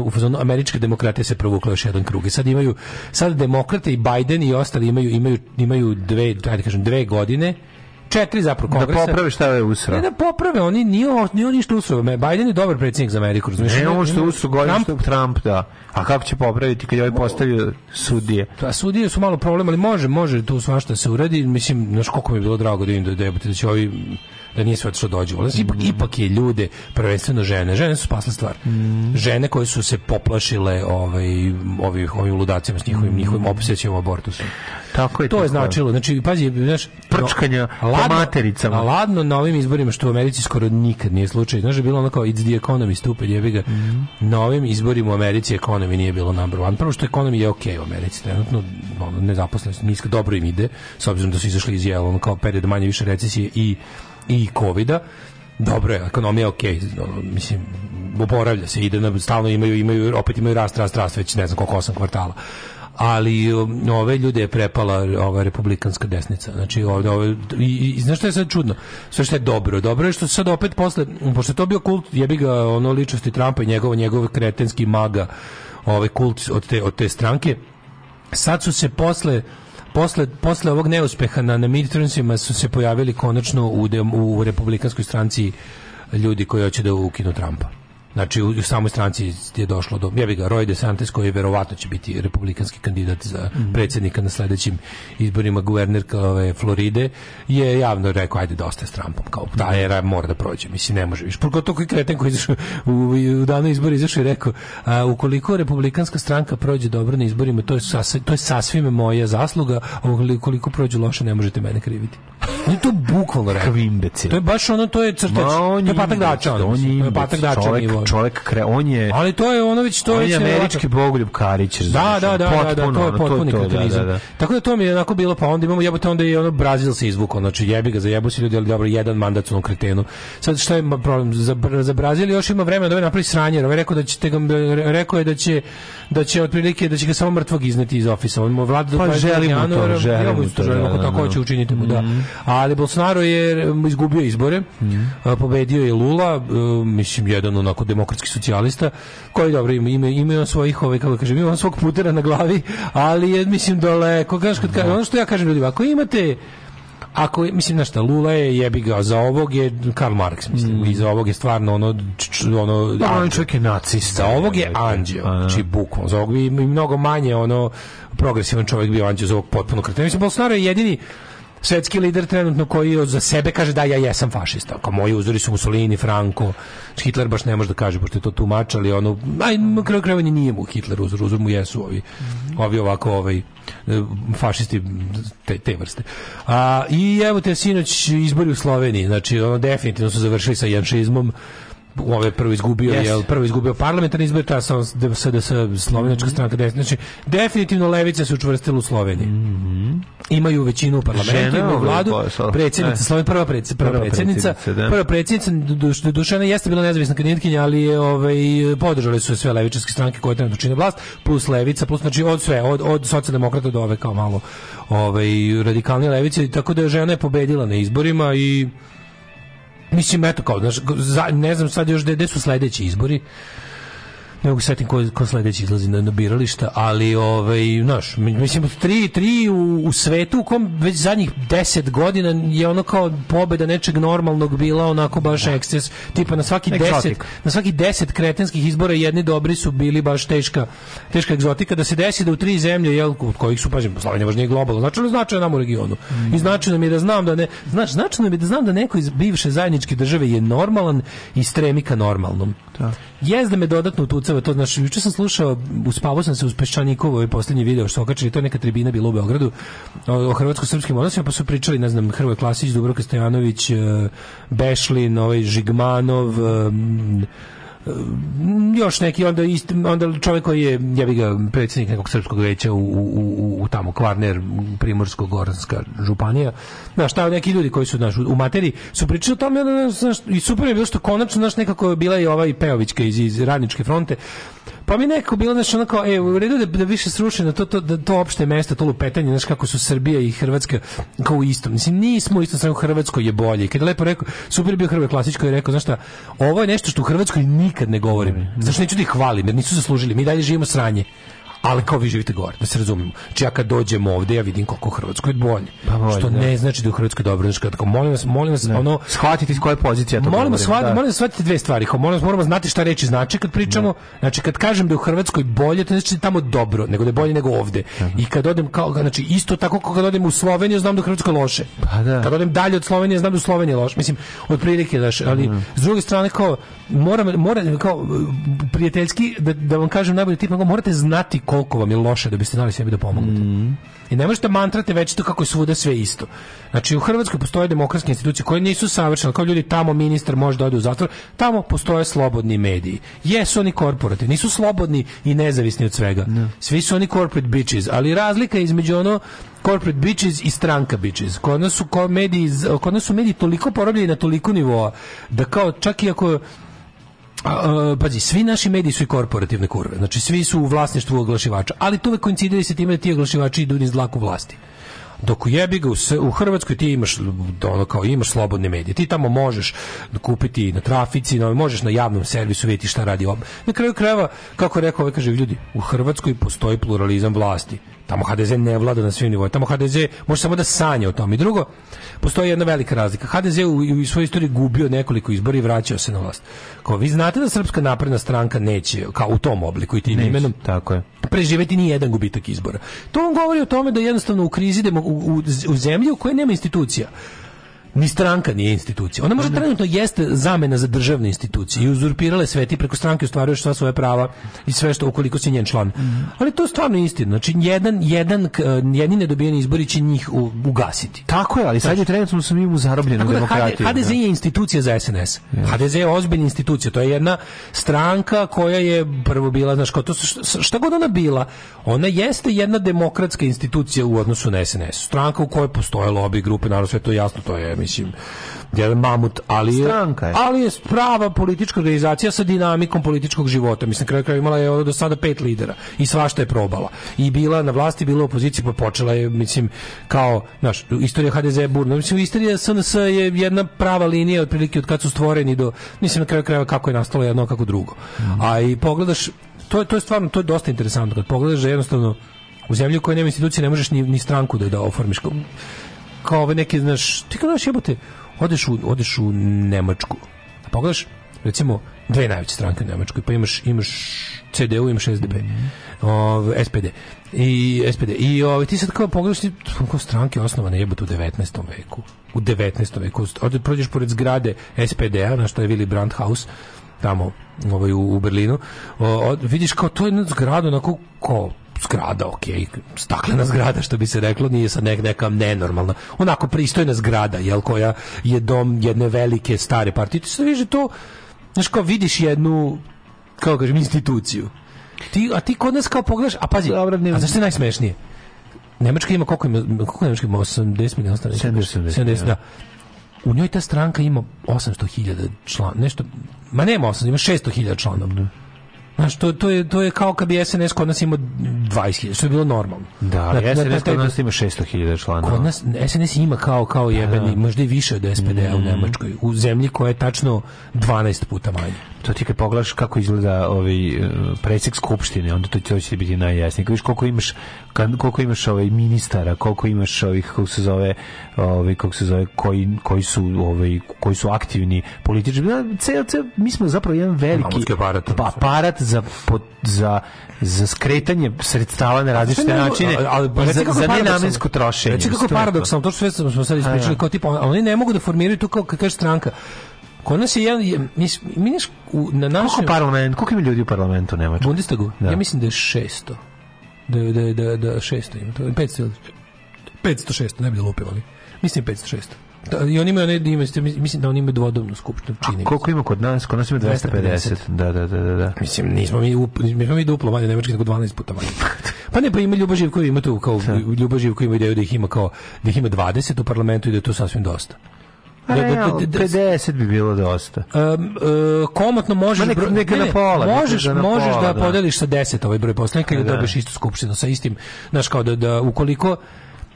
u fazonu američke demokrate se provukla još jedan krug. I sad imaju, sad demokrate i Biden i ostali imaju, imaju, imaju dve, ajde kažem, dve godine četiri zapro da kongresa. Da poprave šta je usro. Ne da poprave, oni nije, nije on ništa usro. Biden je dobar predsjednik za Ameriku. Razumiješ? Ne, ovo što usro, Trump? Što Trump, da. A kako će popraviti kad je ovaj postavio sudije? A da, sudije su malo problem, ali može, može tu svašta se uradi. Mislim, znaš koliko mi je bilo drago da im da debate, da će ovi da nije sve otišlo da dođu. Volim, ipak, mm. ipak je ljude, prvenstveno žene. Žene su spasle stvar. Mm. Žene koje su se poplašile ovaj, ovih, ovim ludacima s njihovim, njihovim obsjećima abortusom. Tako je. To tako je značilo. Znači, pazi, znaš, prčkanja no, ladno, matericama. Ladno na ovim izborima, što u Americi skoro nikad nije slučaj. Znaš, je bilo onako kao it's the economy, stupid, jebi ga. Mm. Na ovim izborima u Americi economy nije bilo number one. Prvo što economy je okej okay u Americi. Trenutno ono, nezaposlenost niska, dobro im ide, s obzirom da su izašli iz jela, kao period manje više recesije i i kovida, dobro je, ekonomija je okej, okay, mislim, oporavlja se, ide stalno imaju, imaju, opet imaju rast, rast, rast, već ne znam koliko, osam kvartala ali um, ove ljude je prepala ova republikanska desnica. Znači ovde ove i, i znaš što je sad čudno? Sve što je dobro, dobro je što sad opet posle pošto je to bio kult jebi ga ono ličnosti Trumpa i njegov njegov kretenski maga, ove kult od te od te stranke. Sad su se posle posle, posle ovog neuspeha na, na midtermsima su se pojavili konačno u, u republikanskoj stranci ljudi koji hoće da ukinu Trumpa. Znači, u, u samoj stranci je došlo do, ja bi ga, Roy DeSantis, koji verovatno će biti republikanski kandidat za mhm. predsjednika na sledećim izborima guvernerka ove, Floride, je javno rekao, ajde, dosta da s Trumpom, kao, ta mhm. era mora da prođe, mislim, ne može više. Pogotovo koji kreten koji izašao u, u danu izbora izašao i rekao, a, ukoliko republikanska stranka prođe dobro na izborima, to je, sas, to je sasvim moja zasluga, a ukoliko prođe loše, ne možete mene kriviti. On je to bukvalno rekao. To je baš ono, to je crtač, to je patak dača, on, on je patak dača nivo je čovjek kre, on je Ali to je ono već to on je američki bogoljub Karić, da da, da, da, da, potpuno, da, da, to je potpuni da, kretenizam. Tako da to mi je onako bilo pa onda imamo jebote onda i ono Brazil se izvukao, znači jebi ga za jebu ljudi, ali dobro, jedan mandat onom kretenu. Sad šta je problem za, za Brazil još ima vremena da ovaj napravi sranje, jer ovaj rekao da će te rekao je da će da će otprilike da će ga samo mrtvog izneti iz ofisa. On mu vlada do pa, želimo to, želimo to, želimo tako će učiniti mu pa da. Mhm. Ali Bolsonaro je izgubio izbore, mhm. pobedio je Lula, mislim jedan onako demokratski socijalista koji dobro ima ime ima svojih ove ovaj, kako kažem ima svog putera na glavi ali je mislim daleko kažeš kad kažem, ono što ja kažem ljudima ako imate ako mislim na šta Lula je jebi ga za ovog je Karl Marx mislim mm. i za ovog je stvarno ono č, ono da, on čovjek je nacista za ovog je anđeo znači bukvalno za ovog bi mnogo manje ono progresivan čovjek bio anđeo za ovog potpuno kreten mislim Bolsonaro je jedini svetski lider trenutno koji za sebe kaže da ja jesam fašista. Kao moji uzori su Mussolini, Franco, Hitler baš ne može da kaže pošto je to tumač, ali ono aj kraj krajeva nije mu Hitler uzor, uzor mu jesu ovi. Ovi ovako ovaj e, fašisti te, te vrste. A, I evo te sinoć izbori u Sloveniji, znači ono definitivno su završili sa janšizmom ove prvo izgubio yes. jel prvo izgubio parlamentarne izbore ta sa da, SDS da slovenačka mhm. stranka desna znači definitivno levica se učvrstila u Sloveniji mm -hmm. imaju većinu u parlamentu imaju ovaj, vladu pa, predsjednica Slovenije prva, preds, prva, prva predsjednica da. prva predsjednica Duš, Dušana jeste bila nezavisna kandidatkinja ali je ovaj podržale su sve levičarske stranke koje trenutno čine vlast plus levica plus znači od sve od od socijaldemokrata do ove kao malo ovaj radikalne levice tako da je žena je pobedila na izborima i Mislim, eto kao, znaš, ne znam sad još gde su sledeći izbori, ne mogu setim ko, ko sledeći izlazi na, na birališta, ali ovaj, znaš, mislim, tri, tri u, u svetu u kom već zadnjih deset godina je ono kao pobeda nečeg normalnog bila onako baš da. eksces, tipa na svaki Exotic. deset, na svaki deset kretenskih izbora jedni dobri su bili baš teška, teška egzotika, da se desi da u tri zemlje, jel, od kojih su, pažem, Slovenija važnije globalno, znači li znači nam u regionu? Mm. I mhm. znači nam je da znam da ne, znači, znači nam je da znam da neko iz bivše zajedničke države je normalan i stremi ka normalnom. Da. Jezda me dodatno tuca predstava, to znači juče sam slušao, uspavao sam se uz Peščanikovo ovaj poslednji video što okačili, to je neka tribina bila u Beogradu o, o hrvatsko-srpskim odnosima, pa su pričali, ne znam, Hrvoje Klasić, Dubroka Stojanović, e, Bešlin, ovaj Žigmanov, e, još neki onda ist, onda čovjek koji je ja bih ga predsjednik nekog srpskog veća u, u, u, u tamo Kvarner Primorsko-Goranska županija znaš šta neki ljudi koji su naš u, u materiji su pričali o tome onda, znaš, i super je bilo što konačno znaš nekako je bila i ova i Peovićka iz, iz radničke fronte pa mi nekako bilo znaš onako kao e, u redu da, da više sruši na to, to, da, to opšte mesto, to lupetanje, znaš kako su Srbija i Hrvatska kao u istom. Mislim, nismo isto stranu Hrvatskoj je bolje. kad lepo rekao, super je bio Hrvatskoj klasičko je rekao, znaš šta, ovo je nešto što u Hrvatskoj nikad nikad ne govorim. Zašto neću da ih hvalim, jer nisu zaslužili. Mi dalje živimo sranje ali kao vi živite gore, da se razumemo. Znači ja kad dođem ovde, ja vidim koliko u Hrvatskoj je bolje. Pa bolje što da. ne znači da u Hrvatskoj dobro, znači kad molim vas, molim vas, ne. Da. ono shvatite iz koje pozicije to molim vas, shvatite, da. molim vas shvatite dve stvari. Kao molim vas, moramo znati šta reči znači kad pričamo. Ne. Da. Znači kad kažem da je u Hrvatskoj bolje, to ne znači tamo dobro, nego da je bolje nego ovde. Aha. I kad odem kao znači isto tako kao kad odem u Sloveniju, znam da je Hrvatska loše. Pa da. Kad odem dalje od Slovenije, znam da je Slovenija loše. Mislim, otprilike daš, ali ne. Mhm. s druge strane kao moram moram kao prijateljski da, da vam kažem najbolje tip, morate znati koliko vam je loše da biste znali sebi da pomognete. Mm. I ne možete mantrate već to kako je svuda sve isto. Znači u Hrvatskoj postoje demokratske institucije koje nisu savršene, kao ljudi tamo ministar može da ode u zatvor, tamo postoje slobodni mediji. Jesu oni korporativni, nisu slobodni i nezavisni od svega. No. Svi su oni corporate bitches, ali razlika između ono corporate bitches i stranka bitches. Kod nas su mediji, kod nas su mediji toliko porobljeni na toliko nivoa da kao čak i ako Uh, pazi, svi naši mediji su i korporativne kurve. Znači, svi su u vlasništvu oglašivača. Ali to uvek koincidira sa time da ti oglašivači idu iz dlaku vlasti dok u jebi ga u, Hrvatskoj ti imaš ono kao imaš slobodne medije ti tamo možeš kupiti na trafici no, možeš na javnom servisu vidjeti šta radi ob na kraju krajeva kako rekao ovaj kaže ljudi u Hrvatskoj postoji pluralizam vlasti Tamo HDZ ne vlada na svim nivoima. Tamo HDZ može samo da sanja o tome. I drugo, postoji jedna velika razlika. HDZ u, u svojoj istoriji gubio nekoliko izbora i vraćao se na vlast. Kao vi znate da Srpska napredna stranka neće kao u tom obliku i tim neće, imenom tako je. preživeti ni jedan gubitak izbora. To on govori o tome da jednostavno u krizi u, u, u zemlji u kojoj nema institucija Ni stranka nije institucija. Ona može mhm. trenutno jeste zamena za državne institucije i uzurpirale sve ti preko stranke ostvaruješ sva svoja prava i sve što ukoliko si njen član. Mhm. Ali to je stvarno istina. Znači jedan jedan jedni nedobijeni izbori će njih ugasiti. Tako je, ali sad znači- je trenutno sam im u zarobljenu da demokratiju. HDZ da. je institucija za SNS. HDZ je ozbiljna institucija. To je jedna stranka koja je prvo bila, znaš, to šta god ona bila, ona jeste jedna demokratska institucija u odnosu na SNS. Stranka u kojoj postoje lobby grupe, naravno sve to jasno, to je mislim jedan mamut, ali je, Stranka je. ali je prava politička organizacija sa dinamikom političkog života. Mislim, kraj kraju imala je do sada pet lidera i svašta je probala. I bila na vlasti, bila u opoziciji, pa počela je, mislim, kao, znaš, istorija HDZ je burna. Mislim, istorija SNS je jedna prava linija, otprilike od kad su stvoreni do, mislim, na kraju krajeva kako je nastalo jedno, kako drugo. Mm -hmm. A i pogledaš, to je, to je stvarno, to je dosta interesantno. Kad pogledaš da jednostavno, u zemlji u kojoj nema institucije ne možeš ni, ni stranku da, da oformiš kao ove neke, znaš, ti kao, znaš, jebote, odeš u, odeš u Nemačku, a pogledaš, recimo, dve najveće stranke u Nemačkoj, pa imaš, imaš CDU, imaš SDP, mm -hmm. ov, SPD, i SPD, i ov, ti sad kao pogledaš, ti kao stranke osnovane jebote u 19. veku, u 19. veku, ovdje prođeš pored zgrade SPD-a, na što je Willy Brandt House, tamo ovaj, u, u Berlinu, o, o, vidiš kao to je jednu zgradu onako kao zgrada, ok, staklena zgrada, što bi se reklo, nije sad nek, neka nenormalna. Onako pristojna zgrada, jel, koja je dom jedne velike stare partije. Ti se viže da to, znaš, kao vidiš jednu, kao kažem, instituciju. Ti, a ti kod nas kao pogledaš, a pazi, Dobro, a znaš što je najsmešnije? Nemačka ima, koliko ima, koliko Nemačka ima, 80 milijuna stanovnika? 70, 70, da. da. U njoj ta stranka ima 800.000 član, nešto, ma nema 800, ima 600.000 članova. Da. Znaš, to, to, je, to je kao kad bi SNS kod nas imao 20.000, što je bilo normalno. Da, ali SNS znači, na, znači, kod nas ima 600.000 članova. Kod nas, SNS ima kao, kao da, jebeni, da, da. možda i više od spd mm. u mhm. Nemačkoj, u zemlji koja je tačno 12 puta manje. To ti kad pogledaš kako izgleda ovaj e, predsjek skupštine, onda to, to će biti najjasnije. Viš koliko imaš, koliko imaš ovaj ministara, koliko imaš ovih, kako se zove, ovaj kako se zove koji koji su ovaj koji su aktivni politički da, ceo ceo mi smo zapravo jedan veliki aparat, pa, aparat za pod, za za skretanje sredstava na različite načine ali pa pa za, za nenamensko trošenje znači kako paradoksalno to što smo sad ispričali da. kao tipa oni ne mogu da formiraju to kao kakva stranka Kod nas je jedan, mislim, mi na našem... Koliko parlament, koliko ima ljudi u parlamentu Nemačka? Bundestagu? Da. Ja mislim da je 600. Da, da, da, da 600 ima, to je 500 500, 600, ne bi da lupivali. Mislim 500 600. I oni imaju, ne, ima, mislim da oni imaju dvodobnu skupštinu čini. A koliko ima kod nas? Kod nas ima 250. 250. Da, da, da, da, Mislim, nismo mi, up, nismo mi duplo manje nemački, nego 12 puta manje. Pa ne, pa ima Ljuba Živković, ima tu, kao Ljuba Živković ima ideju da ih ima kao, da ih ima 20 u parlamentu i da je to sasvim dosta. Da, da, da, 50 bi bilo dosta. Um, uh, komotno možeš neka, neka na pola, možeš, da na pola, možeš da, podeliš sa 10 ovaj broj poslanika i da, dobiješ istu skupštinu sa istim, znaš kao da, da ukoliko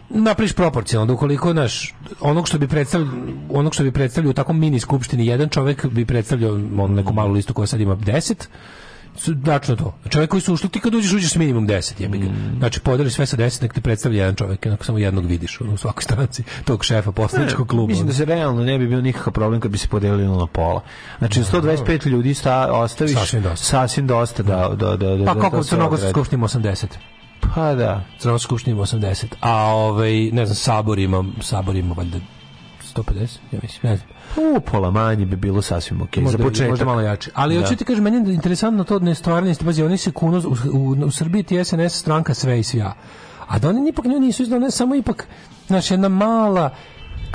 napriš proporcionalno, da ukoliko naš onog što bi predstavljao, onog što bi predstavljao u takvom mini skupštini jedan čovjek bi predstavljao on neku malu listu koja sad ima 10 Dačno to. Čovjek koji su ušli, ti kad uđeš, uđeš s minimum 10, jebi ga. Mm. Znači, podeli sve sa 10, nek te predstavlja jedan čovjek, onako samo jednog vidiš u svakoj stranci, tog šefa poslaničkog kluba. Mislim da se realno ne bi bio nikakav problem kad bi se podelilo na pola. Znači, 125 da, ljudi sta, ostaviš sasvim dosta, sasvim dosta da, da, da, da, pa, da, da, da, da, da, da, da, da, da, Pa da. Crnogorska skupština 80. A ovaj, ne znam, Sabor ima, Sabor ima valjda 150, ja mislim, ne znam. U, pola manje bi bilo sasvim okej, okay. za početak. Možda malo jače. Ali, da. hoću ti kažem, meni je interesantno to da ne stvarnosti, pazi, oni se kuno, u, u, u Srbiji ti SNS stranka sve i svi ja. A da oni ipak nisu izdali, ne samo ipak, znaš, jedna mala,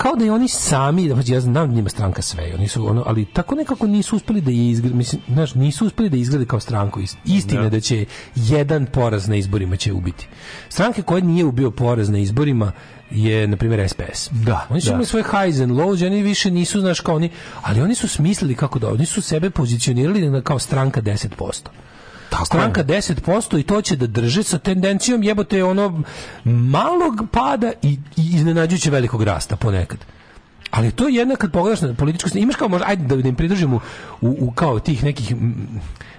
kao da i oni sami, znači, ja znam njima stranka sve, oni su ono, ali tako nekako nisu uspeli da je izgled, mislim, znaš, nisu uspeli da izgrade kao stranku. Istina da. da će jedan poraz na izborima će ubiti. Stranke koje nije ubio poraz na izborima je na primjer SPS. Da. Oni su da. imali svoje highs and lows, oni više nisu znaš kao oni, ali oni su smislili kako da, oni su sebe pozicionirali na kao stranka 10%. Tako stranka je. 10% i to će da drži sa tendencijom jebote ono malog pada i, i iznenađujuće velikog rasta ponekad. Ali to je jedna kad pogledaš na političku imaš kao možda ajde da, da im pridružimo u, u, kao tih nekih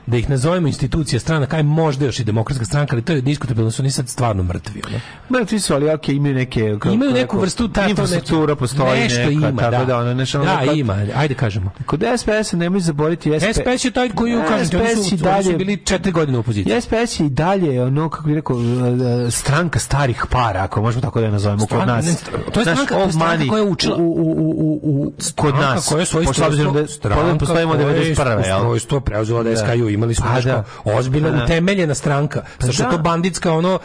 da ih nazovemo institucije strana, kaj možda još i demokratska stranka, ali to je diskutabilno, su oni sad stvarno mrtvi. Ono. Mrtvi su, ali ok, imaju neke... Kako, imaju neku vrstu... Ta, infrastruktura postoji nešto ima, tako da. da, ono, nešto, da ono, ima, ajde kažemo. Kod SPS-a nemoj zaboraviti... SP... SPS je taj koji, kažete, SPS su, dalje, su bili četiri godine u opoziciji. SPS je i dalje, ono, kako bih rekao, e, e, stranka starih para, ako možemo tako da je nazovemo, kod nas. Ne, to je stranka, Naš, stranka koja je učila. U, u, u, u, kod nas. Koja je svojstvo... Pošto obzirom da- je postoji preuzela da SKU imali smo pa nešto da. ozbiljno pa da. utemeljena stranka. Pa što da. to banditska ono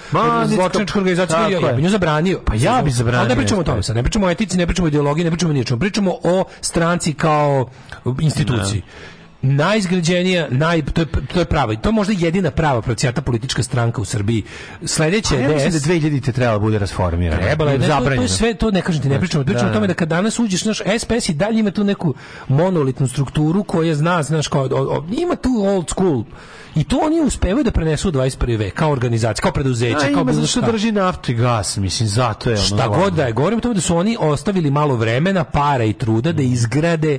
zločinačka organizacija ja, bi nju zabranio. Pa ja bih zabranio. ne pričamo o tome, sad ne pričamo o etici, ne pričamo o ideologiji, ne pričamo ni o čemu Pričamo o stranci kao instituciji. Da najizgrađenija, naj, to, je, to je prava. to je možda jedina prava procijata politička stranka u Srbiji. Sledeće da da je... Pa, ja da 2000-te trebala bude rasformirana. Trebala je, to, je sve, to ne kažem ti, ne pričamo. Da, pričamo o tome da kad danas uđeš, naš SPS i dalje ima tu neku monolitnu strukturu koja zna, znaš, kao, o, o, ima tu old school i to oni uspevaju da prenesu u 21. vek kao organizacija, kao preduzeće, A, kao ima što drži naftu i gas, mislim, zato je ono. Šta god da je, govorim o tome da su oni ostavili malo vremena, para i truda da izgrade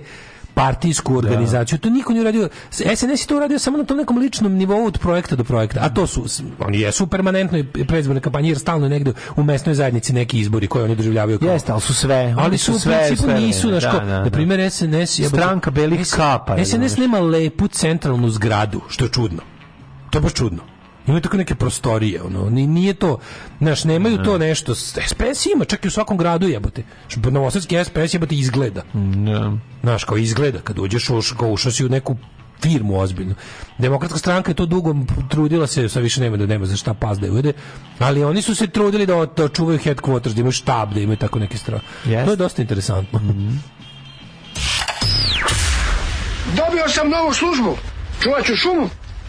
partijsku da. organizaciju. Da. To niko nije uradio. SNS je to uradio samo na tom nekom ličnom nivou od projekta do projekta. A to su, oni jesu permanentno predizborne kampanje, jer stalno negde u mesnoj zajednici neki izbori koje oni doživljavaju. Kao... Jeste, ali su sve. Ali su, su sve, u principu sve, nisu, znaš, da, da, da, na primjer SNS... Je, Stranka belih kapa. SNS nema lepu centralnu zgradu, što je čudno. To je baš čudno imaju tako neke prostorije, ono, nije to, znaš, nemaju to nešto, SPS ima, čak i u svakom gradu jebote, novosadski SPS jebote izgleda, Ne. znaš, kao izgleda, kad uđeš, ušao si u neku firmu ozbiljno. Demokratska stranka je to dugo trudila se, sa više nema da nema za šta pas da uvede, ali oni su se trudili da, da, očuvaju headquarters, da imaju štab, da imaju tako neke strane. Yes. To je dosta interesantno. Mm -hmm. Dobio sam novu službu. Čuvaću šumu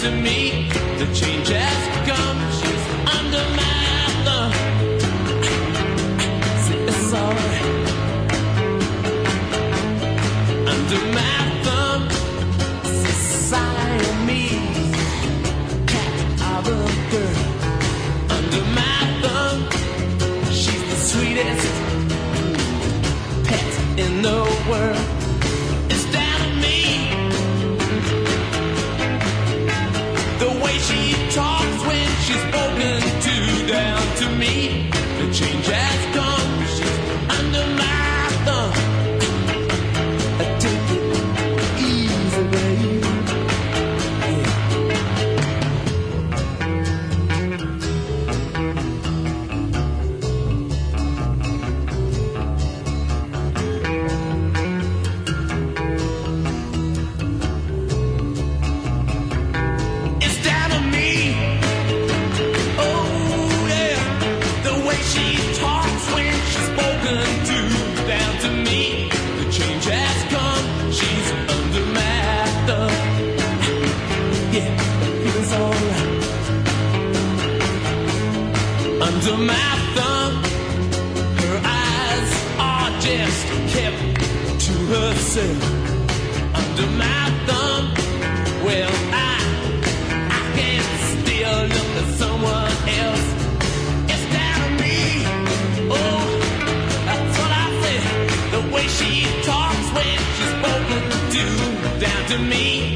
to me. The change has come. She's under my thumb. It's alright. Under my thumb, girl. Under my thumb, she's the sweetest pet in the world. to me.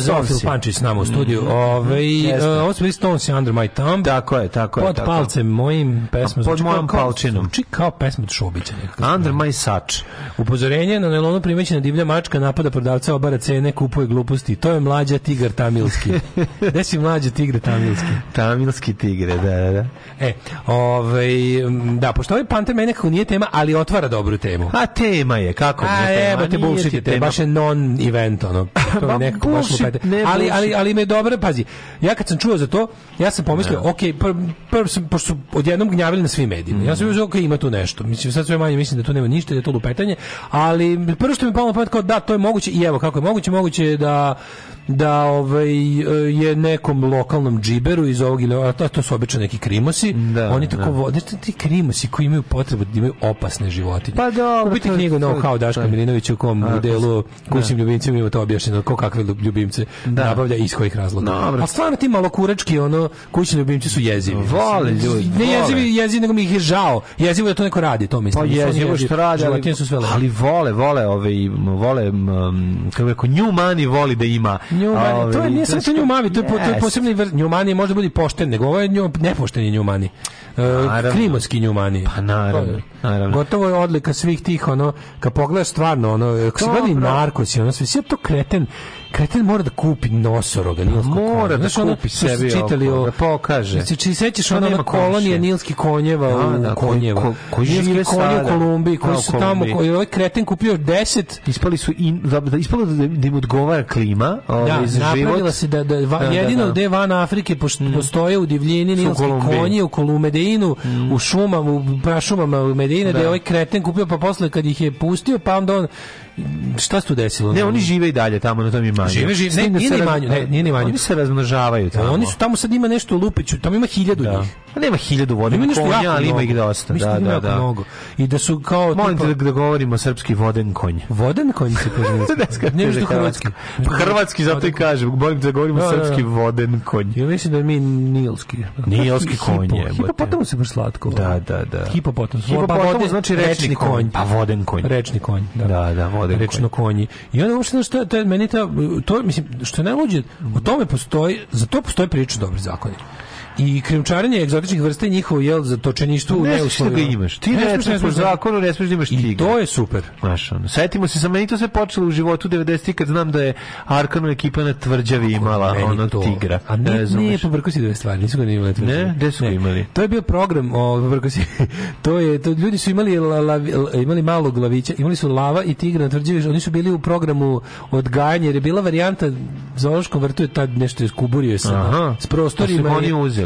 Zdravo, Zofil Pančić s nama u mhm. studiju. Mm -hmm. Ove, ovaj, e, ovo smo Stones i Under My Thumb. Tako je, tako je. Pod tako. palcem mojim pesmom. Pod znači, mojom palčinom. Zvuči kao pesma od Šubića. Under My Sač. Upozorenje na nelonu primećena divlja mačka napada prodavca obara cene, kupuje gluposti. To je mlađa tigar tamilski. Gde si mlađa tigre tamilski? Tamilski tigre, da, da, da. E, ovaj, da, pošto ovaj pante mene kako nije tema, ali otvara dobru temu. A tema je, kako A, tema? A evo te bullshit je tema. Baš je non-event, ono. To je nekako baš štete. ali, ali, ali me dobro, pazi, ja kad sam čuo za to, ja sam pomislio, ne. ok, prvo pr, sam, pošto su odjednom gnjavili na svim medijima, mm. ja sam mm. uzeo, ok, ima tu nešto. Mislim, sad sve manje mislim da tu nema ništa, da je to lupetanje, ali prvo što mi je palo na pamet kao da, to je moguće i evo kako je moguće, moguće je da da ovaj, eh, je nekom lokalnom džiberu iz ovog ili a to su obično neki krimosi, da, oni tako da. vode, ti krimosi koji imaju potrebu da imaju opasne životinje. Pa da, Kupite knjigu na no, kao Daško Milinović u kom a, delu da. kućnim ljubimcima ima to objašnjeno ko kakve ljubimce da. nabavlja i iz kojih razloga. No, a stvarno ti malo kurečki, ono kućni ljubimci su jezivi. Vole ljudi. Ne jezivi, jezivi nego mi ih je žao. Jezivo da to neko radi, to mislim. Pa jezivo što radi, ali, ali vole, vole, ove, ovaj, vole, um, kako rekao, nju mani voli da ima Njumani, to je, nije samo to njumani, to je, to je posebni vrst. Njumani može da biti pošten, nego ovo je njum, nepošteni njumani. Uh, klimatski njumani. Pa naravno, naravno. Gotovo je odlika svih tih, ono, kad pogledaš stvarno, ono, kad se gleda narkosi, ono, sve, sve to kreten, kreten mora da kupi nosoroga nilskog Mora da kupi sebi čitali o, da pokaže. Znači, sećaš ona, ona kolonija nilskih konjeva da, u da, konjeva. Ko, ko, žive konje u Kolumbiji, koji da, su tamo, koji ovaj kreten kupio 10. Ispali su, in, da, da ispalo da, da im odgovara klima ovaj, za život. Napravila se da, da, da, jedino gde van Afrike mm. postoje u divljini nilski konji, u Kolumedeinu, mm. u šumama, u prašumama u Medine, da je ovaj kreten kupio, pa posle kad ih je pustio, pa onda on šta se tu desilo? Ne, oni žive i dalje tamo na tom imanju. Žive, žive. Ne, nije imanju, ne, nije ni imanju. Oni se razmnožavaju tamo. Oni su tamo sad ima nešto lupiću, tamo ima hiljadu da. njih. A pa nema hiljadu vodenih konja, jako ali ima ih dosta. Mislim, da, da, da. Mnogo. I da su kao... Molim tipa... da govorimo srpski voden konj. Voden konj se kaže. ne mislim hrvatski. Pa hrvatski, zato i kažem. Molim da govorimo da, srpski da, da. voden konj. Ja mislim da mi nilski. Nilski konj je. Hipopotamu se baš slatko. Da, da, da. Hipopotamu. Pa hipopotamu znači rečni konj. Pa voden konj. Rečni konj. da. Da, da, model. Rečno konji. I onda uopšte što to meni ta to mislim što ne najluđe, o tome postoji, za to postoji prilično dobri zakoni. I krijumčarenje egzotičnih vrsta i njihovo jel za točeništvo ne smiješ da imaš. Ti ne, ne po da- zakonu ne smiješ da imaš tigra. I to je super. Našao. ono. Setimo se, sa meni to sve počelo u životu 90 kad znam da je Arkanu ekipa na tvrđavi imala ona to. tigra. A ne, ne, nije pobrko si dve stvari, nisu ga ni imali. Tvrđavi. Ne, gde su ne. imali? To je bio program, o, pobrko si, to je, to, ljudi su imali, la, la, la, imali malo glavića, imali su lava i tigra na tvrđavi, oni su bili u programu odgajanja, jer je bila varijanta zoološkom vrtu je tad nešto iskuburio se s prostorima. Pa oni uzeli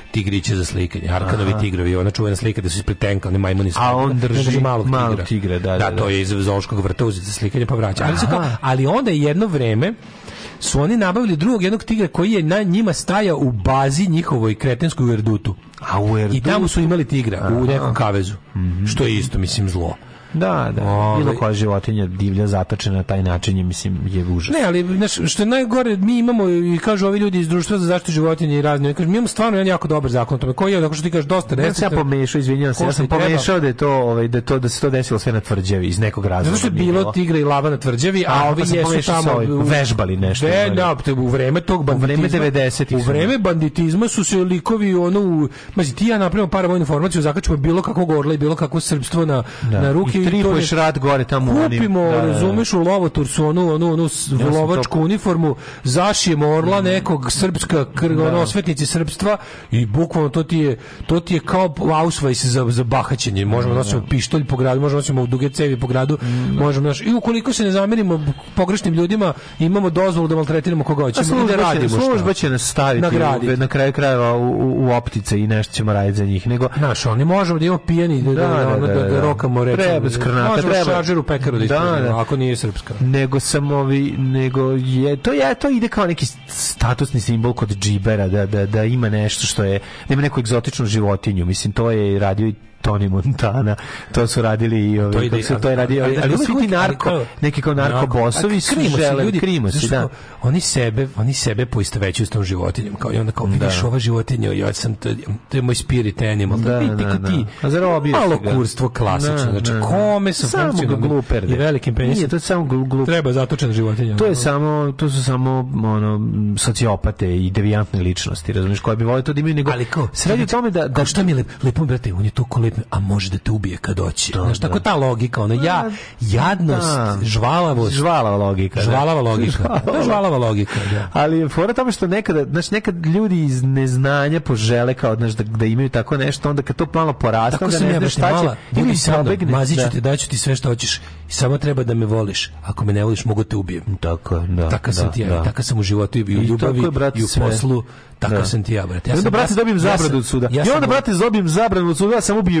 tigriće za slikanje. Arkanovi tigrovi, ona čuvena slika da su ispred tenka, oni majmuni su. A on drži malog tigra. Malog tigra da, da, da, to da. je iz zoološkog vrta uzeti za slikanje pa vraća. Ali, kao, ali onda je jedno vreme su oni nabavili drugog jednog tigra koji je na njima stajao u bazi njihovoj kretenskoj verdutu. A u Erdutu? I tamo su imali tigra u nekom kavezu. Mm -hmm. Što je isto, mislim, zlo. Da, da. Ove... Bilo koja životinja divlja zatočena na taj način je, mislim, je užas. Ne, ali znaš, što je najgore, mi imamo, i kažu ovi ljudi iz društva za zaštitu životinja i razni, kažu, mi imamo stvarno jedan jako dobar zakon tome, koji je, tako što ti kažeš, dosta ne, Ja, ja pomešao, izvinjavam se, ja sam pomešao da je to, ovaj, da, to, da se to desilo sve na tvrđavi, iz nekog razloga. Zato što je bilo tigra i lava na tvrđavi, a, a pa ovi pa jesu tamo... Ovaj, vežbali nešto. Ve, da, u vreme tog banditizma... U vreme 90 ih U vreme banditizma su se likovi, ono, mazi, ti ja napravimo paravojnu formaciju, zakačemo bilo kakvog orla i bilo kako srpstvo na, da. na ruke tri to ne... gore tamo kupimo, da, da, da, razumeš, u Lovotursu onu, onu, onu ja lovačku to... uniformu, zašijemo orla mhm. nekog srpska, kr, da. osvetnici srpstva i bukvalno to ti je, to ti je kao Auschwitz za, za bahaćenje. Možemo da, da nosimo pištolj po gradu, možemo nosimo duge cevi po gradu, da. možemo naš... I ukoliko se ne zamerimo pogrešnim ljudima, imamo dozvolu da maltretiramo koga hoćemo. Služba, da radimo služba će nas staviti u, na kraju krajeva u, u, u optice i nešto ćemo raditi za njih. Nego, Znaš, oni možemo da imamo pijeni da, da, da, da, da, da, da, da, da, da, da, iz krnata da treba. Možemo u pekaru da, da, da, ako nije srpska. Nego sam ovi, nego je, to je, to ide kao neki statusni simbol kod džibera, da, da, da ima nešto što je, da ima neku egzotičnu životinju, mislim, to je radio i Tony Montana, to su radili i ovi, to, ide, se, to je radio, ali, ali, svi ti narko, neki kao narko bosovi su žele, ljudi, krimo se, da. Oni sebe, oni sebe poistovećuju s tom životinjom, kao i onda kao, vidiš da. ova životinja, ja sam, to, to je moj spirit animal, da, da, da, da. A zarobio malo kurstvo klasično, da, znači, da, kome su funkcionalni gluper, i velikim penisom. Nije, to je samo glup. Treba zatočen životinja. To je samo, to su samo, ono, sociopate i devijantne ličnosti, razumiješ, koje bi volio to da imaju, nego, ali kao, sredi tome da, da, šta mi je lepo, brate, on je to lep, a može da te ubije kad doći. Da, Znaš, tako da. ta logika, ona ja, da. jadnost, da. žvalavost. Žvalava logika. Da. Žvalava logika. Žvalava, da, žvalava logika, da. Ali je fora tamo što nekada, znaš, nekad ljudi iz neznanja požele kao, znaš, da, da imaju tako nešto, onda kad to malo porasta, tako da ne znaš šta mala, će, ili pobegne. Maziću ti, daću ti sve što hoćeš, samo treba da me voliš. Ako me ne voliš, mogu da te ubijem. Tako, da. Tako sam ti ja, taka sam u životu i u ljubavi, i u poslu. Takav sam ti ja, brate. Ja onda, brate, dobijem zabranu od suda. I onda, brate, dobijem zabranu od suda, ja sam ubio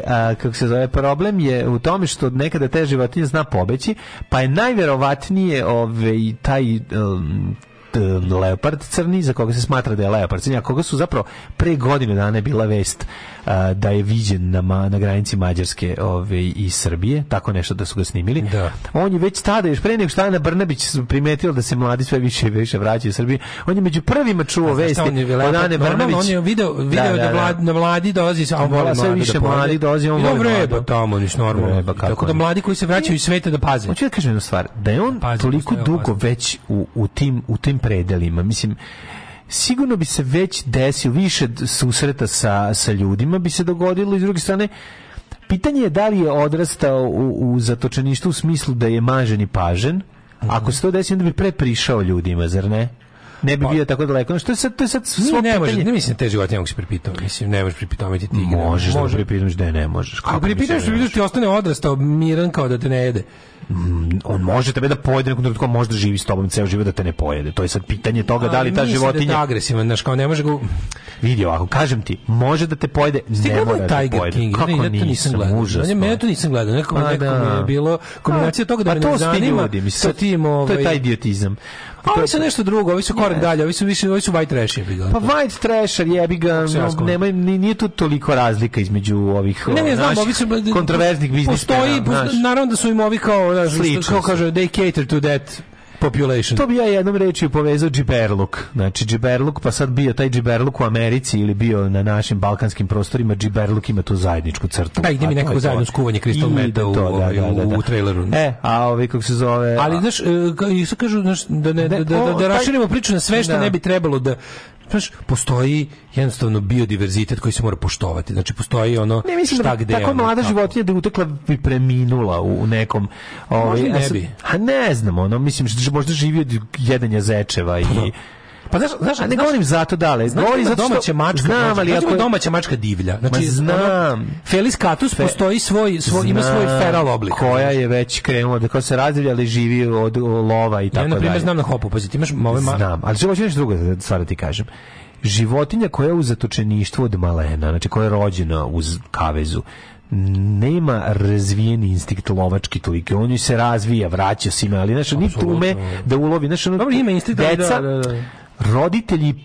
a, kako se zove, problem je u tome što nekada te životinje zna pobeći, pa je najverovatnije ovaj, taj um, leopard crni, za koga se smatra da je leopard crni, a koga su zapravo pre godine dana bila vest da je viđen na, na granici Mađarske ove, ovaj, i Srbije, tako nešto da su ga snimili. Da. On je već tada, još pre nego što Ana Brnabić primetila da se mladi sve više i više vraćaju u Srbiji, on je među prvima čuo vesti on je od Ane da- Brnabić. On je video, da, video da, da, da, da mladi, na mladi dolazi, a on voli da, sve više da mladi dolazi, on voli vreba tamo, niš normalno. Vreba, kako tako da mladi koji se vraćaju iz sveta da paze. Hoću da kažem jednu stvar, da je on Pazim, toliko dugo već u, u, tim, u tim predelima, mislim, sigurno bi se već desio više susreta sa, sa ljudima bi se dogodilo i s druge strane pitanje je da li je odrastao u, u zatočeništvu u smislu da je mažen i pažen mhm. ako se to desi onda bi pre prišao ljudima zar ne ne bi pa- bio tako daleko. No što se to je sad svo ne, može, ne mislim da te životinje mogu se pripitao. Mislim, ne možeš pripitomiti ti. Možeš da možeš pripitaš da ne možeš. Kako Ako pripitaš, vidiš ti ostane odrastao miran kao da te ne jede. Mm, on može tebe da pojede nekom može da živi s tobom ceo život da te ne pojede. To je sad pitanje toga da li ta životinja... Da je agresivan, znaš, kao ne može ga... Vidi ovako, kažem ti, može da te pojede, ne mora da Tiger pojede. King, Kako ne, ja to nisam gledao. Užasno. Ne, ja to nisam gledao. Nekako, pa nekako da. je bilo pa, kombinacija toga da pa me ne zanima. Ljudi, mislim, sa tim, ovaj... To je taj ovaj- idiotizam. A ovi su nešto drugo, ovi su korak yes. dalje, ovi su više, ovi su white trash, trasheri. Pa white trash, jebi ga, nema nije tu toliko razlika između ovih ne, ne, znam, ovi su kontroverznih biznisa. Postoji, naravno da su im ovi kao, kao kaže, they cater to that population. To bi ja jednom rečju povezao džiberluk. Znači džiberluk, pa sad bio taj džiberluk u Americi ili bio na našim balkanskim prostorima, džiberluk ima tu zajedničku crtu. Da, ide mi nekako zajedno skuvanje Crystal Meta u, to, da, ovaj, da, da, u da. traileru. E, a ovi kako se zove... Ali, znaš, e, i kažu, znaš, da, ne, da, da, da, da raširimo priču na sve što da. ne bi trebalo da, znaš, postoji jednostavno biodiverzitet koji se mora poštovati. Znači, postoji ono ne, mislim da šta da, gde... Tako ono, mlada životinja da je utekla i preminula u nekom... Možda ovaj, ne bi. A ne znam, ono, mislim, možda živi od jedenja zečeva i... Pa, da. Pa znaš, znaš, ne govorim zato dale, znam, govorim zato domaća što, mačka. Znam, ali da ako domaća mačka divlja. Znači, znam. Felis catus fe, postoji svoj, svoj ima svoj feral oblik. Koja je već krenula, da se razvija, ali živi od lova i tako dalje. Ja na primjer znam na hopu, pozit, imaš ove ma... Znam, ali hoću nešto drugo da, da stvar ti kažem životinja koja je u zatočeništvu od malena, znači koja je rođena uz kavezu, nema razvijeni instinkt lovački tolike. On ju se razvija, vraća se ima, ali znači ni tume da ulovi, znači ono, ima instinkt deca, da, da, da roditelji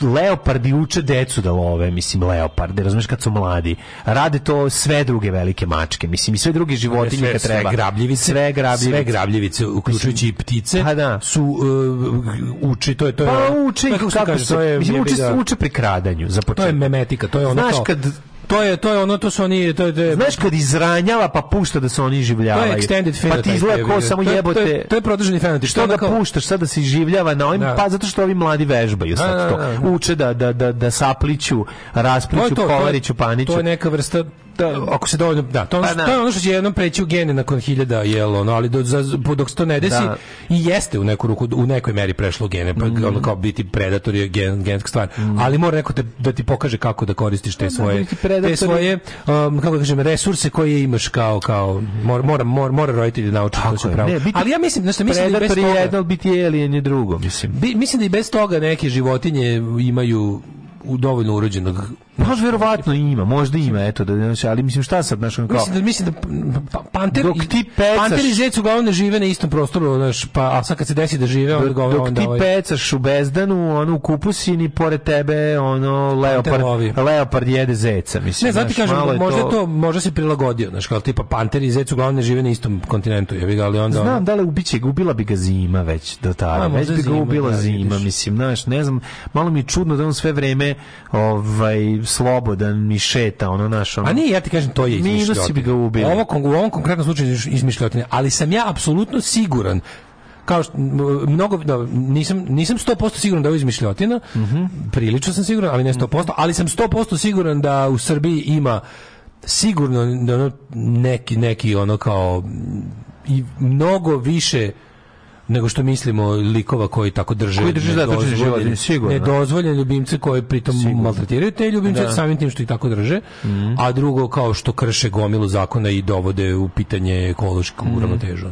leopardi uče decu da love, mislim, leoparde, razumeš kad su mladi. Rade to sve druge velike mačke, mislim, i sve druge životinje sve, kad sve treba. Grabljivice, sve grabljivice. Sve grabljivice, uključujući i ptice, pa da. su uh, e, uče, to je... To je pa uče, kako se kaže, to je... Mislim, uče, uče pri kradanju, za početak. To je memetika, to je ono Znaš, kao... kad To je to je ono to su oni to je, to je Znaš kad izranjava pa pušta da se oni življavaju. To je extended fenotype. Pa ti izgleda ko samo jebote. To je, to je produženi fenotype. Što da kao... puštaš sad da se življava na onim da. pa zato što ovi mladi vežbaju sad da, da to. Da, da, Uče da da da, da sapliću, raspliću, kolariću, paniću. To je neka vrsta da, ako se dovoljno, da, to, ono, pa, da. to je ono što će jednom preći u gene nakon hiljada, jel, ono, ali do, za, dok se to ne desi, da. i jeste u neku ruku, u nekoj meri prešlo u gene, pa mm. ono kao biti predator je gen, genetska stvar, mm. ali mora neko te, da ti pokaže kako da koristiš te svoje, te svoje, um, kako da kažem, resurse koje imaš kao, kao, mora, mora, mora, mora roditelji naučiti da to su pravo. Ne, biti, ali ja mislim, znači, mislim da je bez toga. Predator je jedno, biti alien je drugo, mislim. Bi, mislim da i bez toga neke životinje imaju u dovoljno urođenog Možda verovatno ima, možda ima, eto, da, ali mislim šta sad, našon kao... Mislim da, mislim da pa, panter, dok ti pecaš, panter i zec uglavnom žive na istom prostoru, znaš, pa, a sad kad se desi da žive, onda ga Dok onda ti ovaj... pecaš u bezdanu, ono, u kupusini, pored tebe, ono, leopard, leopard jede zeca, mislim. Ne, zato ti kažem, možda to... to... možda se prilagodio, znaš, kao tipa panter i zec uglavnom žive na istom kontinentu, jebi ga, ali onda... Znam, da li ubiće, gubila bi ga zima već do tada, a, već bi ga ubila da, zima, mislim, znaš, ne znam, malo mi je čudno da on sve vreme, ovaj, slobodan mi šeta, ono naš... Ono, A ne, ja ti kažem, to je izmišljotina. bi ga ubili. Ovo, u ovom konkretnom slučaju izmišljotina, ali sam ja apsolutno siguran kao što, mnogo da, nisam nisam 100% siguran da ovo izmišljotina. Mm -hmm. Prilično sam siguran, ali ne 100%, mhm. ali sam 100% siguran da u Srbiji ima sigurno da ono, neki neki ono kao i mnogo više nego što mislimo likova koji tako drže koji drže da, nedozvoljene, životinje, sigurno. nedozvoljene ljubimce koji pritom sigurno. maltretiraju te ljubimce da. samim tim što ih tako drže mm a drugo kao što krše gomilu zakona i dovode u pitanje ekološku mm ravnotežu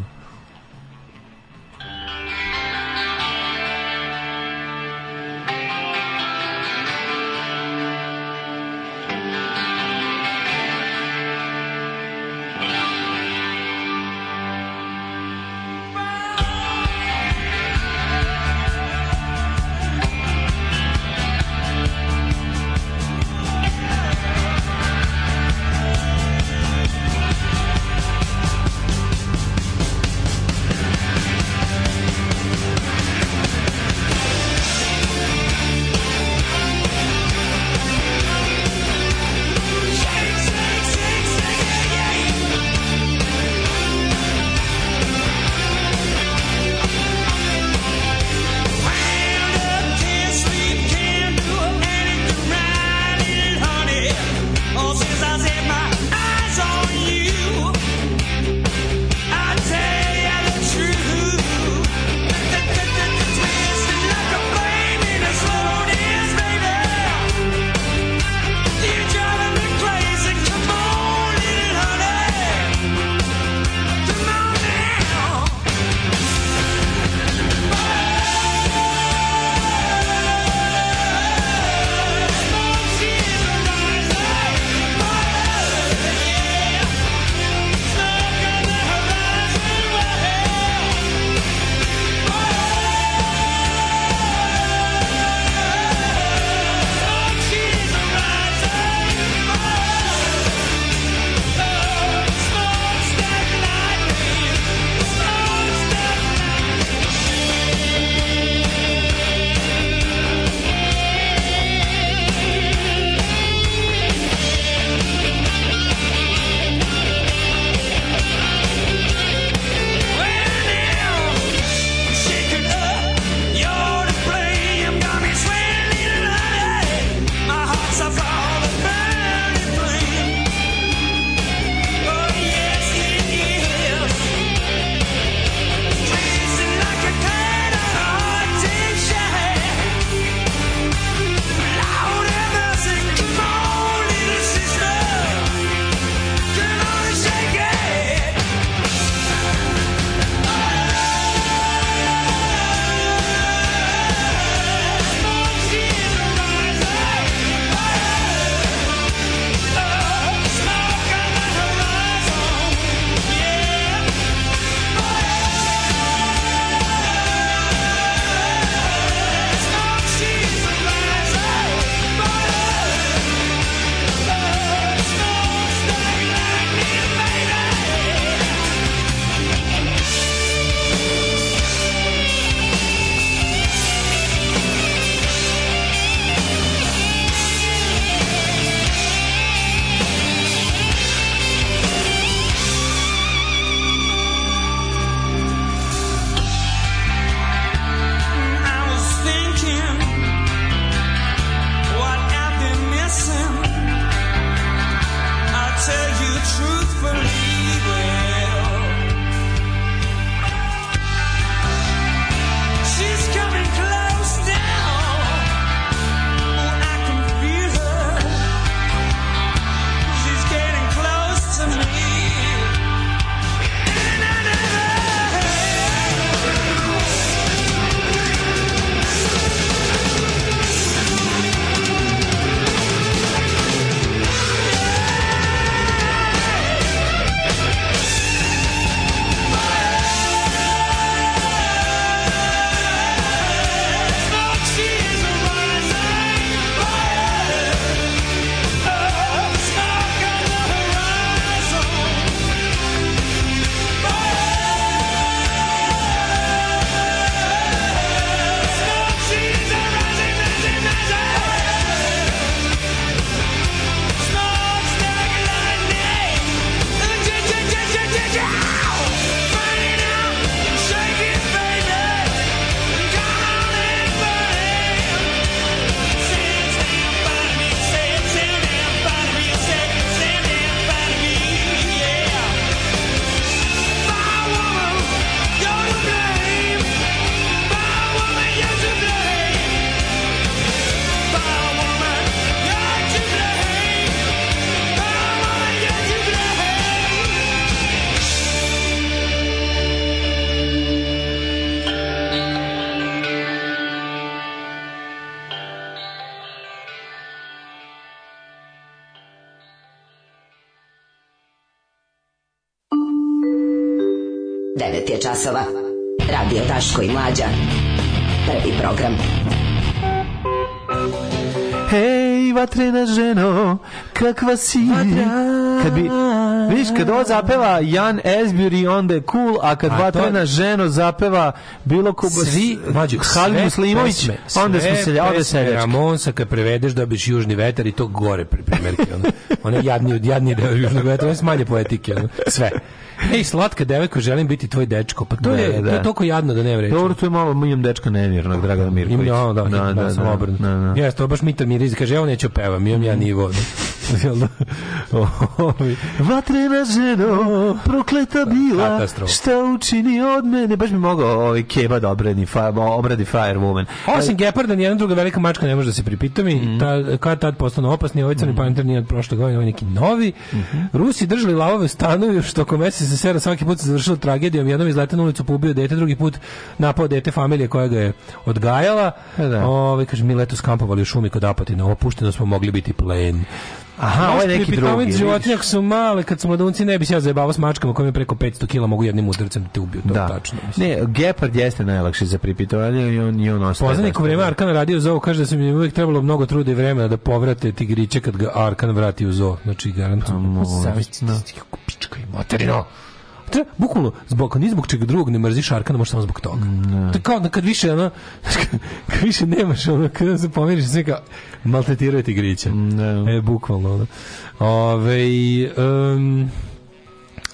časova. Radio Taško i Mlađa. Prvi program. Hej, vatrena ženo, kakva si? Vatra. Kad bi, Viš, kad on zapeva Jan Esbury, onda je cool, a kad a vatrena to... ženo zapeva bilo ko... Svi, mađu, Halim Muslimović, onda smo se onda se Ramonsa kad prevedeš dobiš južni vetar i to gore pri primerke. Ono, ono jadni od jadni deo južnog vetra, ono manje poetike. Ono, sve. Ej, slatka devojko, želim biti tvoj dečko. Pa to, da, je, da. to je toliko jadno da ne vreću. Dobro, to je malo, imam dečka nemirnog, draga Mirković. Imam, da, da, da, da, da, da, da, da, da, da, da, da, da, da, da, da, da, Da? Vatrena ženo, prokleta bila, šta učini od mene? Baš bi mogao ovaj keba da obradi, obradi Firewoman. Osim e, Geparda, nijedna druga velika mačka ne može da se pripitomi. Mm. Ta, kad tad postanu opasni, ovaj crni mm. panter nije od prošle godine, ovaj, ovaj neki novi. Mm -hmm. Rusi držali lavove stanovi, što ko mesec se sera svaki put se završilo tragedijom. Jednom izlete na ulicu pobio dete, drugi put napao dete familije koja ga je odgajala. E, da. Ove, ovaj, kaže, mi leto skampovali u šumi kod Apatina, opušteno smo mogli biti plen. Aha, ovo je neki drugi. životinjak su male, kad su mladunci ne bi se ja zajebavao s mačkama kojima preko 500 kila mogu jednim udrcem da te ubiju, to da. je tačno. Mislim. Ne, gepard jeste najlakši za pripitovanje i on, i on ostaje. Poznanik u vreme Arkana radio zoo, kaže da se mi uvijek trebalo mnogo truda i vremena da povrate tigriće kad ga Arkan vrati u zoo. Znači, garantujem. Savjestno. Pička i materino. Treba, bukvalno, zbog, ni zbog čega drugog ne mrziš šarka, no može samo zbog toga. Mm, to kao da kad više, ono, kad više nemaš, ono, kad se pomiriš, sve kao, maltetiruje ti grića. Mm, e, bukvalno, ono. Ove, um,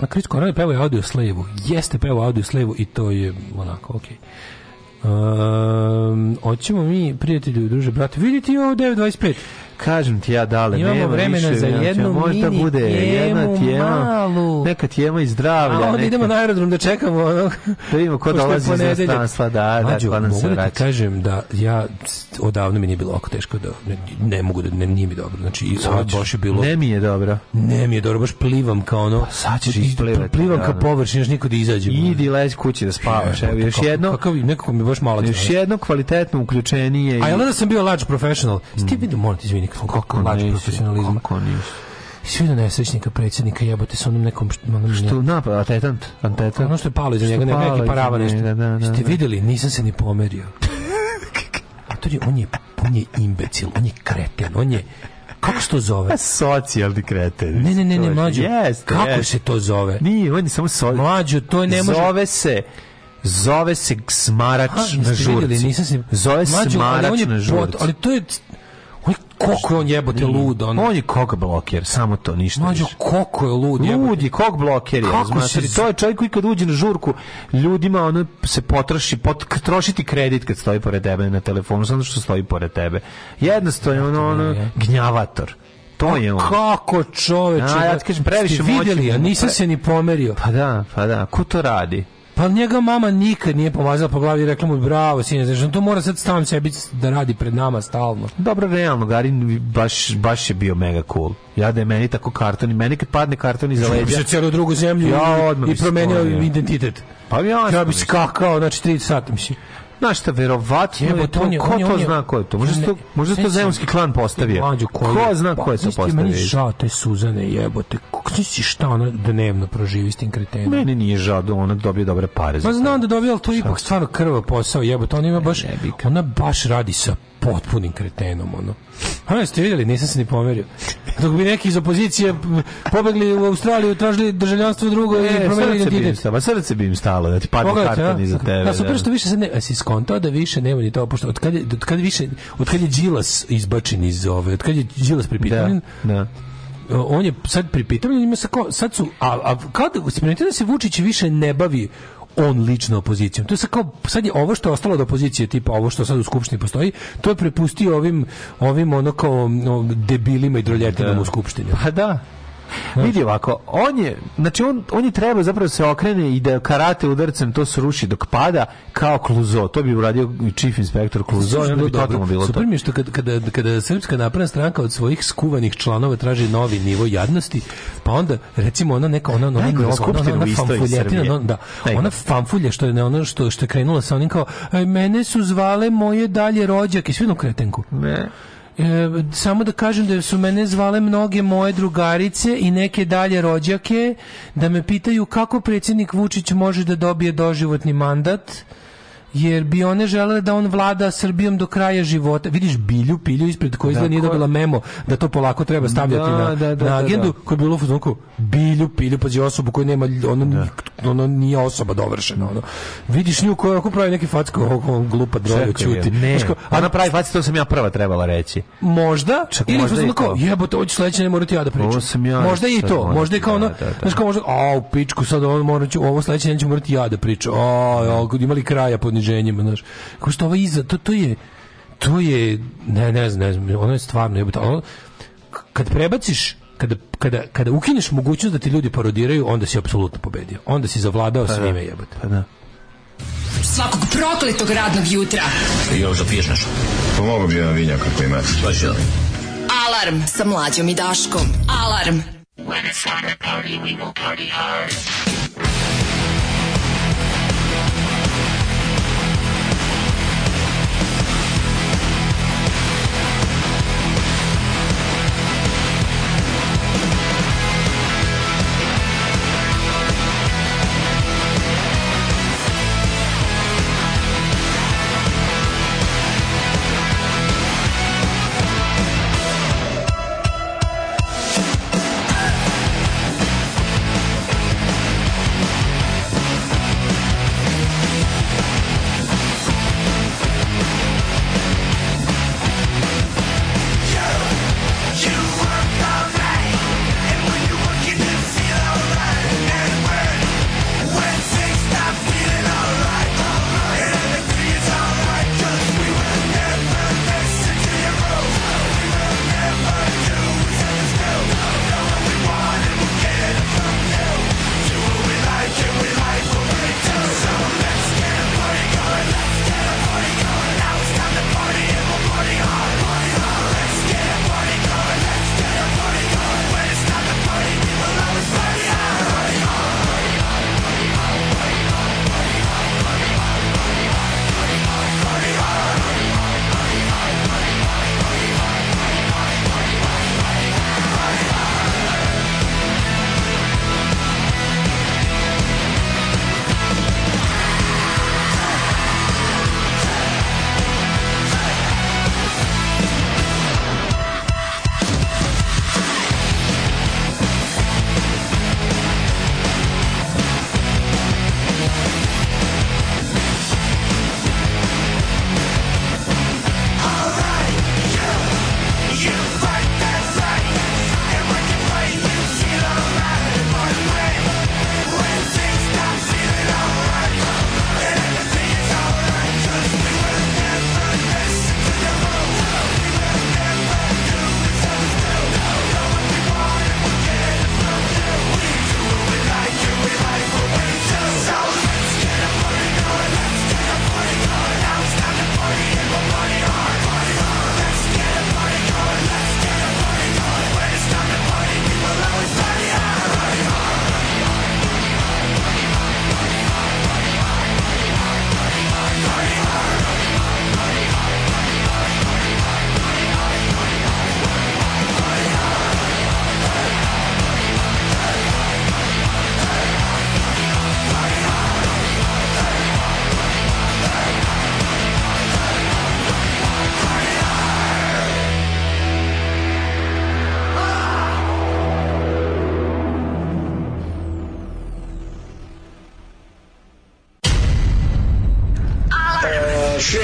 a Chris Cornell pevao audio slevu. Jeste pevao audio slevu i to je onako, okej. Okay. Um, hoćemo mi, prijatelju, druže, brate, vidite i ovo 9.25. Kažem ti ja dale, Imamo nema vremena više, za znači, jednu možda mini bude jedna tijema, malu. neka tijema i zdravlja. A onda idemo na aerodrom da čekamo onog. Da vidimo ko dolazi iz inostranstva, da, Mađu, da, mogu da ti kažem da ja odavno mi nije bilo oko teško da ne, ne mogu da ne, nije mi dobro. Znači, sad baš je bilo. Ne mi je dobro. Ne mi je dobro, baš plivam kao ono. Pa sad ćeš isplivati. Plivam da, ka da. površini još niko da izađe. Idi lezi kući da spavaš. E, evo još jedno. Kakav nekako mi baš malo. Još jedno kvalitetno uključenije. A ja da sam bio large professional. Stipi da moram ti mm. Dominik, kako lač profesionalizma. Kako nisi svi do nesrećnika predsjednika jebote sa onom nekom onom što na atetant pa, atetant ono što je palo iz njega ne neki parava nešto da, da, da, ste videli nisam se ni pomerio a to je on je on je imbecil on je kreten on je kako se to zove? Socijalni kreten. Ne, ne, ne, ne, mlađo. Yes, kako yes. se to zove? Nije, on je samo so... Mlađo, to ne može... Zove se Zove se smarač ha, na žurci. Vidjeli, nisam se... Zove se smarač na žurci. ali to je On je koliko je on jebote lud, on. On je kog bloker, samo to ništa. Mađo koliko je lud, jebote. Lud je kog bloker, je. Znači, se... to je čovjek koji kad uđe na žurku, ljudima ono se potroši, pot, trošiti kredit kad stoji pored tebe na telefonu, samo što stoji pored tebe. Jednostavno ono, on gnjavator to pa je on. Kako čoveče? Ja ti kažem previše moći. Videli, a nisam se ni pomerio. Pa da, pa da. Ko to radi? Pa njega mama nikad nije pomazala po glavi i rekla mu bravo sine, znači to mora sad sam sebi da radi pred nama stalno. Dobro, realno, Garin baš, baš je bio mega cool. Ja da je meni tako karton i meni kad padne karton iza leđa. Ja celu drugu zemlju ja, i promenio identitet. Pa ja, ja bi skakao, znači 30 sata mislim. Znaš šta, verovatno je, je to, ko to zna ko je to? Možda, ne, to, možda ne, to zemljski klan postavio. Mlađu, ko, ko zna pa ko je to postavio? Meni žao te Suzane jebote. Kako si šta ona dnevno proživi s tim kretenom? Meni nije žao da ona dobije dobre pare. Ma znam da dobije, ali to je ipak stvarno krva posao jebote. Ona ima baš, ona baš radi sa potpunim kretenom, ono. Ono ste vidjeli, nisam se ni pomerio. Dok bi neki iz opozicije pobegli u Australiju, tražili državljanstvo drugo e, i promenili identitet. Bi pa srce bi im stalo, da ti padne karton da. iza tebe. Da, super što više se ne... A si skontao da više nema ni to, pošto od kad je, od kad više, od kad je Đilas izbačen iz ove, od kad je Đilas pripitavljen, da, da on je sad pripitavljen, ima sad, sad su, a, a kada, da se Vučić više ne bavi on lično opozicijom. To je sad kao, sad je ovo što je ostalo od opozicije, tipa ovo što sad u Skupštini postoji, to je prepustio ovim, ovim ono kao debilima i droljetinama da. u Skupštini. Pa da, Znači- Vidi ovako, on je, znači on, on je treba zapravo da se okrene i da karate udarcem to sruši dok pada kao Kluzo. To bi uradio chief inspektor Kluzo i onda bi totalno bilo Super to. mi što kada, kada, kada Srpska napravna stranka od svojih skuvanih članova traži novi nivo jadnosti, pa onda recimo ona neka ona ona neka skupština ona, ona, da, ona, da, ona fanfulje što je ono što što je krenula sa onim kao mene su zvale moje dalje rođake, sve kretenku. Ne. E, samo da kažem da su mene zvale mnoge moje drugarice i neke dalje rođake da me pitaju kako predsjednik Vučić može da dobije doživotni mandat jer bi one želele da on vlada Srbijom do kraja života. Vidiš bilju, pilju ispred koje izgleda da, nije dobila memo da to polako treba stavljati da, na, da, da, na da, agendu, da. koji je bilo u fazonku bilju, pilju, pazi osobu koja nema, ono, ono nije osoba dovršena. Ono. Vidiš nju koja pravi neki facko, on glupa droga, čuti. Ne, Znaš, a ona pravi facko, to sam ja prva trebala reći. Možda, Čak, ili možda i kao, jebote, ovo sledeće, ne morati ja da pričam. Ja možda i to, možda i kao ono, znaš kao možda, a, u pičku, sad on morat ću, ovo sledeće neću morati ja da pričam. A, imali kraja pod poniženjima, znaš. Kao što ovo iza, to, to je, to je, ne, ne znam, ne znam, ono je stvarno, ono, kad prebaciš kada, kada, kada ukineš mogućnost da ti ljudi parodiraju, onda si apsolutno pobedio. Onda si zavladao pa da. svime jebote. Pa da. Svakog prokletog radnog jutra. I još da piješ nešto? Pomogu pa bi jedan vinjak ako imate. Pa želim. Alarm sa mlađom i Daškom. Alarm. When it's time to party, we will party hard.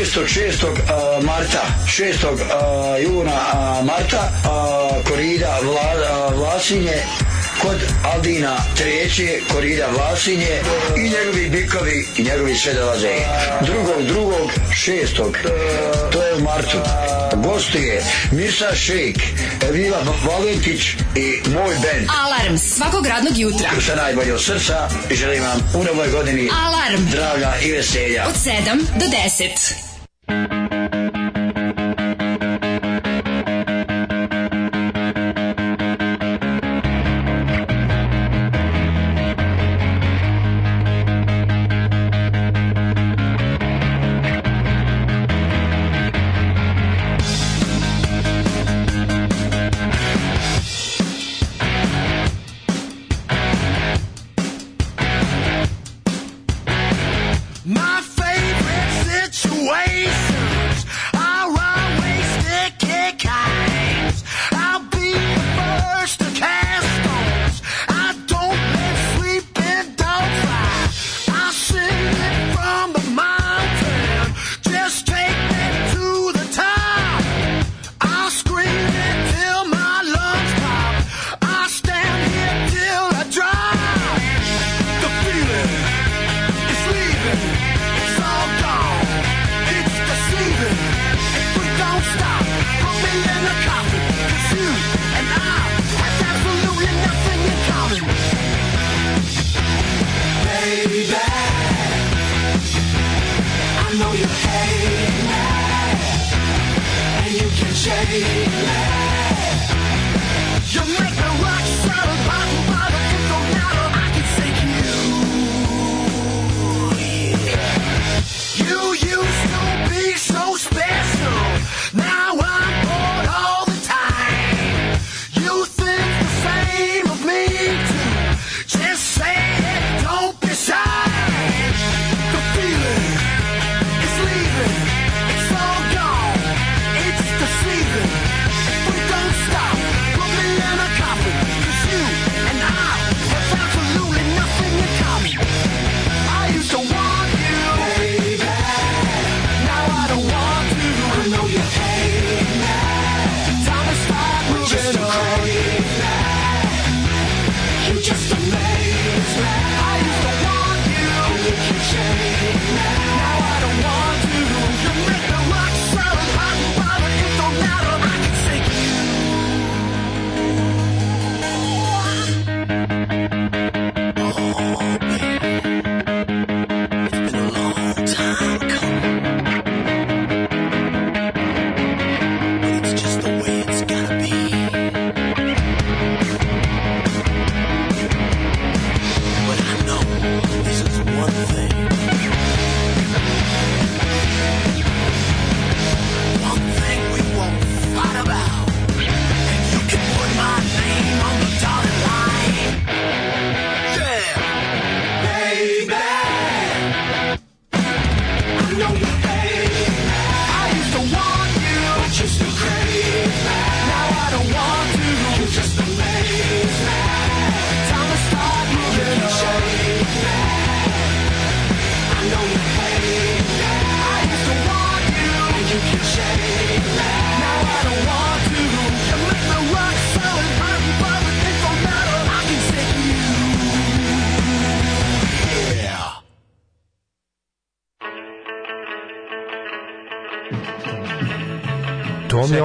6. marta 6. juna marta korida Vla, Vlasinje kod Aldina treće korida Vlasinje i njegovi bikovi i njegovi sve dolaze drugog, drugog, šestog to je u martu je Misa Šejk Vila Valentić i moj band Alarm svakog radnog jutra sa najbolje od srca i želim vam u novoj godini Alarm zdravlja i veselja od 7 do 10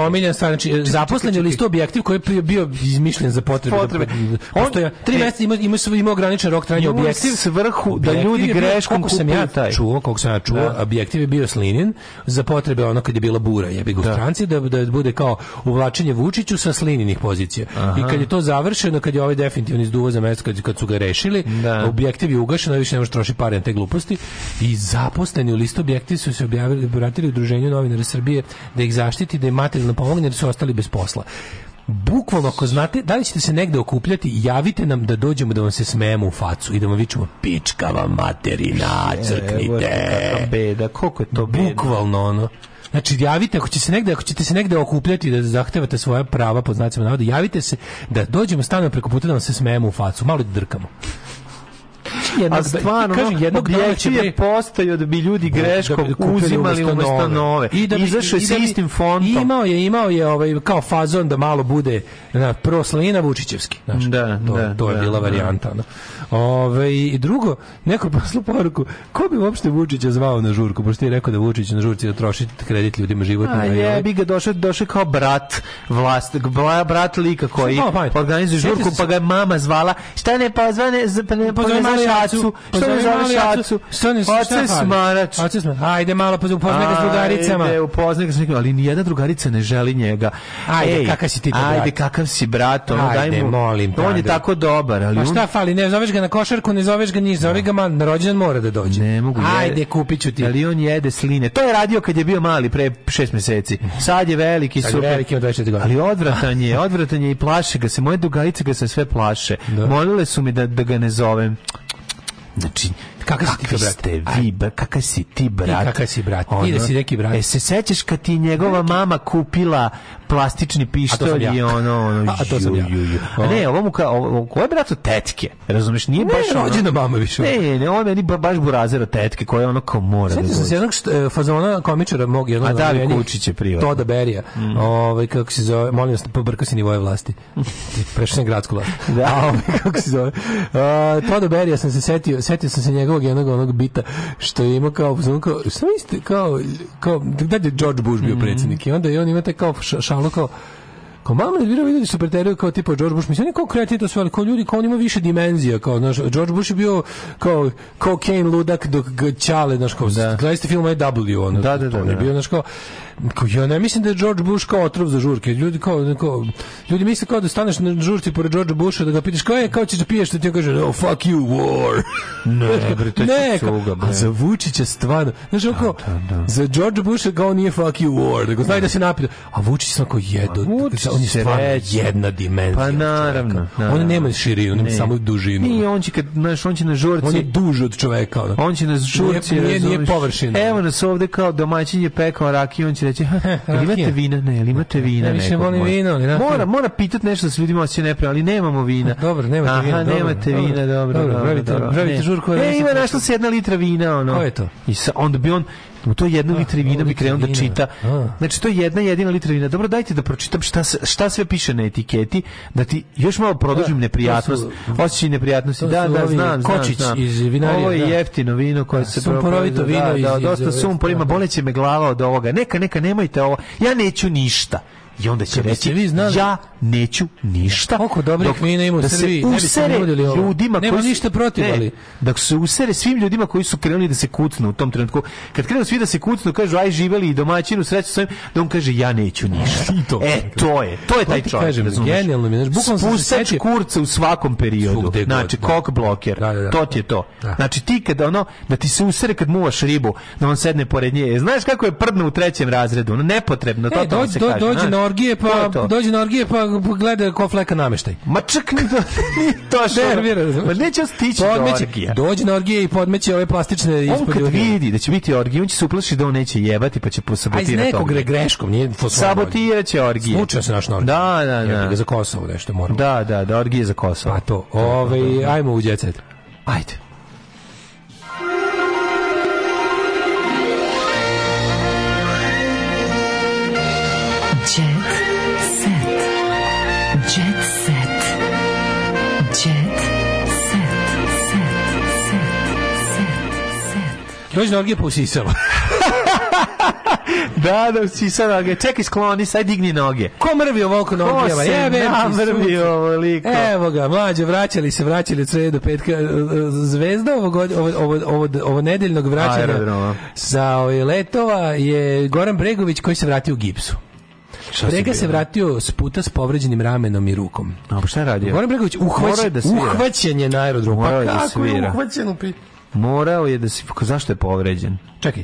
omiljen stan, znači zaposlen list objektiv koji je bio izmišljen za potrebe. Da- potrebe. Da- da- On, Postoja, tri e, meseca ima, ima, ima ograničen rok trajanja objektiv. svrhu da ljudi greškom kupuju sam ja taj. Čuo, koliko sam ja čuo, da. objektiv je bio slinin za potrebe ono kad je bila bura, jebi ga u Franci da, da bude kao uvlačenje Vučiću sa slininih pozicija. Aha. I kad je to završeno, kad je ovaj definitivno izduvo za mesto, kad, kad su ga rešili, da. objektiv je ugašen, više ne može troši pare na te gluposti. I zaposleni u listu objektiv su se objavili, obratili udruženju novinara Srbije da ih zaštiti, da je materijalna da pomogne jer su ostali bez posla. Bukvalno, ako znate, da li ćete se negde okupljati, javite nam da dođemo da vam se smejemo u facu i da vam vičemo pička vam materina, crknite. E, evo, beda, koliko je to beda. Bukvalno, ono. Znači, javite, ako, će se negde, ako ćete se negde okupljati da zahtevate svoja prava pod znacima navoda, javite se da dođemo stavno preko puta da vam se smejemo u facu, malo da drkamo jednog, a da, stvarno, kažem, jednog objekti je postao da bi ljudi greškom da, da uzimali umesto nove. I da izašao sa da istim fontom. Imao je, imao je ovaj, kao fazon da malo bude na, proslina Vučićevski. Znaš, da, to, da, to je da, bila da. varijanta. Da. Ove, i drugo, neko poslu poruku, ko bi uopšte Vučića zvao na žurku, pošto je rekao da Vučić na žurci da troši kredit ljudima život. A je, bi ga došao, došao kao brat vlast, brat lika koji organizuje žurku, pa ga je mama zvala, šta ne pa zvane, pa ne, pa, pa, pa zove šacu, šta ne zove šacu, šta ne zove smarač. Ajde malo, pa upoznaj ga s drugaricama. Ajde, upoznaj ga s drugaricama, ali nijedna drugarica ne želi njega. Ajde, kakav si ti brat? Ajde, kakav si brat, ono, daj mu. molim. On je tako dobar, ali... Pa šta fali, ne zoveš ga na košarku, ne zoveš ga ni zove ga man, na rođendan mora da dođe. Ne mogu. Ajde, kupiću ti. Ali on jede sline. To je radio kad je bio mali, pre 6 meseci. Sad je veliki, Sad super. veliki od 24 godina. Ali odvratan je, odvratan je i plaši ga se. Moje dugalice ga se sve plaše. Da. Molile su mi da, da ga ne zovem. Znači, kakav si ti brate? Ste vi, kakav si ti brat? Ti kakav si brat? Ono, ti da si neki brat. E, se sećaš kad ti njegova mama kupila plastični pištolj ja. i ono, ono, a, to sam ja. Ju, ju. A ne, ovo mu kao, ko je brato tetke, razumeš, nije baš ne, ono, rođena mama više. Ne, ne, ovo meni baš burazera tetke, koja ono kao mora Sjeti da dođe. se jednog e, fazona komičara mog, jednog a da Kučić je to da Berija, mm. ovaj, kako se zove, molim vas, pobrkao si nivoje vlasti. Prešao gradsku vlast. da. A, ovaj, kako se zove. to da Berija sam se setio, setio sam se njegovog jednog onog bita, što ima kao, kao, kao, kao, kao, kao, kao, kao, kao, kao, kao, kao, i kao, kao, kao, kao, kao, ono kao kao malo nervirao vidjeti su kao tipa George Bush. Mislim, oni kao kreti to sve, ali kao ljudi, kao on ima više dimenzija. Kao, znaš, George Bush je bio kao, kao ludak dok čale, znaš, kao, da. gledajte film IW, ono, da, da, da, on je da. bio, znaš, kao, ja ne mislim da je George Bush kao otrov za žurke. Ljudi kao, kao ljudi misle kao da staneš na žurci pored George Busha da ga pitaš kao je kao ćeš da piješ što ti ja kaže oh fuck you war. Ne, bre, to je cuga, bre. za Vučića stvarno, znači da, kao da, da. za George Busha kao nije fuck you war, nego znaj da se napije. A Vučić sam kao jedo, on je stvarno reći. jedna dimenzija. Pa naravno, naravno, On nema širinu, nema ne. samo dužinu. I on će kad znaš, on će na žurci. On je duž od čoveka. Onako. On će na žurci. Nije, nije, nije površina. Evo nas ovde kao domaćin je pekao rakiju, on će će reći, ha, ili imate vina? Ne, ili imate vina? Ne, više volim vino. Ne, da. mora, mora pitat nešto da se ljudima osjeća nepre, ali nemamo vina. Dobro, nemate vina. Aha, nemate vina, dobro, dobro. Pravite žurku. E, ima našla se jedna litra vina, ono. Ko je to? I onda bi on, mu to jedno litra vina bi krenuo da čita. A. Znači to je jedna jedina litra vina. Dobro, dajte da pročitam šta, šta sve piše na etiketi, da ti još malo produžim da, neprijatnost. Osjećaj neprijatnosti. Da, da, znam, kočić znam, iz vinarija. Ovo je da. jeftino vino koje se... Sumporovito vino. Da, dosta sumpor ima, boleće me glava od ovoga. Neka, neka neka nemojte ovo. Ja neću ništa i onda će Kada reći vi znali, ja neću ništa. Koliko dobrih mina ima u da Srbiji, ne usere ne ovo. ljudima Nema koji su, ništa protiv, ne, ali da se usere svim ljudima koji su krenuli da se kucnu u tom trenutku. Kad krenu svi da se kucnu, kažu aj živeli i domaćinu sreću svojim, da on kaže ja neću ništa. I to. E to je, to je pa taj čovjek, kažem, razumiješ? Genijalno mi, znači bukvalno se spuštač kurca u svakom periodu. Znači da. kok bloker. Da, da, da, to ti je to. Da. Znači ti kad ono da ti se usere kad muvaš ribu, da on sedne pored nje. Znaš kako je prdno u trećem razredu, ono nepotrebno, to e, to se kaže. Dođe na orgije, pa dođe na orgije, pa gleda ko fleka nameštaj. Ma čak ni to, ni to što. Nervira, ma neće stići podmeće, do orgija. Dođe na orgije i podmeće ove plastične ispod On kad vidi da će biti orgije, on će se uplašiti da on neće jebati, pa će posabotirati. A iz nekog orgije. greškom, nije Sabotiraće orgije. Slučaj se naš na orgije. Da, da, da. Jebati za Kosovo nešto moramo. Da, da, da, orgije za Kosovo. Pa to, ovaj, ajmo u djecet. Ajde. Dođe do orgije pa usisava. da, da usisava ga. Čekaj, skloni, sad digni noge. Ko mrvi ovo oko nogijama? Jebe, mrvi ovo Evo ga, mlađe, vraćali se, vraćali od sreda do petka. E, e, zvezda ovog, ovo, ovo, ovo, ovo nedeljnog vraćanja Aerodroma. sa ovaj, letova je Goran Bregović koji se vratio u gipsu. Brega se vratio s puta s povređenim ramenom i rukom. A pa šta je radio? Goran Bregović uhvać, da svira. uhvaćen je na aerodromu. Pa da kako je uhvaćen u pi morao je da se zašto je povređen čekaj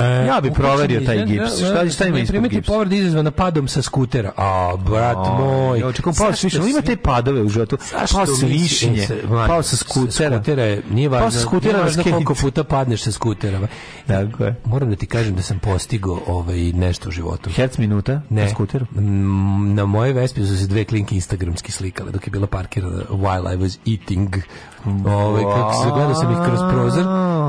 E, ja bih proverio taj da- gips. da, šta, šta da- ima ispod gipsa? povrede izazvana padom sa skutera. A, brat o, moj. Jo, čekam, pao svišnje. Ima te padove u životu. Pao svišnje. E, pao sa skutera. Skutera je, nije važno, sa skutera nije važno koliko puta padneš sa skutera. Tako je. Moram da ti kažem da sam postigo ovaj, nešto u životu. Herc minuta ne. na skuteru? Na moje vespi su se dve klinke instagramski slikale dok je bila parkirana while I was eating Ovaj kako se gleda sam ih kroz prozor.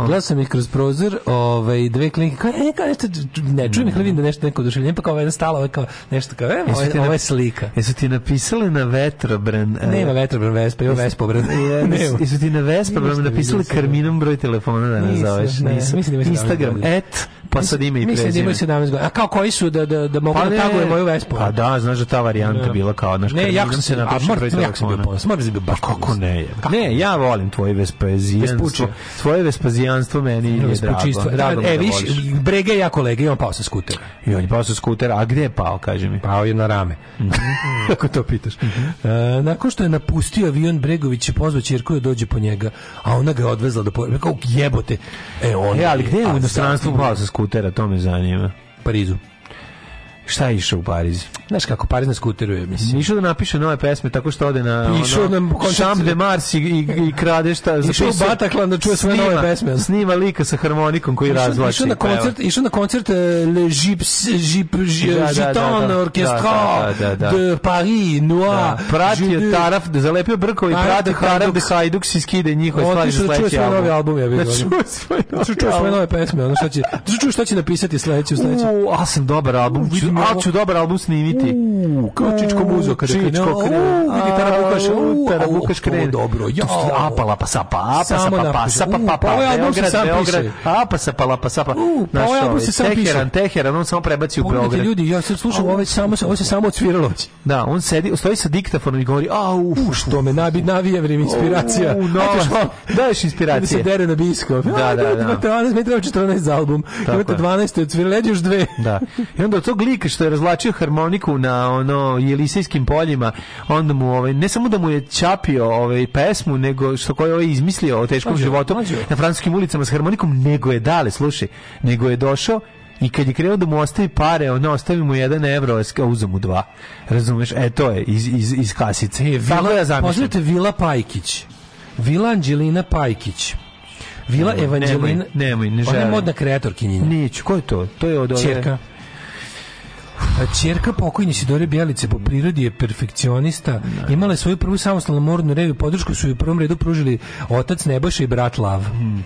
Gledao sam ih kroz prozor, ovaj dve klinke. Kao neka nešto ne čujem ih, vidim da nešto neko oduševljenje, pa kao jedan ovaj, stala, ovaj kao nešto kao, evo, ovaj, ovaj slika. Jesu ti napisali na vetrobran? E, Nema vetrobran Vespa, ima Vespa bran. Jesu ti na Vespa bran napisali karminom broj telefona da nazoveš? Da nisam. Instagram et Pa sad ime i prezime. Mislim da imaju 17 godina. A kao koji su da, da, da mogu pa da taguje moju Vespu? Pa da, znaš da ta varijanta da. bila kao, znaš, ne, jako sam se napišao. A mrt, jako sam bio ponos. Mrt bio baš kako ne je. Kako? Ne, ja volim tvoje Vespazijanstvo. Vespuče. Tvoje Vespazijanstvo meni je drago. drago da, e, da viš, brege ja kolega, imam pao sa skutera. I on je pao sa skutera, a gde je pao, kaže mi? Pao je na rame. Mhm. Ako to pitaš. E, nakon što je napustio avion, Bregović je pozvao Čirku da dođe po njega, a ona ga je odvezla do... Kao, jebote. E, on e, ali gde je u inostranstvu pao sa skutera? skutera, to me zanima. Parizu. Šta je išao u Pariz? Znaš kako Pariz nas kuteruje, mislim. Išao da napiše nove pesme tako što ode na Išao na nam Champ de Mars i, i, i krade šta za Išao Bataklan da čuje sve nove pesme. Snima lika sa harmonikom koji razvlači. Išao na koncert, išao na koncert eh, Le Gyps da, da, Gitan da, Orkestra, de Paris Noir. Pratio Taraf, zalepio brkovi, prati Taraf de Hajduk si skide njihove stvari za sledeći album. Novi album ja vidim. Da čuje sve nove pesme, ono šta će, da čuje šta će napisati sledeći, sledeći. U, a sam dobar album, a ću dobar album snimiti biti. U, kao e, čičko muzo kada čičko krene. Vidi tarabukaš, tarabukaš krene. Dobro, jo. Apala pa sapa, apa sapa, pa sapa, pa pa. Beograd, Beograd. Apa sapa, la pa sapa. Naš album se sam Teheran, Teheran, on samo prebaci u Beograd. ljudi, ja sad slušam, ovo ovaj samo ovo ovaj se samo odsviralo. Da, on sedi, stoji sa diktafonom i govori: "Au, što me nabi navije vreme inspiracija." Daješ inspiracije. Da se dere na biskop. Da, da, da. Imate 12 za album. Imate 12 odsvirale, još dve. Da. I onda tog lika što je razvlačio harmoniku trku na ono Jelisejskim poljima, onda mu ovaj ne samo da mu je čapio ovaj pesmu, nego što koji ovaj izmislio o teškom mađu, životu mađu. na francuskim ulicama s harmonikom, nego je dale, slušaj, nego je došao i kad je krenuo da mu ostavi pare, ono ostavi mu 1 evro, a uze mu 2. Razumeš? E, to je iz, iz, iz kasice. E, vila, ja da zamišljam. Vila Pajkić. Vila Anđelina Pajkić. Vila Evanđelina. Nemoj, nemoj, ne želim. Ona je modna kreatorkinja. Neću, ko je to? To je od ove... Čerka. Čerka pokojni Sidore Bjelice po prirodi je perfekcionista. Imala je svoju prvu samostalnu mornu reviju. Podršku su ju u prvom redu pružili otac Nebojša i brat Lav. Mm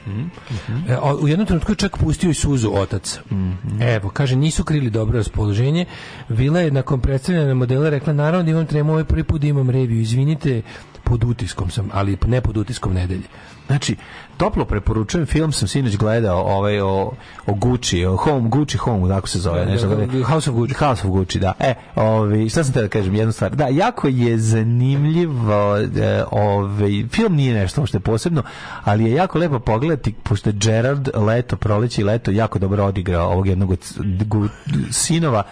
-hmm. U jednom trenutku je čak pustio i suzu otac. Mm -hmm. Evo, kaže, nisu krili dobro raspoloženje. Vila je nakon predstavljanja modela rekla, naravno da imam tremu ovaj prvi put da imam reviju. Izvinite, pod utiskom sam, ali ne pod utiskom nedelje. Znači, toplo preporučujem, film sam sinoć gledao ovaj, o, o Gucci, o Home, Gucci Home, tako se zove. Nešto, da, da, House of Gucci. House of Gucci, da. E, ovaj, šta sam te da kažem, jednu stvar. Da, jako je zanimljivo, ovaj, film nije nešto što je posebno, ali je jako lepo pogledati, pošto je Gerard leto, proleće i leto jako dobro odigrao ovog jednog sinova,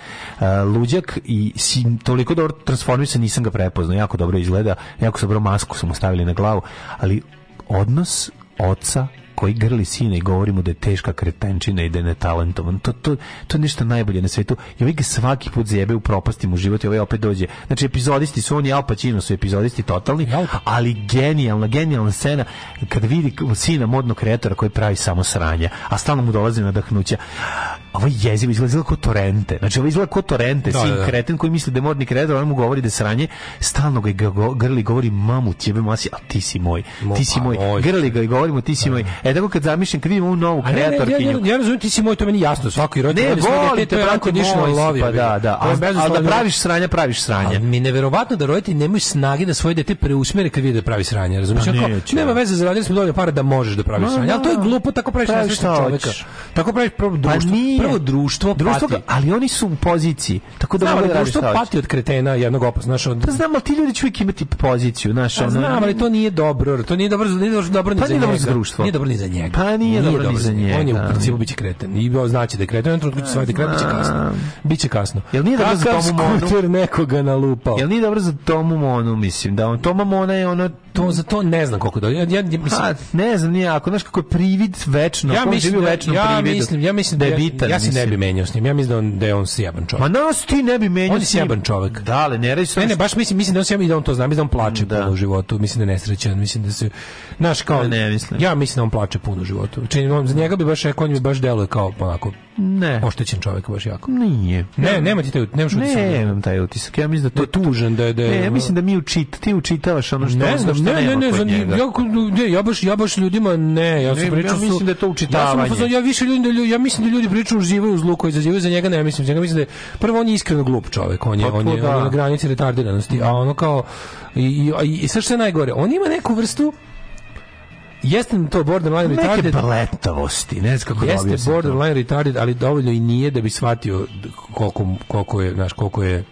e, luđak i sin, toliko dobro transformisan, nisam ga prepoznao, jako dobro izgleda, jako se dobro masku su mu stavili na glavu, ali odnos oca koji grli sine i govori mu da je teška kretenčina i da je netalentovan. To, to, to je nešto najbolje na svetu. I ovaj ga svaki put zjebe u propasti mu život i ovaj opet dođe. Znači, epizodisti su oni, Al Pacino su epizodisti totalni, pa- ali genijalna, genijalna scena kad vidi sina modnog kreatora koji pravi samo sranja, a stalno mu dolaze nadahnuća. dahnuća. Ovo jezivo izgleda, izgleda kao torrente. Znači, ovo izgleda kao torrente, da, sin da, da. kreten koji misli da je modni kreator, on mu govori da je sranje, stalno ga grli, govori mamu, tjebe masi, a ti si moj, ti si pa, moj. Grli ga i govorimo, ti si moj. E, E tako kad zamišljam, kad vidim ovu novu kreatorkinju. Ja, ja, ja, ja razumijem, ti si moj, to meni jasno, svako i roditelj. Ne, volim te, brate, moj, pa da, da. Ali, ali da praviš sranja, praviš sranja. mi je neverovatno da roditelji nemaju snage da svoje dete preusmere kad vide da pravi sranja, razumiješ? Pa, nema veze, zaradili smo dovoljno para da možeš da praviš sranja, da, ali to je da. glupo, tako praviš nesrećnog čoveka. Tako praviš prvo pa društvo. Pa prvo društvo, društvo ali oni su u poziciji. Tako da Znam, da društvo pati od kretena jednog opasna. Od... Pa znam, ali ti ljudi će uvijek imati poziciju. Naša, pa znam, ali to nije dobro. To nije dobro, nije dobro, pa dobro ni za njega. Nije dobro ni za njega. Pa nije, nije dobro, dobro ni za njega. On je u principu biće kreten. I znači da je kreten, on trenutku će svati kreten, biće kasno. Biće kasno. Jel nije dobro za Tomu Monu? nekoga nalupao? Jel nije dobro za Tomu Monu, mislim, da on Toma Mona je ono to za to ne znam koliko da Ja, ja, mislim, ha, pa, ne znam, nije ako znaš kako je privid večno, ja mislim, da, večno ja prividu. mislim, ja mislim da, da je bitan. Ja, ja se ne bi menjao s njim. Ja mislim da on da je on sjaban čovjek. Ma nas ti ne bi menjao. On je sjaban čovjek. Da, ali ne reći. Ne, ne, baš mislim, mislim da on sjaban i da on to zna, mislim da on plače mm, da. puno u životu, mislim da je nesrećan, mislim da se naš kao ne, mislim. Ja mislim da on plače puno u životu. Čini on za njega bi baš rekao, on mi baš deluje kao onako ne. Oštećen čovjek baš jako. Nije. Ne, nema ti taj, nemaš utisak. Ne, nemam taj utisak. Ja mislim da, da to je tužan, da je da je. Ne, ja mislim da mi učit, ti učitavaš ono što ne znam ne, nema ne, ne, kod njega. Ja, ne, ja baš, ja baš ljudima ne, ja sam ne, pričao ja mislim da je to učitavanje. Ja, sam, ja više ljudi, da ja mislim da ljudi pričaju uživaju uz Luka i izazivaju za njega, ne ja mislim, za mislim da je, prvo on je iskreno glup čovjek, on je, pa, on je, da. on je da. na granici retardiranosti, a ono kao, i, i, i, sve najgore, on ima neku vrstu, jeste to borderline Neke retarded. Neke bletavosti, ne znam kako jeste da Jeste borderline to. retarded, ali dovoljno i nije da bi shvatio koliko, koliko je, znaš, koliko je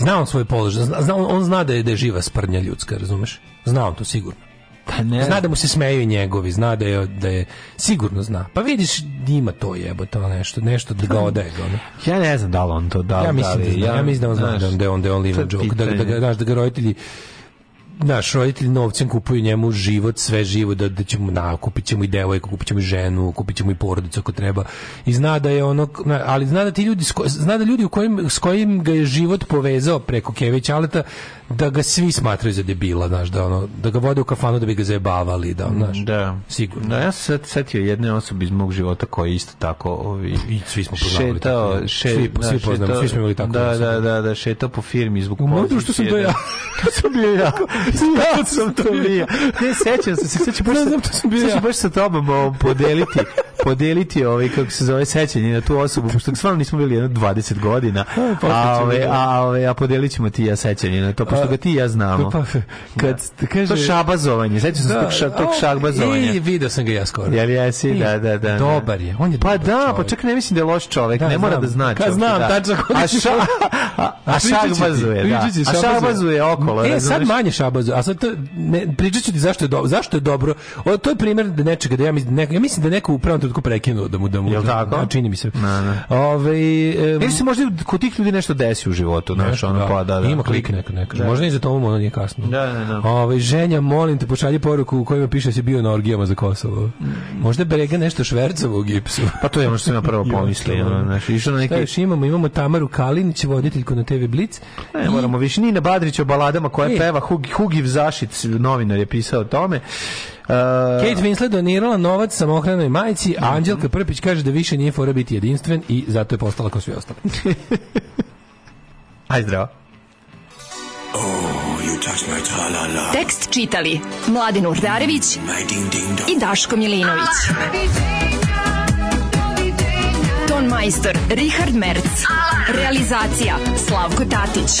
Zna on svoj položaj, zna, on zna da je, da je živa sprnja ljudska, razumeš? Zna on to sigurno. Pa ne. Zna da mu se smeju i njegovi, zna da je, da je sigurno zna. Pa vidiš, ima to jebote, nešto, nešto da ga odaje. Ono. Ja ne znam da li on to da. Ja mislim da, li, da ja, ja, mislim da on zna da on, da on, da on live joke, da, da, da, da, da ga da roditelji naš roditelj novcem kupuju njemu život, sve živo, da, da ćemo, na, kupit ćemo i devojku, kupit ćemo i ženu, kupit ćemo i porodicu ako treba. I zna da je ono, ali zna da ti ljudi, zna da ljudi u kojim, s kojim ga je život povezao preko Kevića Aleta, da ga svi smatraju za debila, znaš, da, ono, da ga vode u kafanu da bi ga zajebavali, da, mm, znaš, da. sigurno. Da, ja sam setio jedne osobe iz mog života koja je isto tako ovi, I svi smo poznavali šetao, tako, še, svi, da, svi poznamo, šetao, svi smo imali tako. Da, da, da, da, šetao po firmi zbog pozicije. U mojom društvu sam bio ja. to sam bio ja ja sam to bio. Ne, sećam se, sećam baš, sa, sećam baš sa tobom podeliti podeliti ovaj kako se zove sećanje na tu osobu pošto stvarno nismo bili jedno 20 godina pa a ove, a ove, a podelićemo ti ja sećanje na to pošto ga ti i ja znamo pa, kad da. kaže to šabazovanje sećaš se da, tog ša, tog šabazovanja i video sam ga ja skoro jel jesi da, da da da dobar je on je pa da pa čak ne mislim da je loš čovjek ne mora da znači čovjek, znam tačno a ša, a, a šabazuje da a šabazuje okolo e sad manje šabazuje obazu. A sad to, ne, pričat ću ti zašto je, do, zašto je dobro. O, to je primjer da nečega, da ja mislim, da ne, ja mislim da neko u pravom trenutku prekinuo da mu da mu. Jel tako? Da, čini mi se. Na, na. Ove, um, Ili se možda kod tih ljudi nešto desi u životu, znaš, ono, da, pa da, da. Ima klik neko, neko. Da. Možda i za to ono nije kasno. Da, da, da. Ove, ženja, molim te, pošalji poruku u kojima piše da si bio na orgijama za Kosovo. Možda brega nešto švercovo u gipsu. Pa to je ono što sam ja prvo pomislio. ono, znaš, išao na neke... Šta još imamo? Imamo Tamaru Kalinić, voditeljku na TV Blitz. Ne, moramo više. Nina Badrić o baladama koja e. peva Hugi Hugiv Zašit, novinar je pisao o tome. Uh, Kate Winslet donirala novac samohranoj majici, a mhm. Anđelka Prpić kaže da više nije fora biti jedinstven i zato je postala kao svi ostali. Aj zdravo. Oh, you touch my -la -la. Tekst čitali Mladin Urdarević mm, i Daško Milinović. Ton majstor Richard Merc. Realizacija Slavko Tatić.